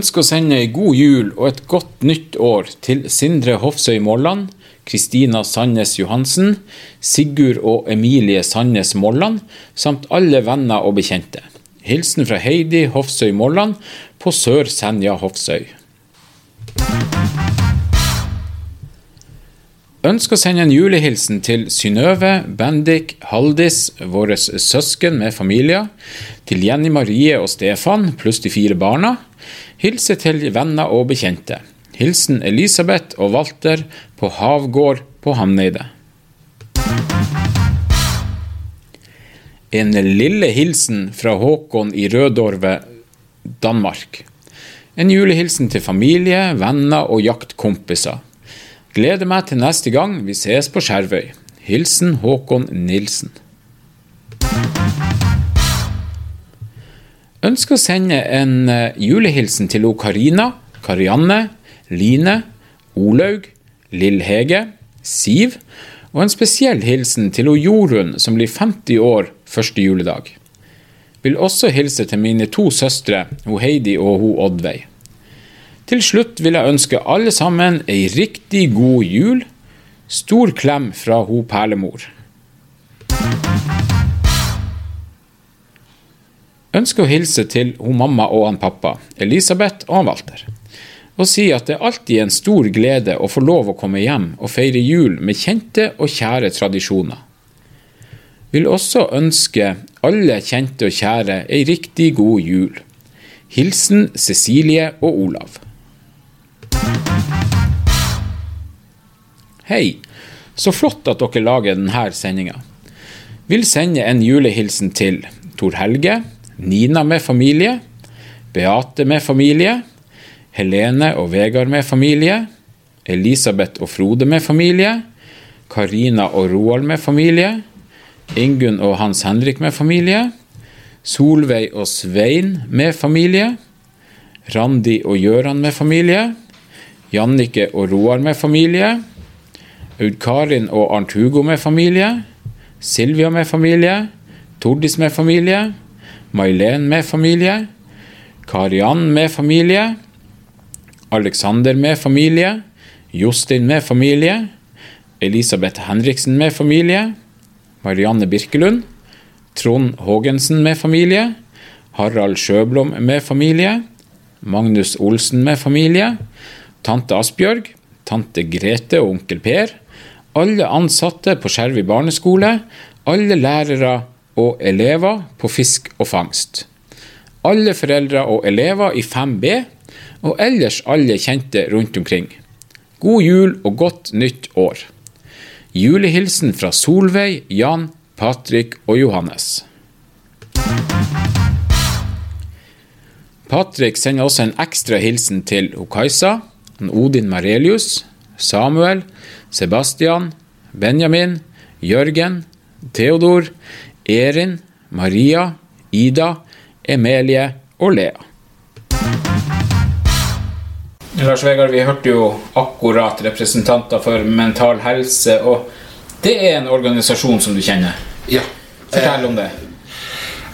Ønsker å sende ei god jul og et godt nytt år til Sindre Hofsøy Molland, Kristina Sandnes Johansen, Sigurd og Emilie Sandnes Molland, samt alle venner og bekjente. Hilsen fra Heidi Hofsøy Molland på Sør Senja Hofsøy. Ønsker å sende en julehilsen til Synnøve, Bendik, Haldis, våre søsken med familier, til Jenny Marie og Stefan pluss de fire barna. Hilse til venner og bekjente. Hilsen Elisabeth og Walter på Havgård på Hamneidet. En lille hilsen fra Håkon i Rødorve, Danmark. En julehilsen til familie, venner og jaktkompiser. Gleder meg til neste gang vi ses på Skjervøy. Hilsen Håkon Nilsen. Ønsker å sende en eh, julehilsen til Karina, Karianne, Line, Olaug, Lill Hege, Siv, og en spesiell hilsen til Jorunn som blir 50 år første juledag. Vil også hilse til mine to søstre, hun Heidi og hun Oddveig. Til slutt vil jeg ønske alle sammen ei riktig god jul. Stor klem fra hun Perlemor. Ønsker å hilse til hun mamma og han pappa, Elisabeth og han Walter. Og si at det alltid er en stor glede å få lov å komme hjem og feire jul med kjente og kjære tradisjoner. Vil også ønske alle kjente og kjære ei riktig god jul. Hilsen Cecilie og Olav. Hei, så flott at dere lager denne sendinga. Vil sende en julehilsen til Tor Helge, Nina med familie, Beate med familie, Helene og Vegard med familie, Elisabeth og Frode med familie, Karina og Roald med familie, Ingunn og Hans Henrik med familie, Solveig og Svein med familie, Randi og Gøran med familie, Jannike og Roar med familie, Aud Karin og Arnt Hugo med familie, Silvia med familie, Tordis med familie, Mailen med familie, Kariann med familie, Alexander med familie, Jostin med familie, Elisabeth Henriksen med familie, Marianne Birkelund, Trond Haagensen med familie, Harald Sjøblom med familie, Magnus Olsen med familie, tante Asbjørg, tante Grete og onkel Per, alle ansatte på Skjervøy barneskole, alle lærere og elever på Fisk og fangst. Alle foreldre og elever i 5B, og ellers alle kjente rundt omkring. God jul og godt nytt år. Julehilsen fra Solveig, Jan, Patrick og Johannes. Patrick sender også en ekstra hilsen til Kajsa, Odin Marelius, Samuel, Sebastian, Benjamin, Jørgen, Theodor, Erin, Maria, Ida, Emilie og Lea. Lars Vegard, vi hørte jo akkurat representanter for Mental Helse, og det er en organisasjon som du kjenner. Ja. Fortell om det.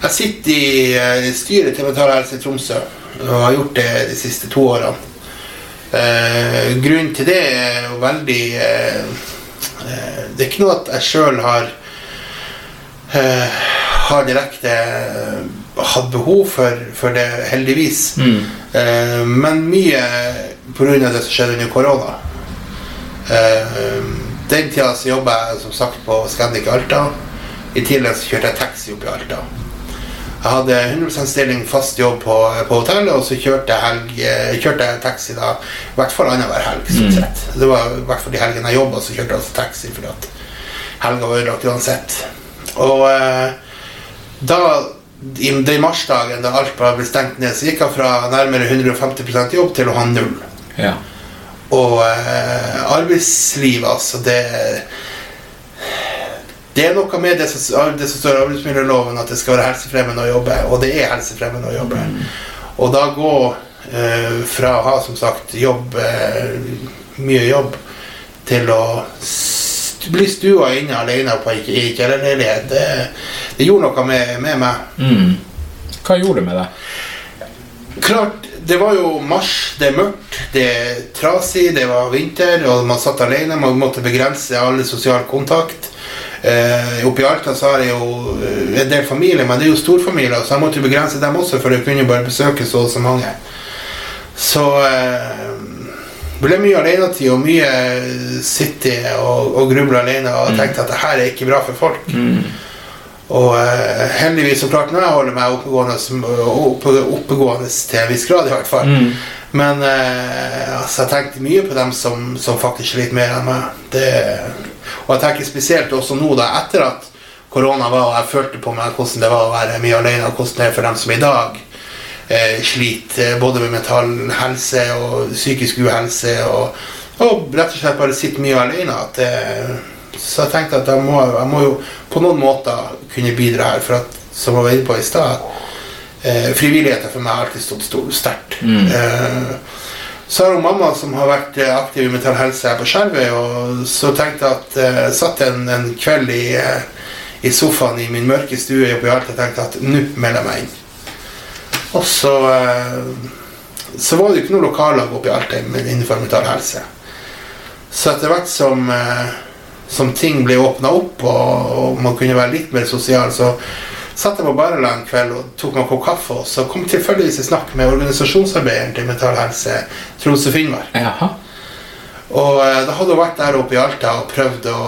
Jeg sitter i eh, styret til Mental Helse i Tromsø og har gjort det de siste to årene. Eh, grunnen til det er jo veldig eh, eh, Det er ikke noe at jeg sjøl har eh, har direkte eh, hatt behov for, for det, heldigvis. Eh, men mye pga. det som skjedde under korona. Eh, den tida så jobba jeg som sagt på Scandic Alta. I tillegg så kjørte jeg taxi opp i Alta. Jeg hadde 100 stilling, fast jobb på, på hotellet, og så kjørte jeg, helg, eh, kjørte jeg taxi da, i hvert fall annenhver helg. Mm. sett. Det var i hvert fall de helgene jeg jobba, så kjørte jeg altså taxi fordi at helga var ødelagt uansett. Og eh, da, i den marsdagen da alt ble stengt ned, så gikk jeg fra nærmere 150% jobb til å ha null. Ja. Og eh, arbeidslivet, altså det Det er noe med det som, det som står i arbeidsmiljøloven, at det skal være helsefremmende å jobbe. Og det er helsefremmende å jobbe. Og da gå eh, fra å ha som sagt jobb, eh, mye jobb, til å bli stua inne alene på ei ei kjellerleilighet, det, det gjorde noe med, med meg. Mm. Hva gjorde det med deg? Klart, det var jo mars, det er mørkt, det er trasig, det var vinter, og man satt alene. Man måtte begrense all sosial kontakt. Eh, i Alta så har jeg jo eh, en del familie, men det er jo storfamilier, så jeg måtte jo begrense dem også, for jeg kunne bare besøke så og så mange. Så eh, ble mye alenetid og mye sitte og, og grubla alene og tenkte at det her er ikke bra for folk. Og uh, heldigvis så klart når jeg holder meg oppegående, oppe, oppegående til en viss grad, i hvert fall. Mm. Men uh, altså, jeg tenkte mye på dem som, som faktisk sliter mer enn meg. Det, og jeg tenker spesielt også nå, da, etter at korona var, og jeg følte på meg hvordan det var å være mye alene, og hvordan det er for dem som i dag eh, sliter eh, både med mental helse og psykisk uhelse, og, og rett og slett bare sitter mye alene. At eh, så jeg tenkte at jeg må, jeg må jo på noen måter kunne bidra her, for at, som jeg var inne på i stad, eh, frivilligheten for meg har alltid stått sterkt. Mm. Eh, så har hun mamma som har vært eh, aktiv i Mental Helse her på Skjervøy, og så tenkte jeg at eh, jeg satt en, en kveld i, i sofaen i min mørke stue i Alta og tenkte at nå melder jeg meg inn. Og så eh, så var det jo ikke noe lokallag oppe i Alta innenfor Mental Helse. Så etter hvert som, eh, som ting ble åpna opp, og, og man kunne være litt mer sosial, så satt jeg på Barala en kveld og tok meg en kopp kaffe, og så kom tilfeldigvis i snakk med organisasjonsarbeideren til Mental Helse, Tromsø Finnmark. Og eh, da hadde hun vært der oppe i Alta og prøvd å,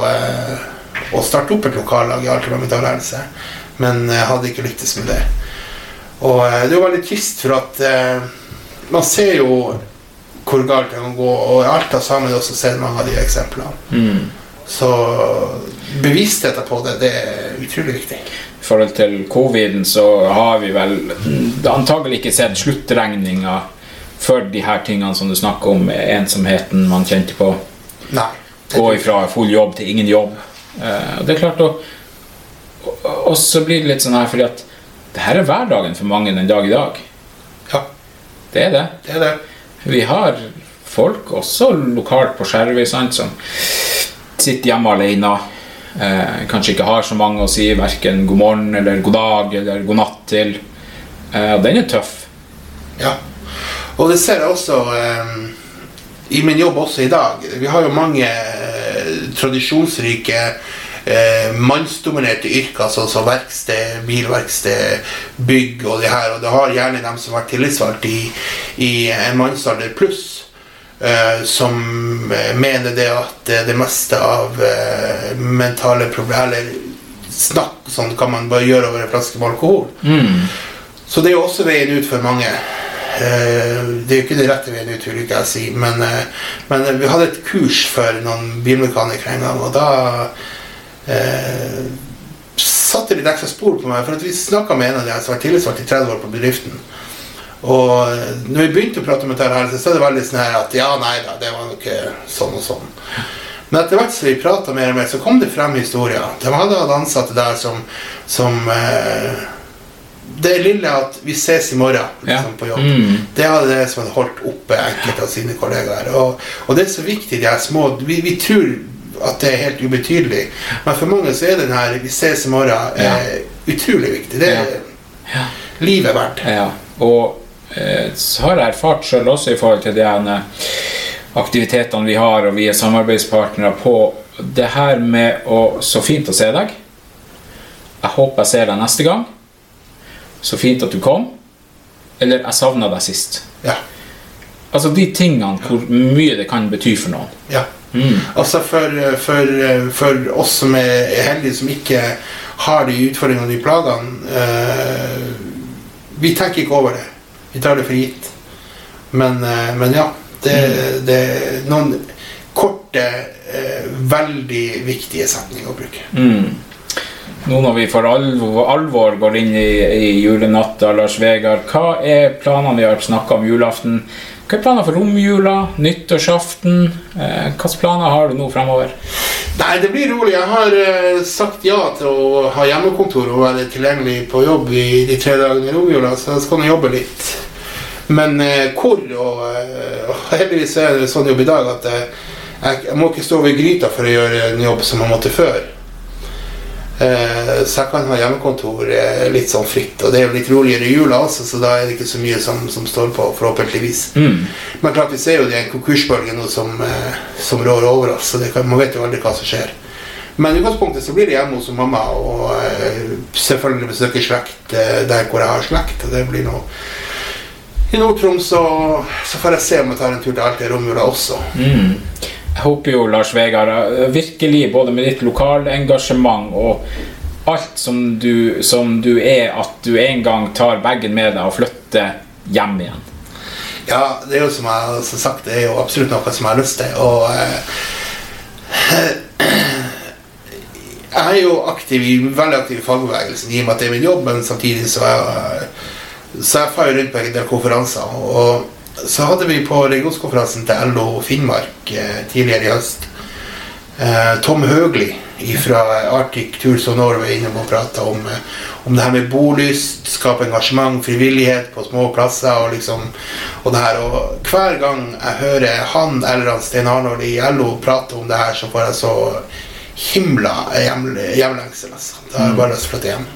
å starte opp et lokallag i Alta med Mental Helse, men hadde ikke lyktes med det. Og eh, det er jo veldig trist, for at eh, man ser jo hvor galt det kan gå, og i Alta så har man også sett mange av de eksemplene. Mm. Så bevisstheten på det, det er utrolig viktig. I forhold til coviden så har vi vel antagelig ikke sett sluttregninga for de her tingene som du snakker om, ensomheten man kjente på. Nei. Gå ifra full jobb til ingen jobb. Eh, og det er klart å Og så blir det litt sånn her fordi at det her er hverdagen for mange den dag i dag. Ja. Det er det. Det er det. Vi har folk også lokalt på Skjervøy som sitter hjemme alene. Eh, kanskje ikke har så mange å si verken god morgen eller god dag eller god natt til. Eh, og den er tøff. Ja. Og det ser jeg også eh, i min jobb også i dag. Vi har jo mange eh, tradisjonsrike eh, mannsdominerte yrker, sånn som verksted, bilverksted, bygg og det her. Og det har gjerne dem som har vært tillitsvalgt i, i en mannsalder pluss. Uh, som eh, mener det at det meste av uh, mentale problemer Eller snakk sånn kan man bare gjøre over en flaske med alkohol. Så det er jo også veien ut for mange. Uh, Det er jo ikke den rette veien ut, vil ikke jeg si. Men, men vi hadde et kurs for noen bilmekanikere en gang, og da eh, satte litt ekstra spor på meg. For at vi snakka med en av de som var tillitsvalgt i 30 år på bedriften. Og eh, når vi begynte å prate om dette, her, så er det veldig sånn her at ja, nei da, det var nok sånn og sånn. Men etter hvert som vi prata mer og mer, så kom det frem historier. De hadde hatt ansatte der som, som eh, det lille at vi ses i morgen liksom, på jobb, Mm. det hadde det som hadde holdt oppe enkelte av sine kollegaer. Og, og det er så viktig, de her små Vi, vi tror at det er helt ubetydelig, men for mange så er den her 'vi ses i morgen' ja. utrolig viktig. Det er livet verdt. Ja, og eh, så har jeg erfart selv også i forhold til de her aktivitetene vi har, og vi er samarbeidspartnere på det her med å Så fint å se deg. Jeg håper jeg ser deg neste gang. Så fint at du kom. Eller jeg savna deg sist. Ja. Altså de tingene hvor mye det kan bety for noen. Ja. Mm. Altså for, for, for oss som er heldige, som ikke har de utfordringene og de plagene eh, Vi tenker ikke over det. Vi tar det for gitt. Men, eh, men ja. Det, det er noen korte, eh, veldig viktige setninger å bruke. Mm. Nå når vi for alvor, alvor går inn i, i julenatta, Lars Vegard, hva er planene vi har snakka om julaften? Hva er planene for romjula, nyttårsaften? Eh, Hvilke planer har du nå fremover? Nei, det blir rolig. Jeg har eh, sagt ja til å ha hjemmekontor og være tilgjengelig på jobb i de tre dagene i romjula, så jeg skal nå jobbe litt. Men eh, hvor og, og Heldigvis er det sånn jobb i dag at jeg, jeg må ikke stå ved gryta for å gjøre en jobb som jeg måtte før. Eh, så jeg kan ha hjemmekontor eh, litt sånn fritt. Og det er jo litt roligere i jula også, så da er det ikke så mye som, som står på, forhåpentligvis. Mm. Men klart vi ser jo det er en konkursbølge nå som, eh, som rår over oss, så det kan, man vet jo aldri hva som skjer. Men i utgangspunktet så blir det hjemme hos mamma, og selvfølgelig besøker slekt der hvor jeg har slekt. Og det blir noe I Nord-Troms så, så får jeg se om jeg tar en tur til Alta i romjula også. Mm. Jeg håper jo, Lars Vegard, eh, virkelig både med ditt lokalengasjement og alt som du, som du er, at du en gang tar bagen med deg og flytter hjem igjen. Ja, det er jo som jeg har sagt, det er jo absolutt noe som jeg har lyst til. Og eh, jeg er jo aktiv veldig aktiv i fagbevegelsen i og med at det er min jobb, men samtidig så er jeg, så jeg rundt på en del konferanser. Og så hadde vi på regionskonferansen til LO Finnmark eh, tidligere i høst eh, Tom Høgli fra Arctic Tours of Norway innom og prata om, eh, om det her med bolyst, skape engasjement, frivillighet på små plasser. Og liksom, og det her, og hver gang jeg hører han eller han Stein Arnold i LO prate om det her, så får jeg så himla hjem- hjemlengsel. Altså. Da har jeg bare å flytte hjem.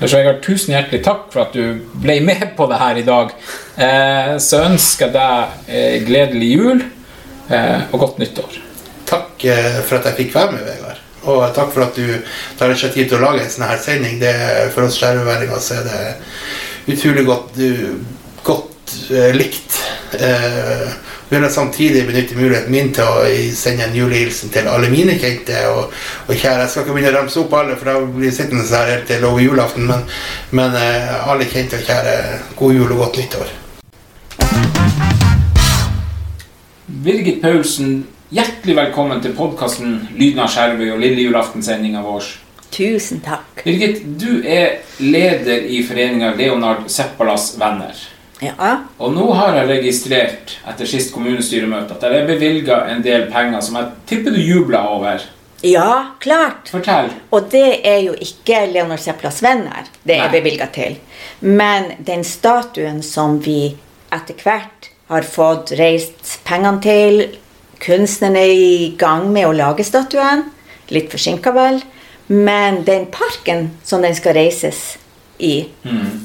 Vegard, tusen hjertelig takk for at du ble med på det her i dag. Eh, så ønsker jeg deg eh, gledelig jul eh, og godt nyttår. Takk eh, for at jeg fikk være med, Vegard. Og takk for at du tar initiativ til å lage en sånn her sending. Det, for oss skjermværinger så er det utrolig godt, du, godt eh, likt. Eh, vil jeg samtidig benytte muligheten min til å sende en julehilsen til alle mine kjente. Og, og kjære, Jeg skal ikke begynne å ramse opp alle, for da blir jeg sittende her helt til over julaften. Men, men eh, alle kjente og kjære, god jul og godt nyttår. Birgit Paulsen, hjertelig velkommen til podkasten Lyden av Skjervøy og lille julaftensendinga vår. Tusen takk. Birgit, du er leder i foreninga Leonard Seppalas venner. Ja. Og nå har jeg registrert etter sist kommunestyremøte at det er bevilga en del penger som jeg tipper du jubler over. Ja, klart. Fortell. Og det er jo ikke Leonor Seplas venner det er bevilga til. Men den statuen som vi etter hvert har fått reist pengene til Kunstnerne er i gang med å lage statuen. Litt forsinka, vel. Men den parken som den skal reises i,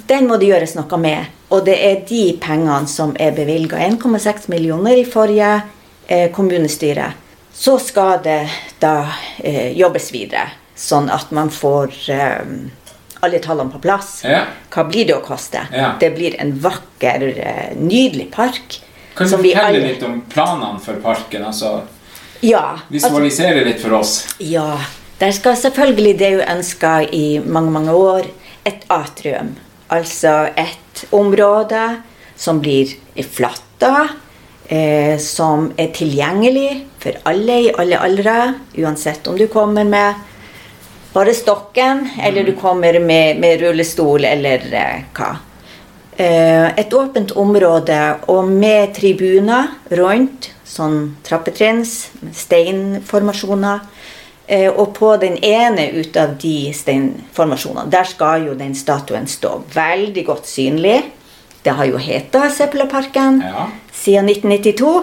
den må det gjøres noe med. Og det er de pengene som er bevilga. 1,6 millioner i forrige eh, kommunestyre. Så skal det da eh, jobbes videre, sånn at man får eh, alle tallene på plass. Ja. Hva blir det å koste? Ja. Det blir en vakker, eh, nydelig park. Kan du som vi fortelle alle- litt om planene for parken? altså Ja. altså- litt for oss. Ja, der skal selvfølgelig det hun ønska i mange, mange år, et atrium. Altså et område som blir flatta, eh, som er tilgjengelig for alle i alle aldre, uansett om du kommer med bare stokken, eller du kommer med, med rullestol, eller eh, hva. Eh, et åpent område og med tribuner rundt, sånn trappetrinns, steinformasjoner. Eh, og på den ene ut av de steinformasjonene, der skal jo den statuen stå veldig godt synlig. Det har jo heta Seppelaparken siden 1992.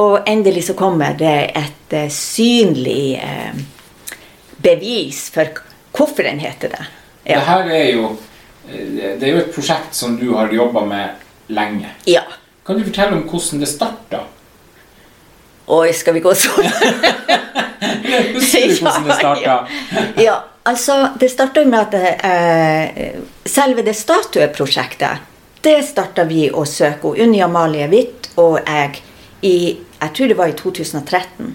Og endelig så kommer det et eh, synlig eh, bevis for hvorfor den heter det. Det her er jo eh, Det er jo et prosjekt som du har jobba med lenge. Ja. Kan du fortelle om hvordan det starta? Oi, skal vi gå så Husker du hvordan det starta? ja, altså Det starta med at eh, selve det statueprosjektet det starta vi å søke. Unni Amalie Hvitt og jeg i Jeg tror det var i 2013.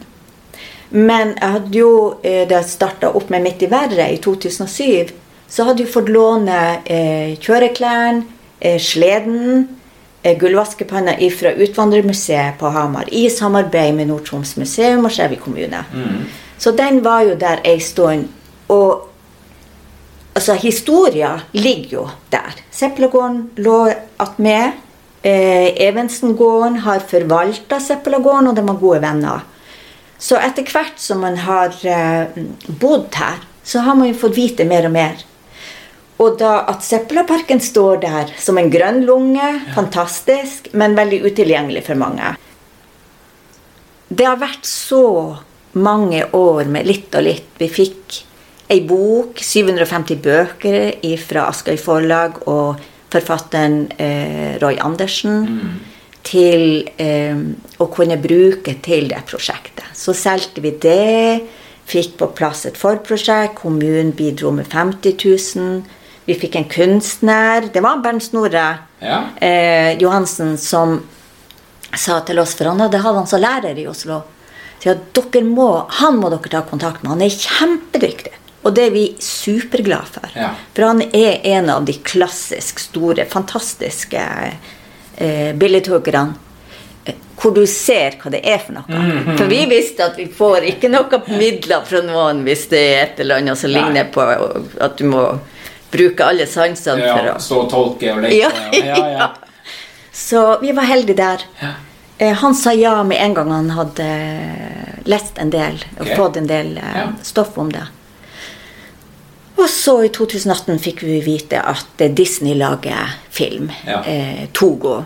Men jeg hadde jo eh, jeg starta opp med Midt i været i 2007, så hadde jeg fått låne eh, kjøreklærne, eh, sleden, gullvaskepanna fra Utvandrermuseet på Hamar i samarbeid med Nord-Troms museum og Skjevi kommune. Så den var jo der ei stund. Og altså, historia ligger jo der. Seplagården lå attmed. Eh, Evensen-gården har forvalta Seppelagården, og de har gode venner. Så etter hvert som man har eh, bodd her, så har man jo fått vite mer og mer. Og da at Søppelparken står der som en grønn lunge, fantastisk, men veldig utilgjengelig for mange. Det har vært så mange år med litt og litt. Vi fikk ei bok, 750 bøker fra Askøy forlag og forfatteren eh, Roy Andersen. Til eh, å kunne bruke til det prosjektet. Så solgte vi det. Fikk på plass et forprosjekt. Kommunen bidro med 50 000. Vi fikk en kunstner. Det var Bernt Snorre Ja. eh, Johansen som sa til oss, for han hadde hatt han som lærer i Oslo så at dere må, Han må dere ta kontakt med. Han er kjempedyktig. Og det er vi superglade for. Ja. For han er en av de klassisk store, fantastiske eh, billedhuggerne. eh, Hvor du ser hva det er for noe. Mhm. For vi visste at vi får ikke noe midler fra noen hvis det er et eller annet som ligner på at du må bruke alle sansene for Ja, å stå og tolke og leke. Ja, ja, ja. Så vi var heldige der. Eh, Han sa ja med en gang han hadde lest en del og okay. fått en del eh, stoff om det. Og så i 2018 fikk vi vite at eh, Disney lager film. Eh, Togo.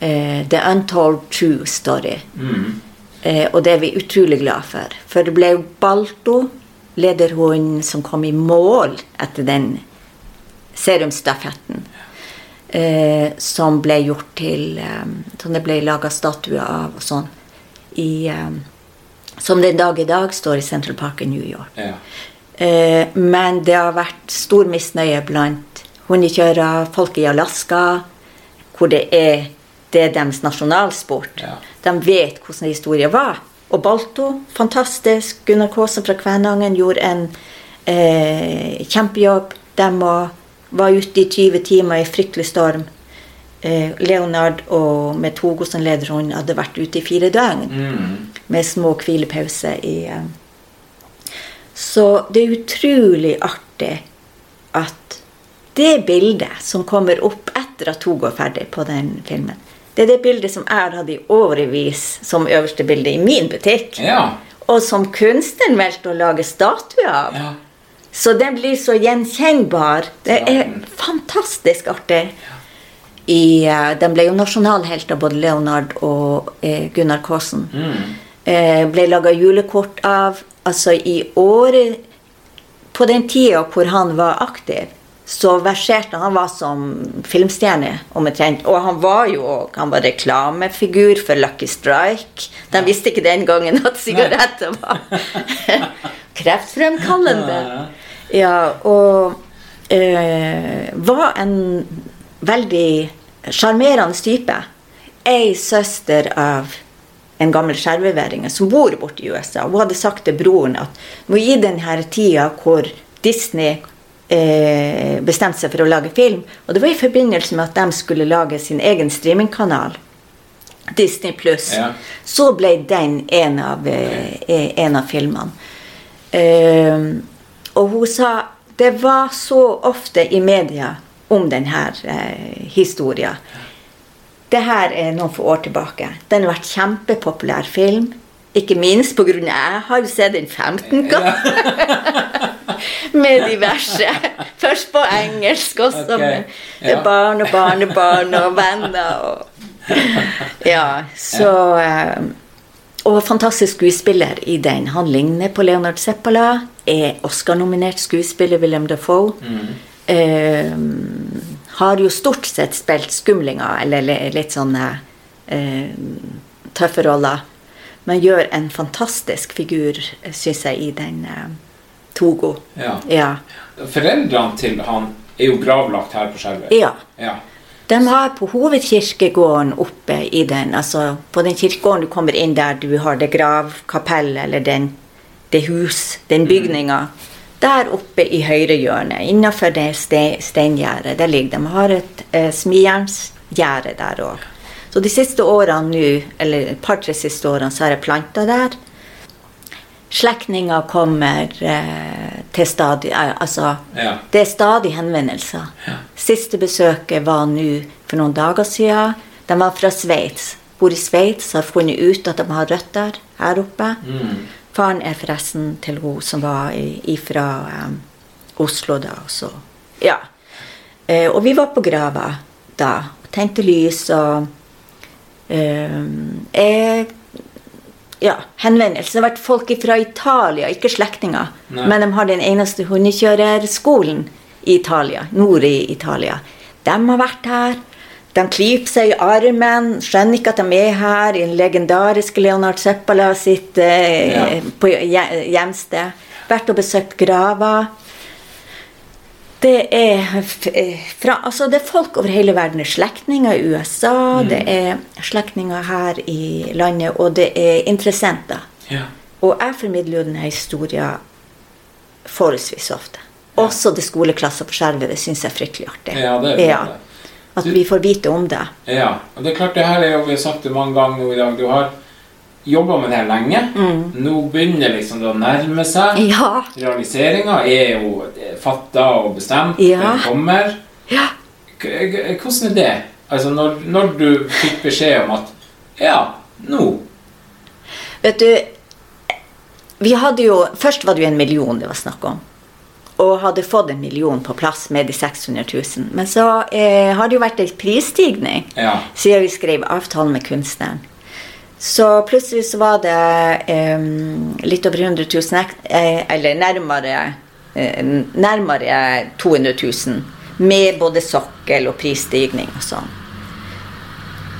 Eh, The Untold True Story. Mm. Eh, og det er vi utrolig glad for. For det ble jo Balto, lederhunden, som kom i mål etter den serumstafetten. Eh, som ble gjort til eh, Som det ble laga statuer av og sånn. I, eh, som den dag i dag står i Central Park i New York. Ja. Eh, men det har vært stor misnøye blant hundekjørere, folk i Alaska, hvor det er det er deres nasjonalsport. De vet hvordan historien var. Og Balto, fantastisk. Gunnar Kåsen fra Kvænangen gjorde en eh, kjempejobb. De var, ute i 20 timer i fryktelig storm. Eh, Leonard og med Togo som lederhund hadde vært ute i fire døgn Mm. med små hvilepauser i eh. Så det er utrolig artig at det bildet som kommer opp etter at Togo er ferdig på den filmen, det er det bildet som jeg har hatt i årevis som øverste bilde i min butikk. Ja. Og som kunstneren valgte å lage statue av. Så den blir så gjenkjennbar. Det er fantastisk artig. I, uh, den ble jo nasjonalhelter, både Leonard og uh, Gunnar Kaasen. Eh, ble laga julekort av. Altså i året På den tida hvor han var aktiv, så verserte han. Var som filmstjerne omtrent. Og han var jo han var reklamefigur for Lucky Strike. De visste ikke den gangen at sigaretter var kreftfremkallende. Ja, og eh, var en veldig sjarmerende type. Ei søster av en gammel skjerveværing som bor borte i USA. Hun hadde sagt til broren at nå i denne tida hvor Disney eh, bestemte seg for å lage film, og det var i forbindelse med at de skulle lage sin egen streamingkanal, Disney Pluss, Ja. så ble den en av, eh, en av filmene. Eh, og hun sa det var så ofte i media om denne eh, historien. Det her er noen få år tilbake. Den har vært kjempepopulær film Ikke minst på grunn av jeg har jo sett den 15 ganger. med diverse. Først på engelsk, også. Okay. Med ja. barn og barnebarn og venner. Og, ja, så eh, Og fantastisk skuespiller i den. Han ligner på Leonard Zeppala. Er Oscar-nominert skuespiller, William Dafoe. Eh, har jo stort sett spilt skumlinger, eller litt sånne eh, tøffe roller. Men gjør en fantastisk figur, syns jeg, i den eh, Togo. Ja. Ja. Foreldrene til han er jo gravlagt her på Skjervøy. Ja. ja. De har på hovedkirkegården oppe i den, altså på den kirkegården du kommer inn der du har det gravkapellet, eller den, det hus, den bygninga. Der oppe i høyre hjørne, innenfor det ste, steingjerdet, der ligger de. De har et eh, smijernsgjerde der òg. Så de siste årene nå, eller et par-tre siste årene, så har jeg planta der. Slektninger kommer eh, til stadig eh, Altså, Ja. det er stadig henvendelser. Siste besøket var nå for noen dager siden. De var fra Sveits. Bor i Sveits, har funnet ut at de har røtter her oppe. Mm. Faren er forresten til hun som var ifra em, Oslo da. og Så. Ja. Eh, og vi var på grava da. Tente lys og jeg ja, henvendelser. Det har vært folk fra Italia, ikke slektninger. Nei. Men de har den eneste hundekjørerskolen i Italia, nord i Italia. De har vært her. De klyper seg i armen, skjønner ikke at de er her i den legendariske Leonard Zeppala sitt eh, Ja. på hjemsted. Vært og besøkt grava. Det er, eh, fra, altså det er folk over hele verden. Det er slektninger i USA, Mm. det er slektninger her i landet, og det er interessenter. Ja. Og jeg formidler jo denne historien forholdsvis ofte. Også til skoleklasser på Skjervøy. Det syns jeg er fryktelig artig. Ja, det er Ja. det. At vi får vite om det. Ja, og det er klart det her er jo, vi har sagt det mange ganger nå i dag, du har jobba med det her lenge. Mm. Nå begynner liksom det å nærme seg. Ja. Realiseringa er jo fatta og bestemt. Ja. Den kommer. Ja. Hvordan er det? Altså når, når du fikk beskjed om at Ja, nå. Vet du, vi hadde jo Først var det jo en million det var snakk om. Og hadde fått en million på plass med de 600 000. Men så eh, har det jo vært en prisstigning Ja. siden vi skrev avtalen med kunstneren. Så plutselig så var det eh, litt over 100 000, eh, eller nærmere, eh, nærmere 200 000. Med både sokkel og prisstigning og sånn.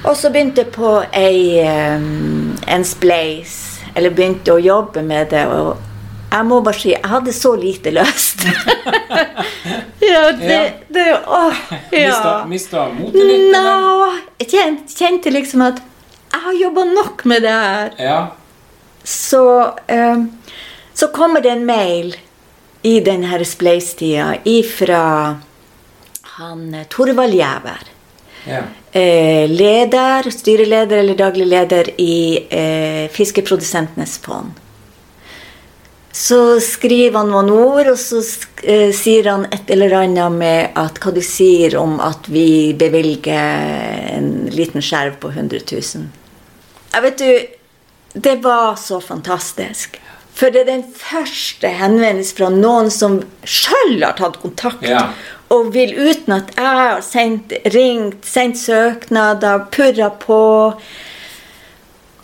Og så begynte jeg på ei, en spleis, eller begynte å jobbe med det. Og jeg må bare si, jeg hadde så lite lyst. ja, det, Ja. det åh, ja. Mista, mista motet litt? eller? no, jeg kjente, kjente liksom at jeg har jobba nok med det her. Ja. Så, eh, så kommer det en mail i denne spleistida ifra han eh, Torvald Gjæver. Ja. Eh, leder, styreleder eller daglig leder i eh, Fiskeprodusentenes fond. Så skriver han noen ord, og så eh, sier han et eller annet med at hva du sier om at vi bevilger en liten skjerv på 100 000. Jeg vet du, det var så fantastisk. For det er den første henvendelsen fra noen som sjøl har tatt kontakt. Ja. Og vil uten at jeg har sendt, ringt, sendt søknader, purra på.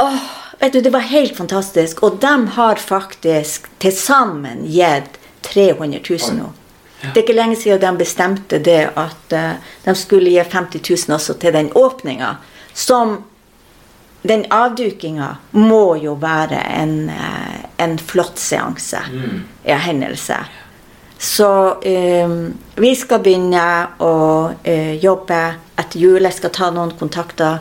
Åh, vet du, Det var helt fantastisk. Og de har faktisk til sammen gitt 300 000 nå. Det er ikke lenge siden de bestemte det at eh, de skulle gi 50 000 også til den åpninga. Som Den avdukinga må jo være en, eh, en flott seanse. Mm. Ja, hendelse. Så um, vi skal begynne å uh, jobbe etter jul. Jeg skal ta noen kontakter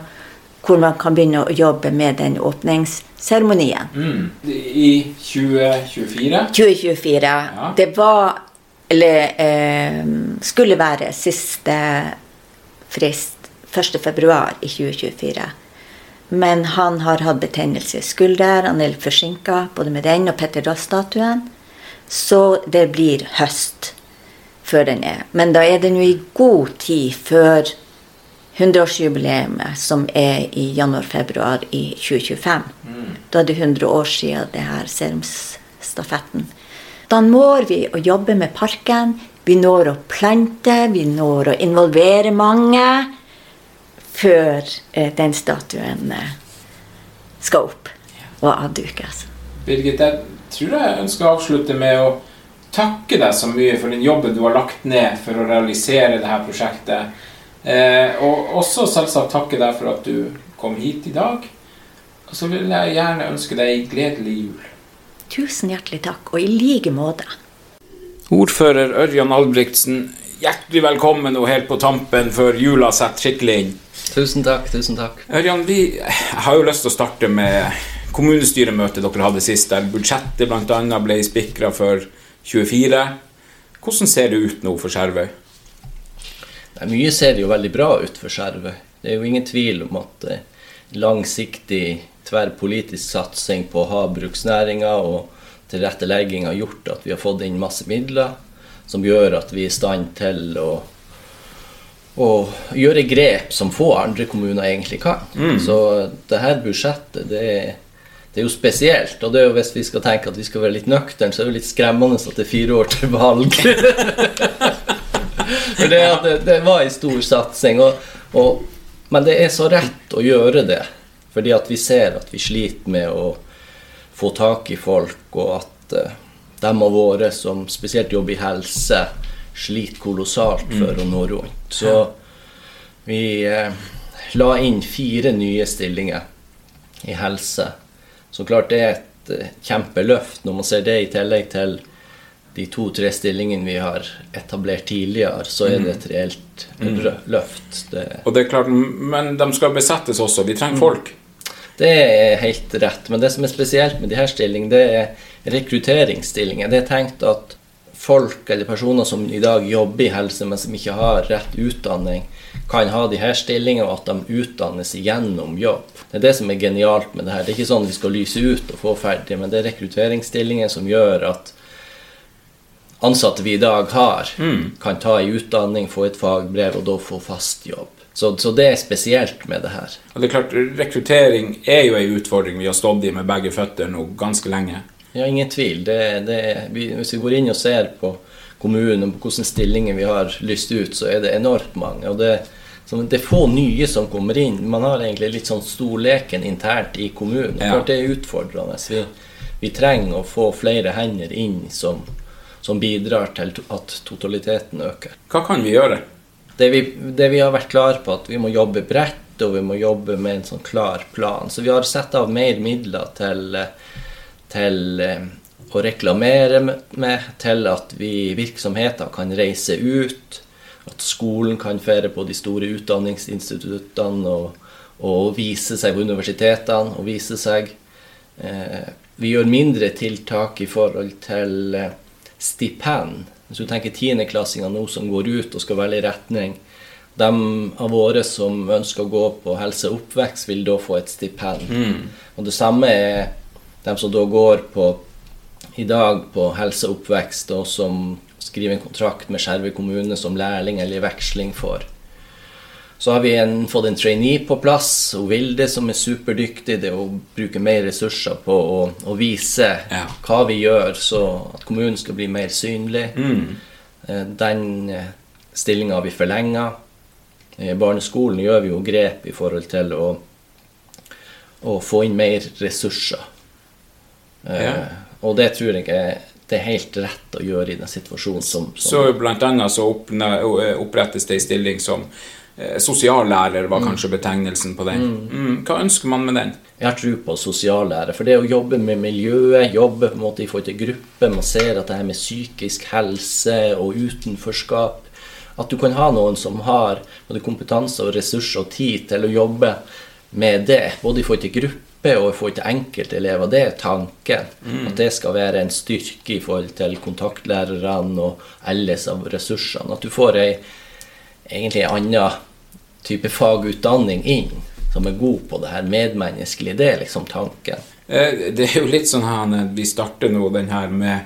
hvor man kan begynne å jobbe med den åpningsseremonien. Mm. I 2024? 2024. Det var Eller eh, skulle være siste frist 1. februar i 2024. Men han har hatt betennelse i skulder, han er litt forsinka både med den og Petter Dass-statuen. Så det blir høst før den er. Men da er det nå i god tid før 100-årsjubileet, som er i januar-februar i 2025. Mm. Da er det 100 år siden det her serumsstafetten. Da når vi å jobbe med parken. Vi når å plante, vi når å involvere mange før eh, den statuen eh, skal opp og avdukes. Birgit, jeg tror jeg ønsker å avslutte med å takke deg så mye for den jobben du har lagt ned for å realisere dette prosjektet. Eh, og også selvsagt takke deg for at du kom hit i dag. Og så vil jeg gjerne ønske deg en gledelig jul. Tusen hjertelig takk, og i like måte. Ordfører Ørjan Albrigtsen, hjertelig velkommen og helt på tampen før jula setter skikkelig inn. Tusen takk, tusen takk. Ørjan, vi har jo lyst til å starte med kommunestyremøtet dere hadde sist, der budsjettet bl.a. ble spikra for 24. Hvordan ser det ut nå for Skjervøy? Mye ser jo veldig bra ut for Skjervøy. Det er jo ingen tvil om at eh, langsiktig tverrpolitisk satsing på havbruksnæringa og tilrettelegging har gjort at vi har fått inn masse midler som gjør at vi er i stand til å, å gjøre grep som få andre kommuner egentlig kan. Mm. Så det her budsjettet, det er, det er jo spesielt. Og det er jo hvis vi skal tenke at vi skal være litt nøkterne, så er det jo litt skremmende at det er fire år til valg. For det, det, det var en stor satsing. Og, og, men det er så rett å gjøre det. Fordi at vi ser at vi sliter med å få tak i folk, og at uh, dem av våre som spesielt jobber i helse, sliter kolossalt for å nå rundt. Så vi eh, la inn fire nye stillinger i helse. Så klart det er et uh, kjempeløft når man ser det i tillegg til de to-tre stillingene vi har etablert tidligere, så er det et reelt Mm. løft. Det, Og det er klart, Men de skal besettes også. Vi trenger Mm. folk. det er helt rett. Men det som er spesielt med de her stillingene, det er rekrutteringsstillinger. Det er tenkt at folk eller personer som i dag jobber i helse, men som ikke har rett utdanning, kan ha de her stillingene, og at de utdannes gjennom jobb. Det er det som er genialt med det her. Det er ikke sånn vi skal lyse ut og få ferdig, men det er rekrutteringsstillinger som gjør at ansatte vi i dag har, kan ta i utdanning, få et fagbrev og da få fast jobb. Så, så det er spesielt med det her. Og det er klart, Rekruttering er jo en utfordring vi har stått i med begge føtter nå ganske lenge. Ja, ingen tvil. Det, det, hvis vi går inn og ser på kommunen og på hvilke stillinger vi har lyst ut, så er det enormt mange. Og det, det er få nye som kommer inn. Man har egentlig litt sånn storleken internt i kommunen. Ja. Klart det er utfordrende. Vi, vi trenger å få flere hender inn som, som bidrar til at totaliteten øker. Hva kan vi gjøre? Det vi, det vi har vært klar på, at vi må jobbe bredt og vi må jobbe med en sånn klar plan. Så vi har satt av mer midler til, eh, til eh, å reklamere med, til at vi virksomheter kan reise ut. At skolen kan fere på de store utdanningsinstituttene og, og vise seg på universitetene og vise seg. Eh, vi gjør mindre tiltak i forhold til eh, stipend. Hvis du tenker tiendeklassinger nå som går ut og skal velge retning. De av våre som ønsker å gå på helse og oppvekst, vil da få et stipend. Mm. Og det samme er de som da går på i dag på helse og som skriver en kontrakt med Skjervøy kommune som lærling eller i veksling for. Så har vi en, fått en trainee på plass, og Vilde som er superdyktig. Det å bruke mer ressurser på å, å vise hva vi gjør, så at kommunen skal bli mer synlig. Mm. Eh, Den stillinga har vi forlenga. I barneskolen gjør vi jo grep i forhold til å, å få inn mer ressurser. Eh, Ja. Og det tror jeg er, det er helt rett å gjøre i den situasjonen som, som Så blant annet så oppne- opprettes det en stilling som eh, sosiallærer, var kanskje betegnelsen på den. Mm. Hva ønsker man med den? Jeg har tro på sosiallærer. For det å jobbe med miljøet, jobbe på en måte i forhold til gruppe Man ser at det her med psykisk helse og utenforskap At du kan ha noen som har både kompetanse og ressurser og tid til å jobbe med det, både i forhold til grupper og enkelte elever, enkeltelever, det er tanken. Mm. At det skal være en styrke i forhold til kontaktlærerne og ellers av ressursene. At du får ei egentlig en annen type fagutdanning inn som er god på det her medmenneskelige. Det er liksom tanken. Eh, Det er jo litt sånn her eh, Vi starter nå den her med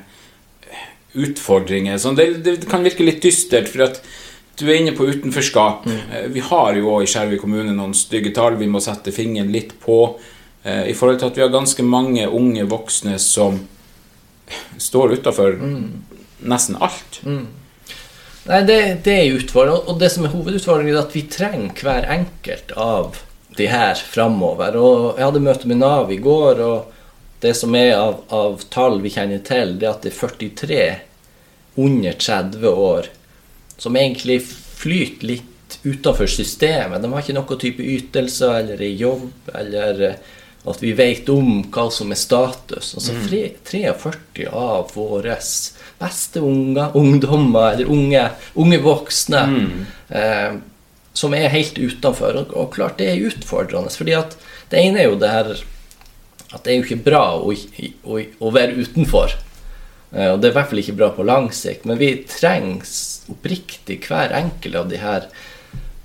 utfordringer. Sånn, det, det kan virke litt dystert, for at du er inne på utenforskap. Mm. Vi har jo i Skjervøy kommune noen stygge tall vi må sette fingeren litt på. Eh, i forhold til at vi har ganske mange unge voksne som står utafor nesten alt. Nei, det, det er utfordrende. Og det som er hovedutfordringen, er at vi trenger hver enkelt av de her framover. Og jeg hadde møte med Nav i går, og det som er av, av tall vi kjenner til, det er at det er 43 under 30 år som egentlig flyter litt utenfor systemet. De har ikke noen type ytelser eller jobb eller at vi vet om hva som er status. Altså Mm. 43 av våre beste unge, ungdommer eller unge, unge voksne eh, som er helt utenfor. Og, og klart det er utfordrende. fordi at det ene er jo det her at det er jo ikke bra å, å, å være utenfor. Eh, Og det er i hvert fall ikke bra på lang sikt. Men vi trengs oppriktig hver enkelt av de her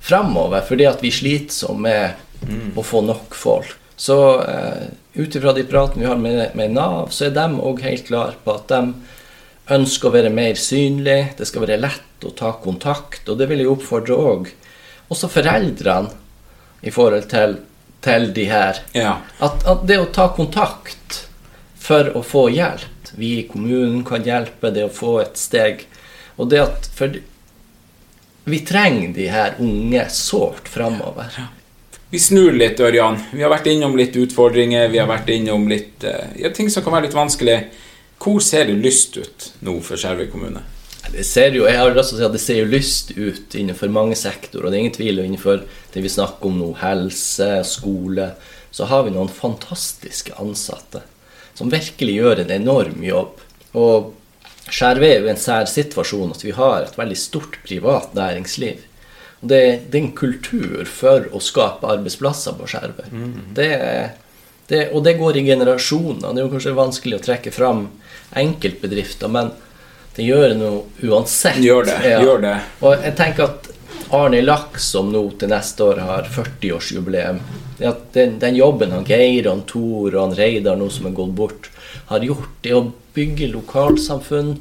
framover, fordi at vi sliter sånn med å få nok folk. Så uh, ut ifra de pratene vi har med, med Nav, så er de òg helt klare på at de ønsker å være mer synlige. Det skal være lett å ta kontakt. Og det vil jeg oppfordre òg også foreldrene i forhold til, til de her. At, at det å ta kontakt for å få hjelp Vi i kommunen kan hjelpe, det å få et steg. Og det at For vi trenger de her unge sårt framover. Vi snur litt, Ørjan. Vi har vært innom litt utfordringer, vi har vært innom litt eh, ja, ting som kan være litt vanskelig. Hvor ser det lyst ut nå for Skjervøy kommune? Det ser jo, jeg har lyst til det ser jo lyst ut innenfor mange sektorer. og Det er ingen tvil innenfor det vi snakker om nå, helse, skole, så har vi noen fantastiske ansatte som virkelig gjør en enorm jobb. Og Skjervøy er jo en sær situasjon at vi har et veldig stort privat næringsliv. Det, det er en kultur for å skape arbeidsplasser på Skjervøy. Det, det, og det går i generasjoner. Det er jo kanskje vanskelig å trekke fram enkeltbedrifter, men det gjør det noe uansett. Gjør det, gjør det. Og jeg tenker at Arne Laks, som nå til neste år har 40-årsjubileum det den, den jobben han Geir, han Tor og han Reidar nå som er gått bort, har gjort, det å bygge lokalsamfunn,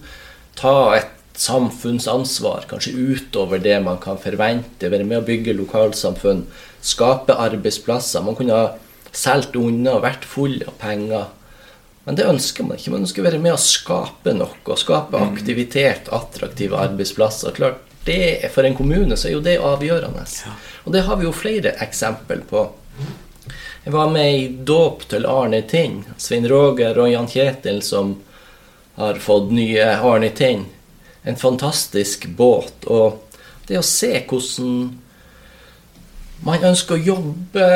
ta et samfunnsansvar, kanskje utover det man kan forvente, være med å bygge lokalsamfunn, skape arbeidsplasser. Man kunne ha solgt unna vært full av penger. Men det ønsker man ikke. Man ønsker å være med å skape noe. Skape aktivitet, attraktive arbeidsplasser. Klart, det, For en kommune så er jo det avgjørende. Og det har vi jo flere eksempel på. Jeg var med i dåp til Arne Tind. Svein Roger og Jan Kjetil som har fått nye Arne Tind. En fantastisk båt. Og det å se hvordan man ønsker å jobbe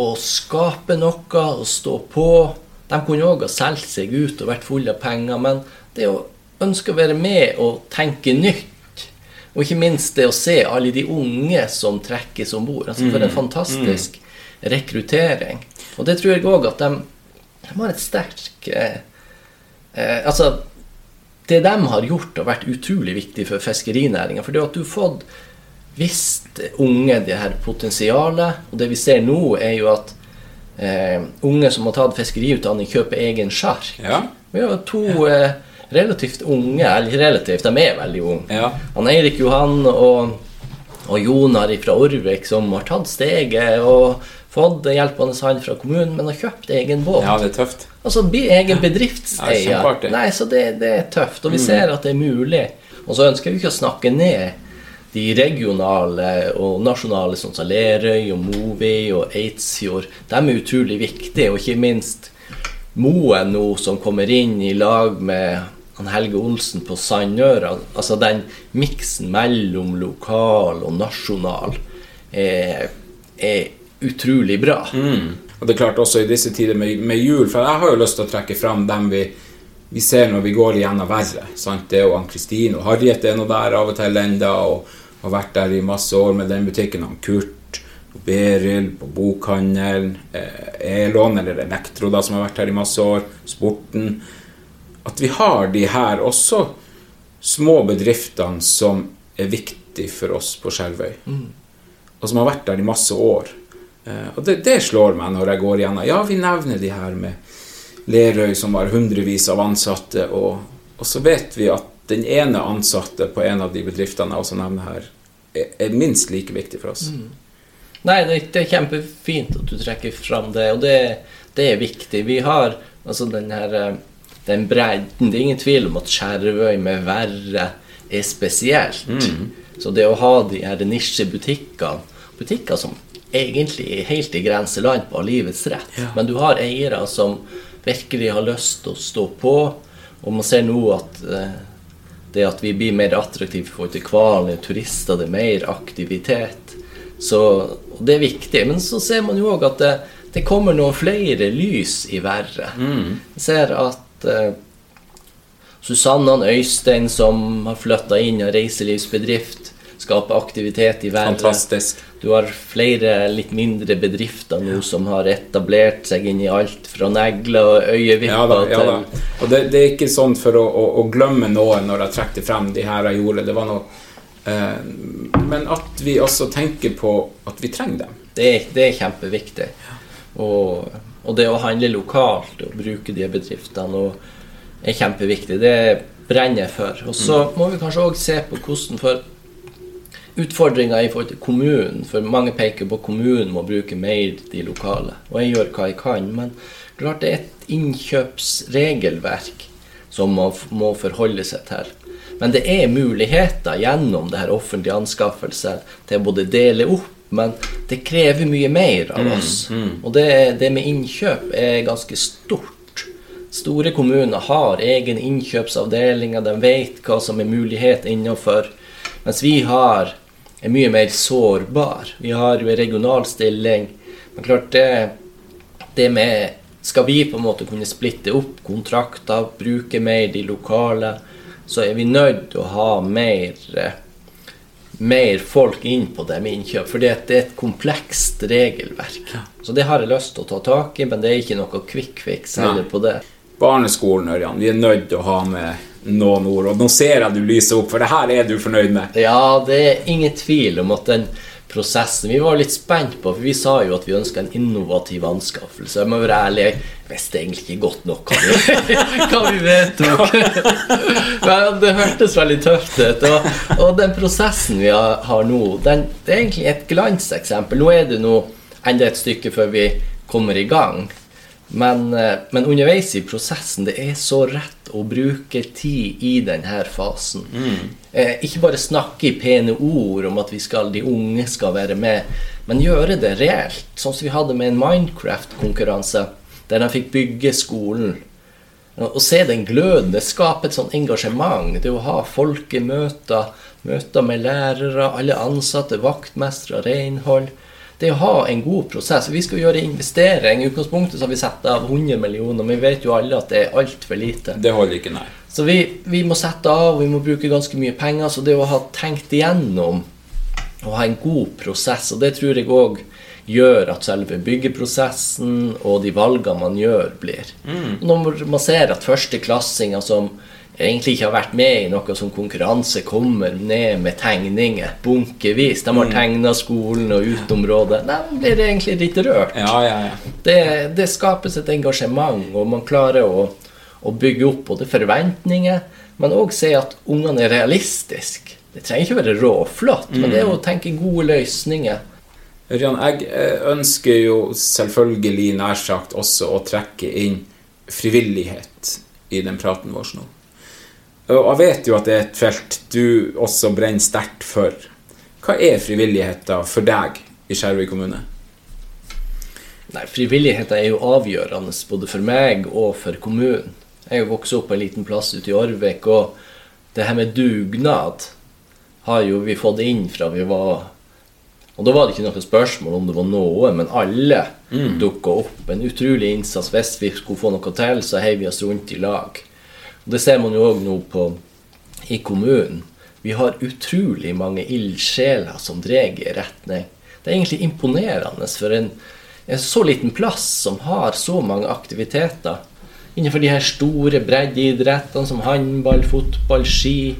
og skape noe og stå på De kunne òg ha solgt seg ut og vært fulle av penger, men det å ønske å være med og tenke nytt, og ikke minst det å se alle de unge som trekkes om bord altså For en Mm, fantastisk rekruttering. Og det tror jeg òg at de, de har et sterkt eh, eh, Altså det de har gjort, har vært utrolig viktig for fiskerinæringa. For det at du har fått visst unge det her potensialet. Og det vi ser nå, er jo at eh, unge som har tatt fiskeriutdanning, kjøper egen sjark. Vi har to eh, relativt unge, eller relativt, de er veldig unge. Han Eirik Johan og, og Jonar fra Orvik som har tatt steget og fått hjelpende hånd fra kommunen, men har kjøpt egen båt. Ja, det er tøft. Altså bli egen bedriftseier. Ja, Nei, så det, det er tøft. Og vi Mm. ser at det er mulig. Og så ønsker vi ikke å snakke ned de regionale og nasjonale, sånn som Lerøy og Movi og Eidsfjord. De er utrolig viktige, og ikke minst Moen nå, som kommer inn i lag med Helge Olsen på Sandøra. Altså den miksen mellom lokal og nasjonal er, er utrolig bra. Og det er klart også i disse tider med, med jul, for jeg har jo lyst til å trekke fram dem vi, vi ser når vi går igjennom verre. Sant? Det er jo Ann-Kristin og Harriet er nå der av og til enda, og har vært der i masse år med den butikken. Han Kurt og Beril på bokhandelen, eh, Elon eller Elektro da, som har vært her i masse år, Sporten. At vi har de her også små bedriftene som er viktige for oss på Skjervøy og som har vært der i masse år. Eh, og det, det slår meg når jeg går igjennom. Ja, vi nevner de her med Lerøy som har hundrevis av ansatte, og, og så vet vi at den ene ansatte på en av de bedriftene jeg også nevner her, er, er minst like viktig for oss. Nei, det, det er kjempefint at du trekker fram det, og det, det er viktig. Vi har altså den her eh, den bredden. Det er ingen tvil om at Skjervøy med verre er spesielt. Mm. Så det å ha de her nisjebutikkene, butikker som egentlig helt i grenseland på livets rett, Ja. men du har eiere som virkelig har lyst til å stå på, og man ser nå at eh, det at vi blir mer attraktive i forhold til kvalen, turister, det er mer aktivitet. Så det er viktig. Men så ser man jo òg at det, det kommer noen flere lys i verre. Jeg ser at eh, Susanne og Øystein, som har flytta inn i en reiselivsbedrift, skaper aktivitet i været. Fantastisk. Du har flere litt mindre bedrifter nå som har etablert seg inn i alt fra negler og øyevipper Ja da, ja da. til Og det, det er ikke sånn for å, å, å glemme noe når jeg trekker frem de her jeg gjorde. Det var noe eh, Men at vi også tenker på at vi trenger dem. Det det er kjempeviktig. Og, og det å handle lokalt og bruke de bedriftene er kjempeviktig. Det brenner jeg for. Og så må vi kanskje òg se på hvordan for utfordringer i forhold til kommunen. For mange peker på kommunen må bruke mer de lokale. Og jeg gjør hva jeg kan. Men klart det er et innkjøpsregelverk som man må forholde seg til. Men det er muligheter gjennom det her offentlige anskaffelser til å både dele opp, men det krever mye mer av Mm, oss. mm. Og det, det med innkjøp er ganske stort. Store kommuner har egen innkjøpsavdeling, de vet hva som er mulighet innenfor. Mens vi har er mye mer sårbar. Vi har jo en regional stilling. Men klart det, det med Skal vi på en måte kunne splitte opp kontrakter, bruke mer de lokale, så er vi nødt til å ha mer eh, mer folk inn på det med innkjøp, For det er et komplekst regelverk. Så det har jeg lyst til å ta tak i, men det er ikke noe quick fix heller på det. Barneskolen, Ørjan. Vi er nødt til å ha med noen ord. Og nå ser jeg du lyser opp, for det her er du fornøyd med. Ja, det er ingen tvil om at den prosessen Vi var litt spent på, for vi sa jo at vi ønska en innovativ anskaffelse. Jeg må være ærlig, jeg visste egentlig ikke godt nok hva vi, hva vi vedtok. Men det hørtes veldig tøft ut. Og, og den prosessen vi har, nå, den, det er egentlig et glanseksempel. Nå er det nå enda et stykke før vi kommer i gang. Men, eh, men underveis i prosessen, det er så rett å bruke tid i denne fasen. Eh, ikke bare snakke i pene ord om at vi skal, de unge skal være med, men gjøre det reelt. Sånn som vi hadde med en Minecraft-konkurranse, der de fikk bygge skolen. Å se den gløden, det skaper et sånt engasjement. Det å ha folkemøter, møter med lærere, alle ansatte, vaktmestere, renhold. Det er å ha en god prosess. Vi skal gjøre investering. I utgangspunktet så har vi satt av 100 millioner, men vi vet jo alle at det er altfor lite. Det holder ikke, nei. Så vi, vi må sette av, vi må bruke ganske mye penger. Så det å ha tenkt igjennom og ha en god prosess, og det tror jeg òg gjør at selve byggeprosessen og de valgene man gjør, blir. Mm. Når man ser at førsteklassinger som egentlig ikke har vært med i noe som konkurranse, kommer ned med tegninger bunkevis. De har Mm. tegna skolen og uteområdet. De blir egentlig litt rørt. Ja, ja, ja. Det, det skapes et engasjement, og man klarer å, å bygge opp både forventninger, men òg se at ungene er realistiske. Det trenger ikke være råflott, men det er å tenke gode løsninger. Ørjan, jeg eh, ønsker jo selvfølgelig nær sagt også å trekke inn frivillighet i den praten vår nå. Og jeg vet jo at det er et felt du også brenner sterkt for. Hva er frivilligheten for deg i Skjervøy kommune? Nei, Frivilligheten er jo avgjørende både for meg og for kommunen. Jeg har vokst opp på en liten plass ute i Orvik, og det her med dugnad har jo vi fått inn fra vi var Og da var det ikke noe spørsmål om det var noe, men alle Mm. dukka opp. En utrolig innsats. Hvis vi skulle få noe til, så heiv vi oss rundt i lag. Og Det ser man jo òg nå på i kommunen. Vi har utrolig mange ildsjeler som drar i retning. Det er egentlig imponerende for en, en så liten plass som har så mange aktiviteter. Innenfor de her store breddeidrettene som håndball, fotball, ski.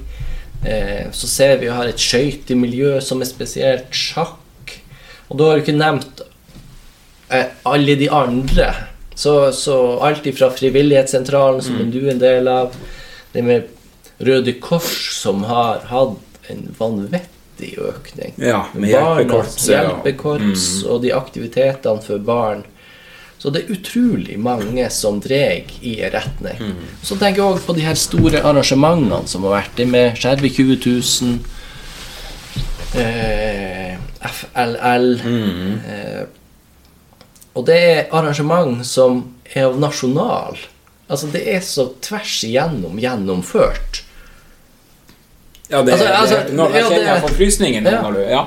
Eh, så ser vi vi har et skøytemiljø som er spesielt sjakk. Og da har du ikke nevnt eh, alle de andre. Så, så alt ifra Frivillighetssentralen, som Mm. du er en del av, det med Røde Kors, som har hatt en vanvittig økning. Ja, med hjelpekorps, ja. hjelpekorps Mm. og de aktivitetene for barn. Så det er utrolig mange som drar i en retning. Mm. Så tenker jeg òg på de her store arrangementene som har vært. Det med Skjervøy 20 000, eh, FLL eh, Og det er arrangement som er av nasjonal Altså, det er så tvers igjennom gjennomført. Ja, det, Altså, altså, det, nå jeg kjenner jeg får på frysningen Ja. når du Ja.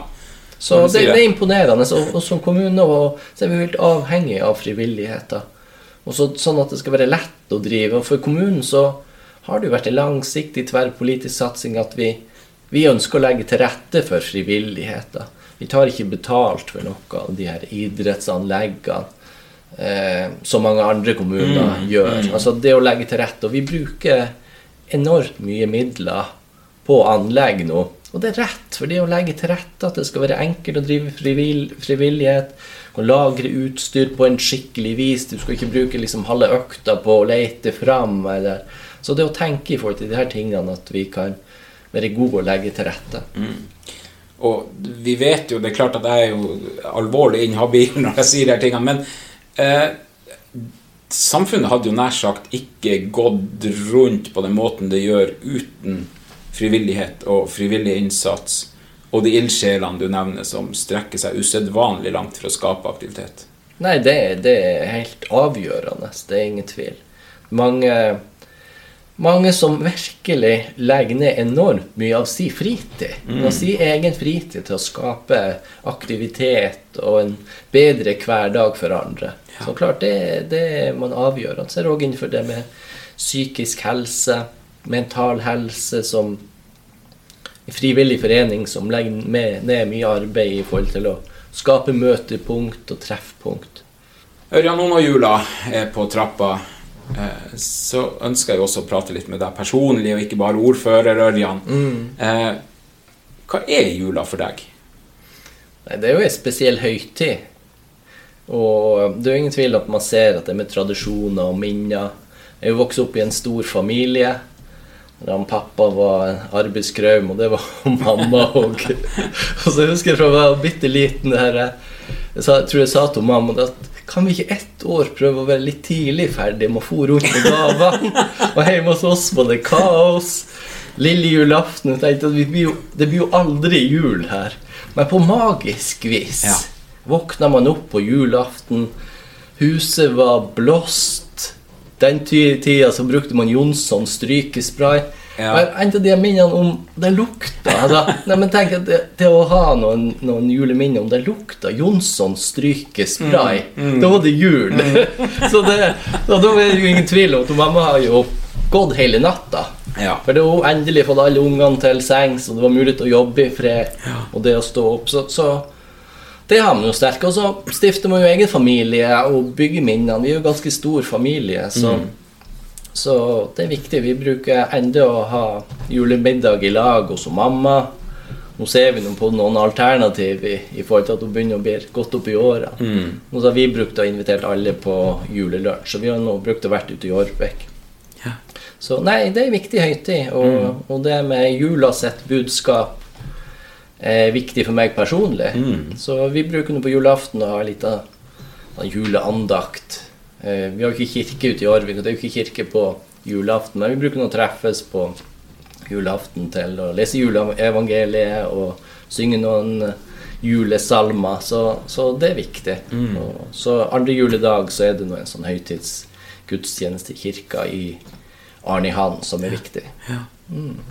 Så det, det er imponerende. Og, og som kommune og, så er vi helt avhengig av frivilligheten. Og så, sånn at det skal være lett å drive. Og for kommunen så har det jo vært en langsiktig tverrpolitisk satsing at vi, vi ønsker å legge til rette for frivilligheten. Vi tar ikke betalt for noe av de her idrettsanleggene. Eh, som mange andre kommuner Mm, gjør. mm. Altså det å legge til rette. Og vi bruker enormt mye midler på anlegg nå. Og det er rett, for det å legge til rette at det skal være enkelt å drive frivill, frivillighet, å lagre utstyr på en skikkelig vis, du skal ikke bruke liksom halve økta på å lete fram, eller Så det å tenke i forhold til de her tingene, at vi kan være gode og legge til rette. Og vi vet jo, det er klart at jeg er jo alvorlig inhabil når jeg sier de her tingene, men eh, samfunnet hadde jo nær sagt ikke gått rundt på den måten det gjør uten frivillighet og frivillig innsats og de ildsjelene du nevner som strekker seg usedvanlig langt for å skape aktivitet. Nei, det, det er helt avgjørende. Det er ingen tvil. Mange, mange som virkelig legger ned enormt mye av sin fritid. Mm. Av sin egen fritid til å skape aktivitet og en bedre hverdag for andre. Så klart, det, det er man avgjørende. Så er det òg innenfor det med psykisk helse, mental helse, som en frivillig forening som legger med, ned mye arbeid i forhold til å skape møtepunkt og treffpunkt. Ørjan, nå når jula er på trappa, så ønsker jeg også å prate litt med deg personlig, og ikke bare ordfører Ørjan. Mm. Eh, hva er jula for deg? Nei, det er jo en spesiell høytid. Og det er jo ingen tvil at man ser at det er med tradisjoner og minner. Jeg er jo vokst opp i en stor familie. Han pappa var en arbeidskraum, og det var mamma òg. og så husker jeg fra jeg var bitte liten her, jeg tror jeg sa til mamma at kan vi ikke ett år prøve å være litt tidlig ferdig med å få rundt med gaver? og hjemme hos oss var det kaos. Lille julaften. Tenkte at vi blir jo, det blir jo aldri jul her. Men på magisk vis våkna man opp på julaften. Huset var blåst. Den tida så brukte man Jonsson strykespray. Ja. Men en av de minnene om det lukta. Altså, nei, men tenk at det, det å ha noen, noen juleminner om det lukta Jonsson strykespray, Mm, mm. da var det jul. så det, så da er det jo ingen tvil om at mamma har jo gått hele natta. For det hun endelig fått alle ungene til sengs, og det var mulig å jobbe i fred. Og det å stå opp. Så, så det har man jo sterkt. Og så stifter man jo egen familie og bygger minnene. Vi er jo ganske stor familie, så, Mm. Så det er viktig. Vi bruker enda å ha julemiddag i lag hos mamma. Nå ser vi på noen alternativ i, i forhold til at hun begynner å bli godt opp i åra. Mm. Nå så har vi brukt å invitert alle på julelunsj, så vi har nå brukt å vært ute i Årbekk. Så nei, det er en viktig høytid, og, Mm. og det med jula sitt budskap er viktig for meg personlig. Mm. Så vi bruker nå på julaften å ha en liten sånn juleandakt. Eh, vi har jo ikke kirke ute i Årvik, og det er jo ikke kirke på julaften, men vi bruker nå å treffes på julaften til å lese juleevangeliet og synge noen eh, julesalmer, så, så det er viktig. Mm. Og så andre juledag så er det nå en sånn høytidsgudstjeneste i kirka i Arnihan som er viktig. Ja. Mm.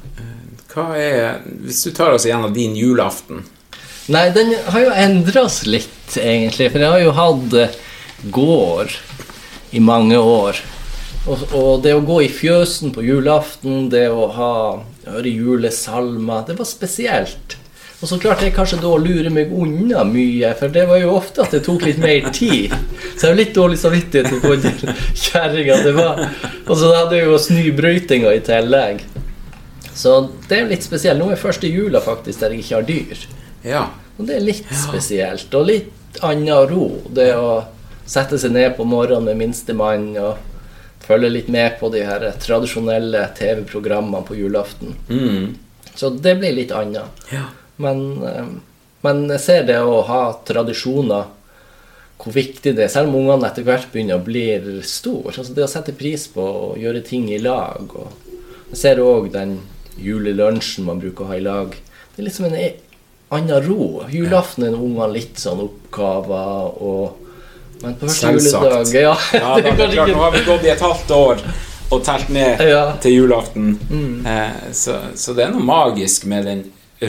Hva er, Hvis du tar oss igjennom din julaften Nei, den har jo endra oss litt, egentlig. For jeg har jo hatt eh, gård i mange år. Og, og det å gå i fjøsen på julaften, det å ha, høre julesalmer, det var spesielt. Og så klarte jeg kanskje da å lure meg unna mye, for det var jo ofte at det tok litt mer tid. Så jeg har litt dårlig samvittighet til kjerringa. det var. Og så hadde jeg jo snøbrøytinga i tillegg. Så det er jo litt spesielt. Nå er første jula faktisk der jeg ikke har dyr. Ja. Og det er litt spesielt, og litt annen ro. Det å sette seg ned på morgenen med minstemann og følge litt med på de her tradisjonelle TV-programmene på julaften. Mm. Så det blir litt annet. Ja. Men, eh, men jeg ser det å ha tradisjoner, hvor viktig det er, selv om ungene etter hvert begynner å bli store. Altså det å sette pris på å gjøre ting i lag. Og jeg ser òg den julelunsjen man bruker å ha i lag. Det er liksom en e- annen ro. Julaften er ungene litt sånn oppgaver og Men på første juledag ja, ja, da, det er klart, nå har vi gått i et halvt år og telt ned Ja. til julaften. Mm. Eh, så, så det er noe magisk med den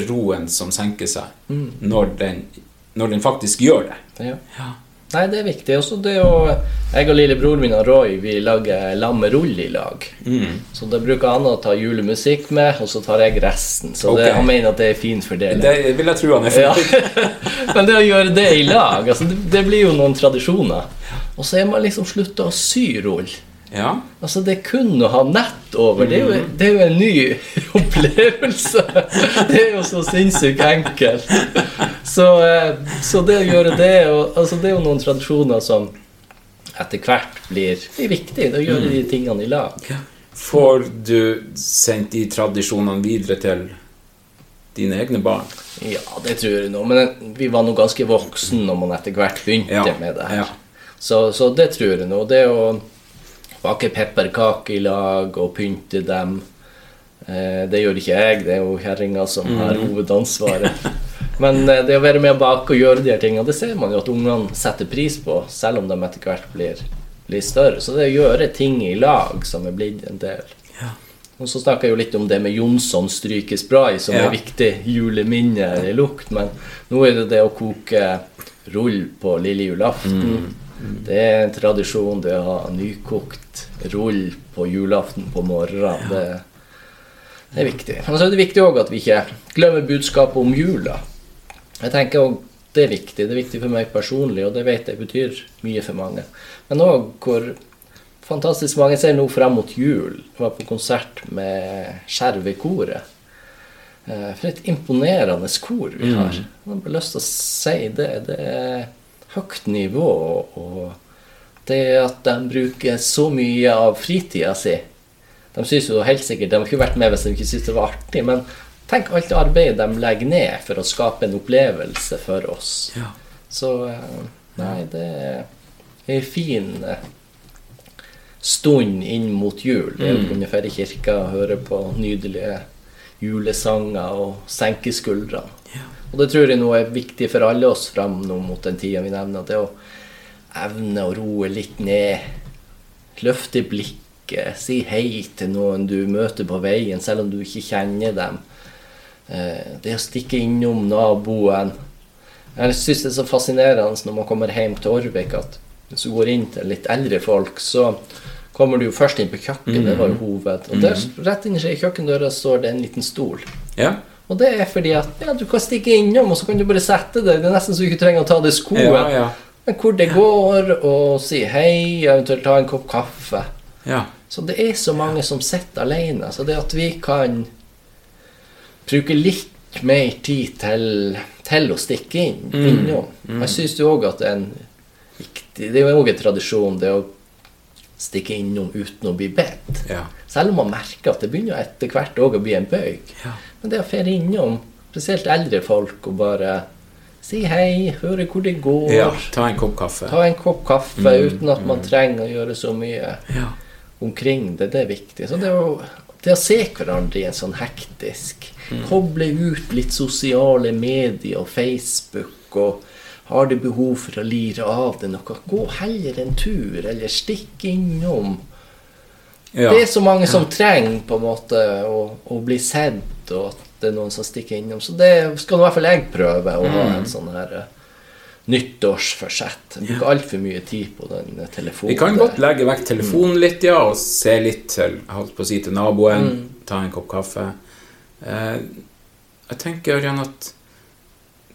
roen som senker seg, Mm. når, den, når den faktisk gjør det. Ja. Nei, det er viktig. Også det å Jeg og lillebroren min og Roy vi lager lammerull i lag. Mm. Så da bruker han å ta julemusikk med, og så tar jeg resten. Så det, han mener at det er fin fordeling. Det vil jeg tro han er Ja. Men det å gjøre det i lag, altså, det, det blir jo noen tradisjoner. Og så er man liksom slutta å sy rull. Ja. Altså Det kun å ha nett over. Det er jo, Mm. det er jo en ny opplevelse. Det er jo så sinnssykt enkelt. Så, eh, så det å gjøre det og, altså Det er jo noen tradisjoner som etter hvert blir, blir viktig. Å gjøre de tingene i lag. Får du sendt de tradisjonene videre til dine egne barn? Ja, det tror jeg nå. Men vi var nå ganske voksen når man etter hvert begynte med det her. Så, så det tror jeg nå. Det å bake pepperkaker i lag og pynte dem eh, Det gjør ikke jeg, det er jo kjerringa som har Mm. hovedansvaret. Men eh, det å være med å bake og gjøre de her tingene, det ser man jo at ungene setter pris på, selv om de etter hvert blir, blir større. Så det å gjøre ting i lag som er blitt en del. Og så snakka jeg jo litt om det med Jonsson strykespray, som Ja. er viktig juleminne i lukt. Men nå er det det å koke rull på lille julaften. Det er en tradisjon, det å ha nykokt rull på julaften på morgenen. Det, det er viktig. Men så er det viktig òg at vi ikke glemmer budskapet om jula. Jeg tenker også det er viktig. Det er viktig for meg personlig, og det vet jeg betyr mye for mange. Men òg hvor fantastisk mange ser nå frem mot jul. Jeg var på konsert med Skjervekoret. Eh, For et imponerende kor vi har. Mm. Jeg har bare lyst til å si det. Det er høyt nivå, og det at de bruker så mye av fritida si De synes jo helt sikkert De har ikke vært med hvis de ikke syntes det var artig, men tenk alt det arbeidet de legger ned for å skape en opplevelse for oss. Så eh, nei, det er ei fin eh, stund inn mot jul. Det er å kunne dra i kirka og høre på nydelige julesanger og senke skuldrene. Og det tror jeg nå er viktig for alle oss frem nå mot den tida vi nevner. Det å evne å roe litt ned. Løfte blikket. Si hei til noen du møter på veien, selv om du ikke kjenner dem. Eh, Det å stikke innom naboen. Jeg syns det er så fascinerende når man kommer hjem til Orvik, at hvis du går inn til litt eldre folk, så kommer du jo først inn på kjøkkenet. Det var jo hoved. Og der, rett inni kjøkkendøra står det en liten stol. Ja. Og det er fordi at ja, du kan stikke innom, og så kan du bare sette deg. Det er nesten så du ikke trenger å ta av deg skoene. Ja, ja. Men hvor det går, og si hei, eventuelt ta en kopp kaffe. Ja. Så det er så mange som sitter alene. Så det at vi kan bruke litt mer tid til, til å stikke inn Mm. innom. Mm. Jeg syns jo òg at det er en viktig Det er jo òg en tradisjon, det å stikke innom uten å bli bedt. Ja. Selv om man merker at det begynner etter hvert òg å bli en bøyg. Men det å fære innom, spesielt eldre folk, og bare si hei, høre hvor det går. ja. Ta en kopp kaffe. Ta en kopp kaffe Mm, uten at man trenger å gjøre så mye omkring det. Det er viktig. Så det å, det å se hverandre i en sånn hektisk Mm. Koble ut litt sosiale medier og Facebook og har du behov for å lire av deg noe, gå heller en tur, eller stikk innom. Ja. Det er så mange som trenger på en måte å, å bli sett, og at det er noen som stikker innom. Så det skal i hvert fall jeg prøve å ha Mm. en sånn her eh, nyttårsforsett. Jeg bruker altfor mye tid på den eh, telefonen. Vi kan godt legge vekk telefonen litt, ja, og se litt til, holdt på å si, til naboen. Mm. Ta en kopp kaffe. Eh, jeg tenker, Ørjan, at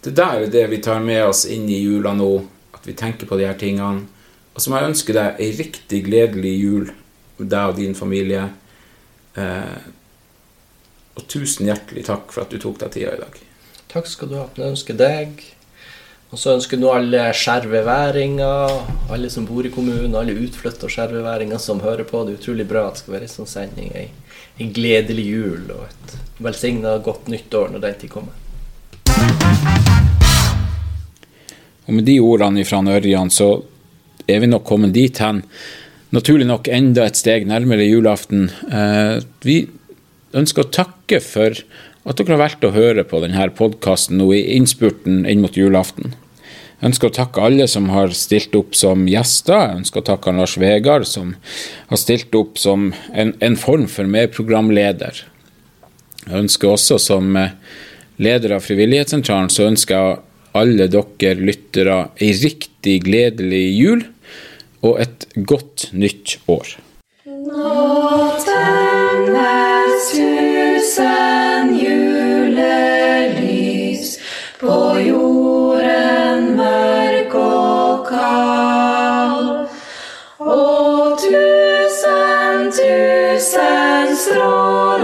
det der er det vi tar med oss inn i jula nå. At vi tenker på de her tingene. Og så må jeg ønske deg ei riktig gledelig jul, deg og din familie. Eh, og tusen hjertelig takk for at du tok deg tida i dag. Takk skal du ha. Jeg ønsker deg. Og så ønsker nå alle skjerveværinger, alle som bor i kommunen, alle utflytta skjerveværinger som hører på. Det er utrolig bra at det skal være en sånn sending. Ei, ei gledelig jul og et velsigna godt nyttår når den tid kommer. Og med de ordene fra Ørjan så er vi nok kommet dit hen. Naturlig nok enda et steg nærmere julaften. Eh, vi ønsker å takke for at dere har valgt å høre på denne podkasten nå i innspurten inn mot julaften. Jeg ønsker å takke alle som har stilt opp som gjester. Jeg ønsker å takke Lars Vegard, som har stilt opp som en, en form for medprogramleder. Jeg ønsker også som eh, leder av Frivillighetssentralen, så ønsker jeg alle dere lyttere ei riktig gledelig jul og et godt nytt år. Nå tennes tusen julelys på jorden mørk og kald. Og tusen, tusen stråler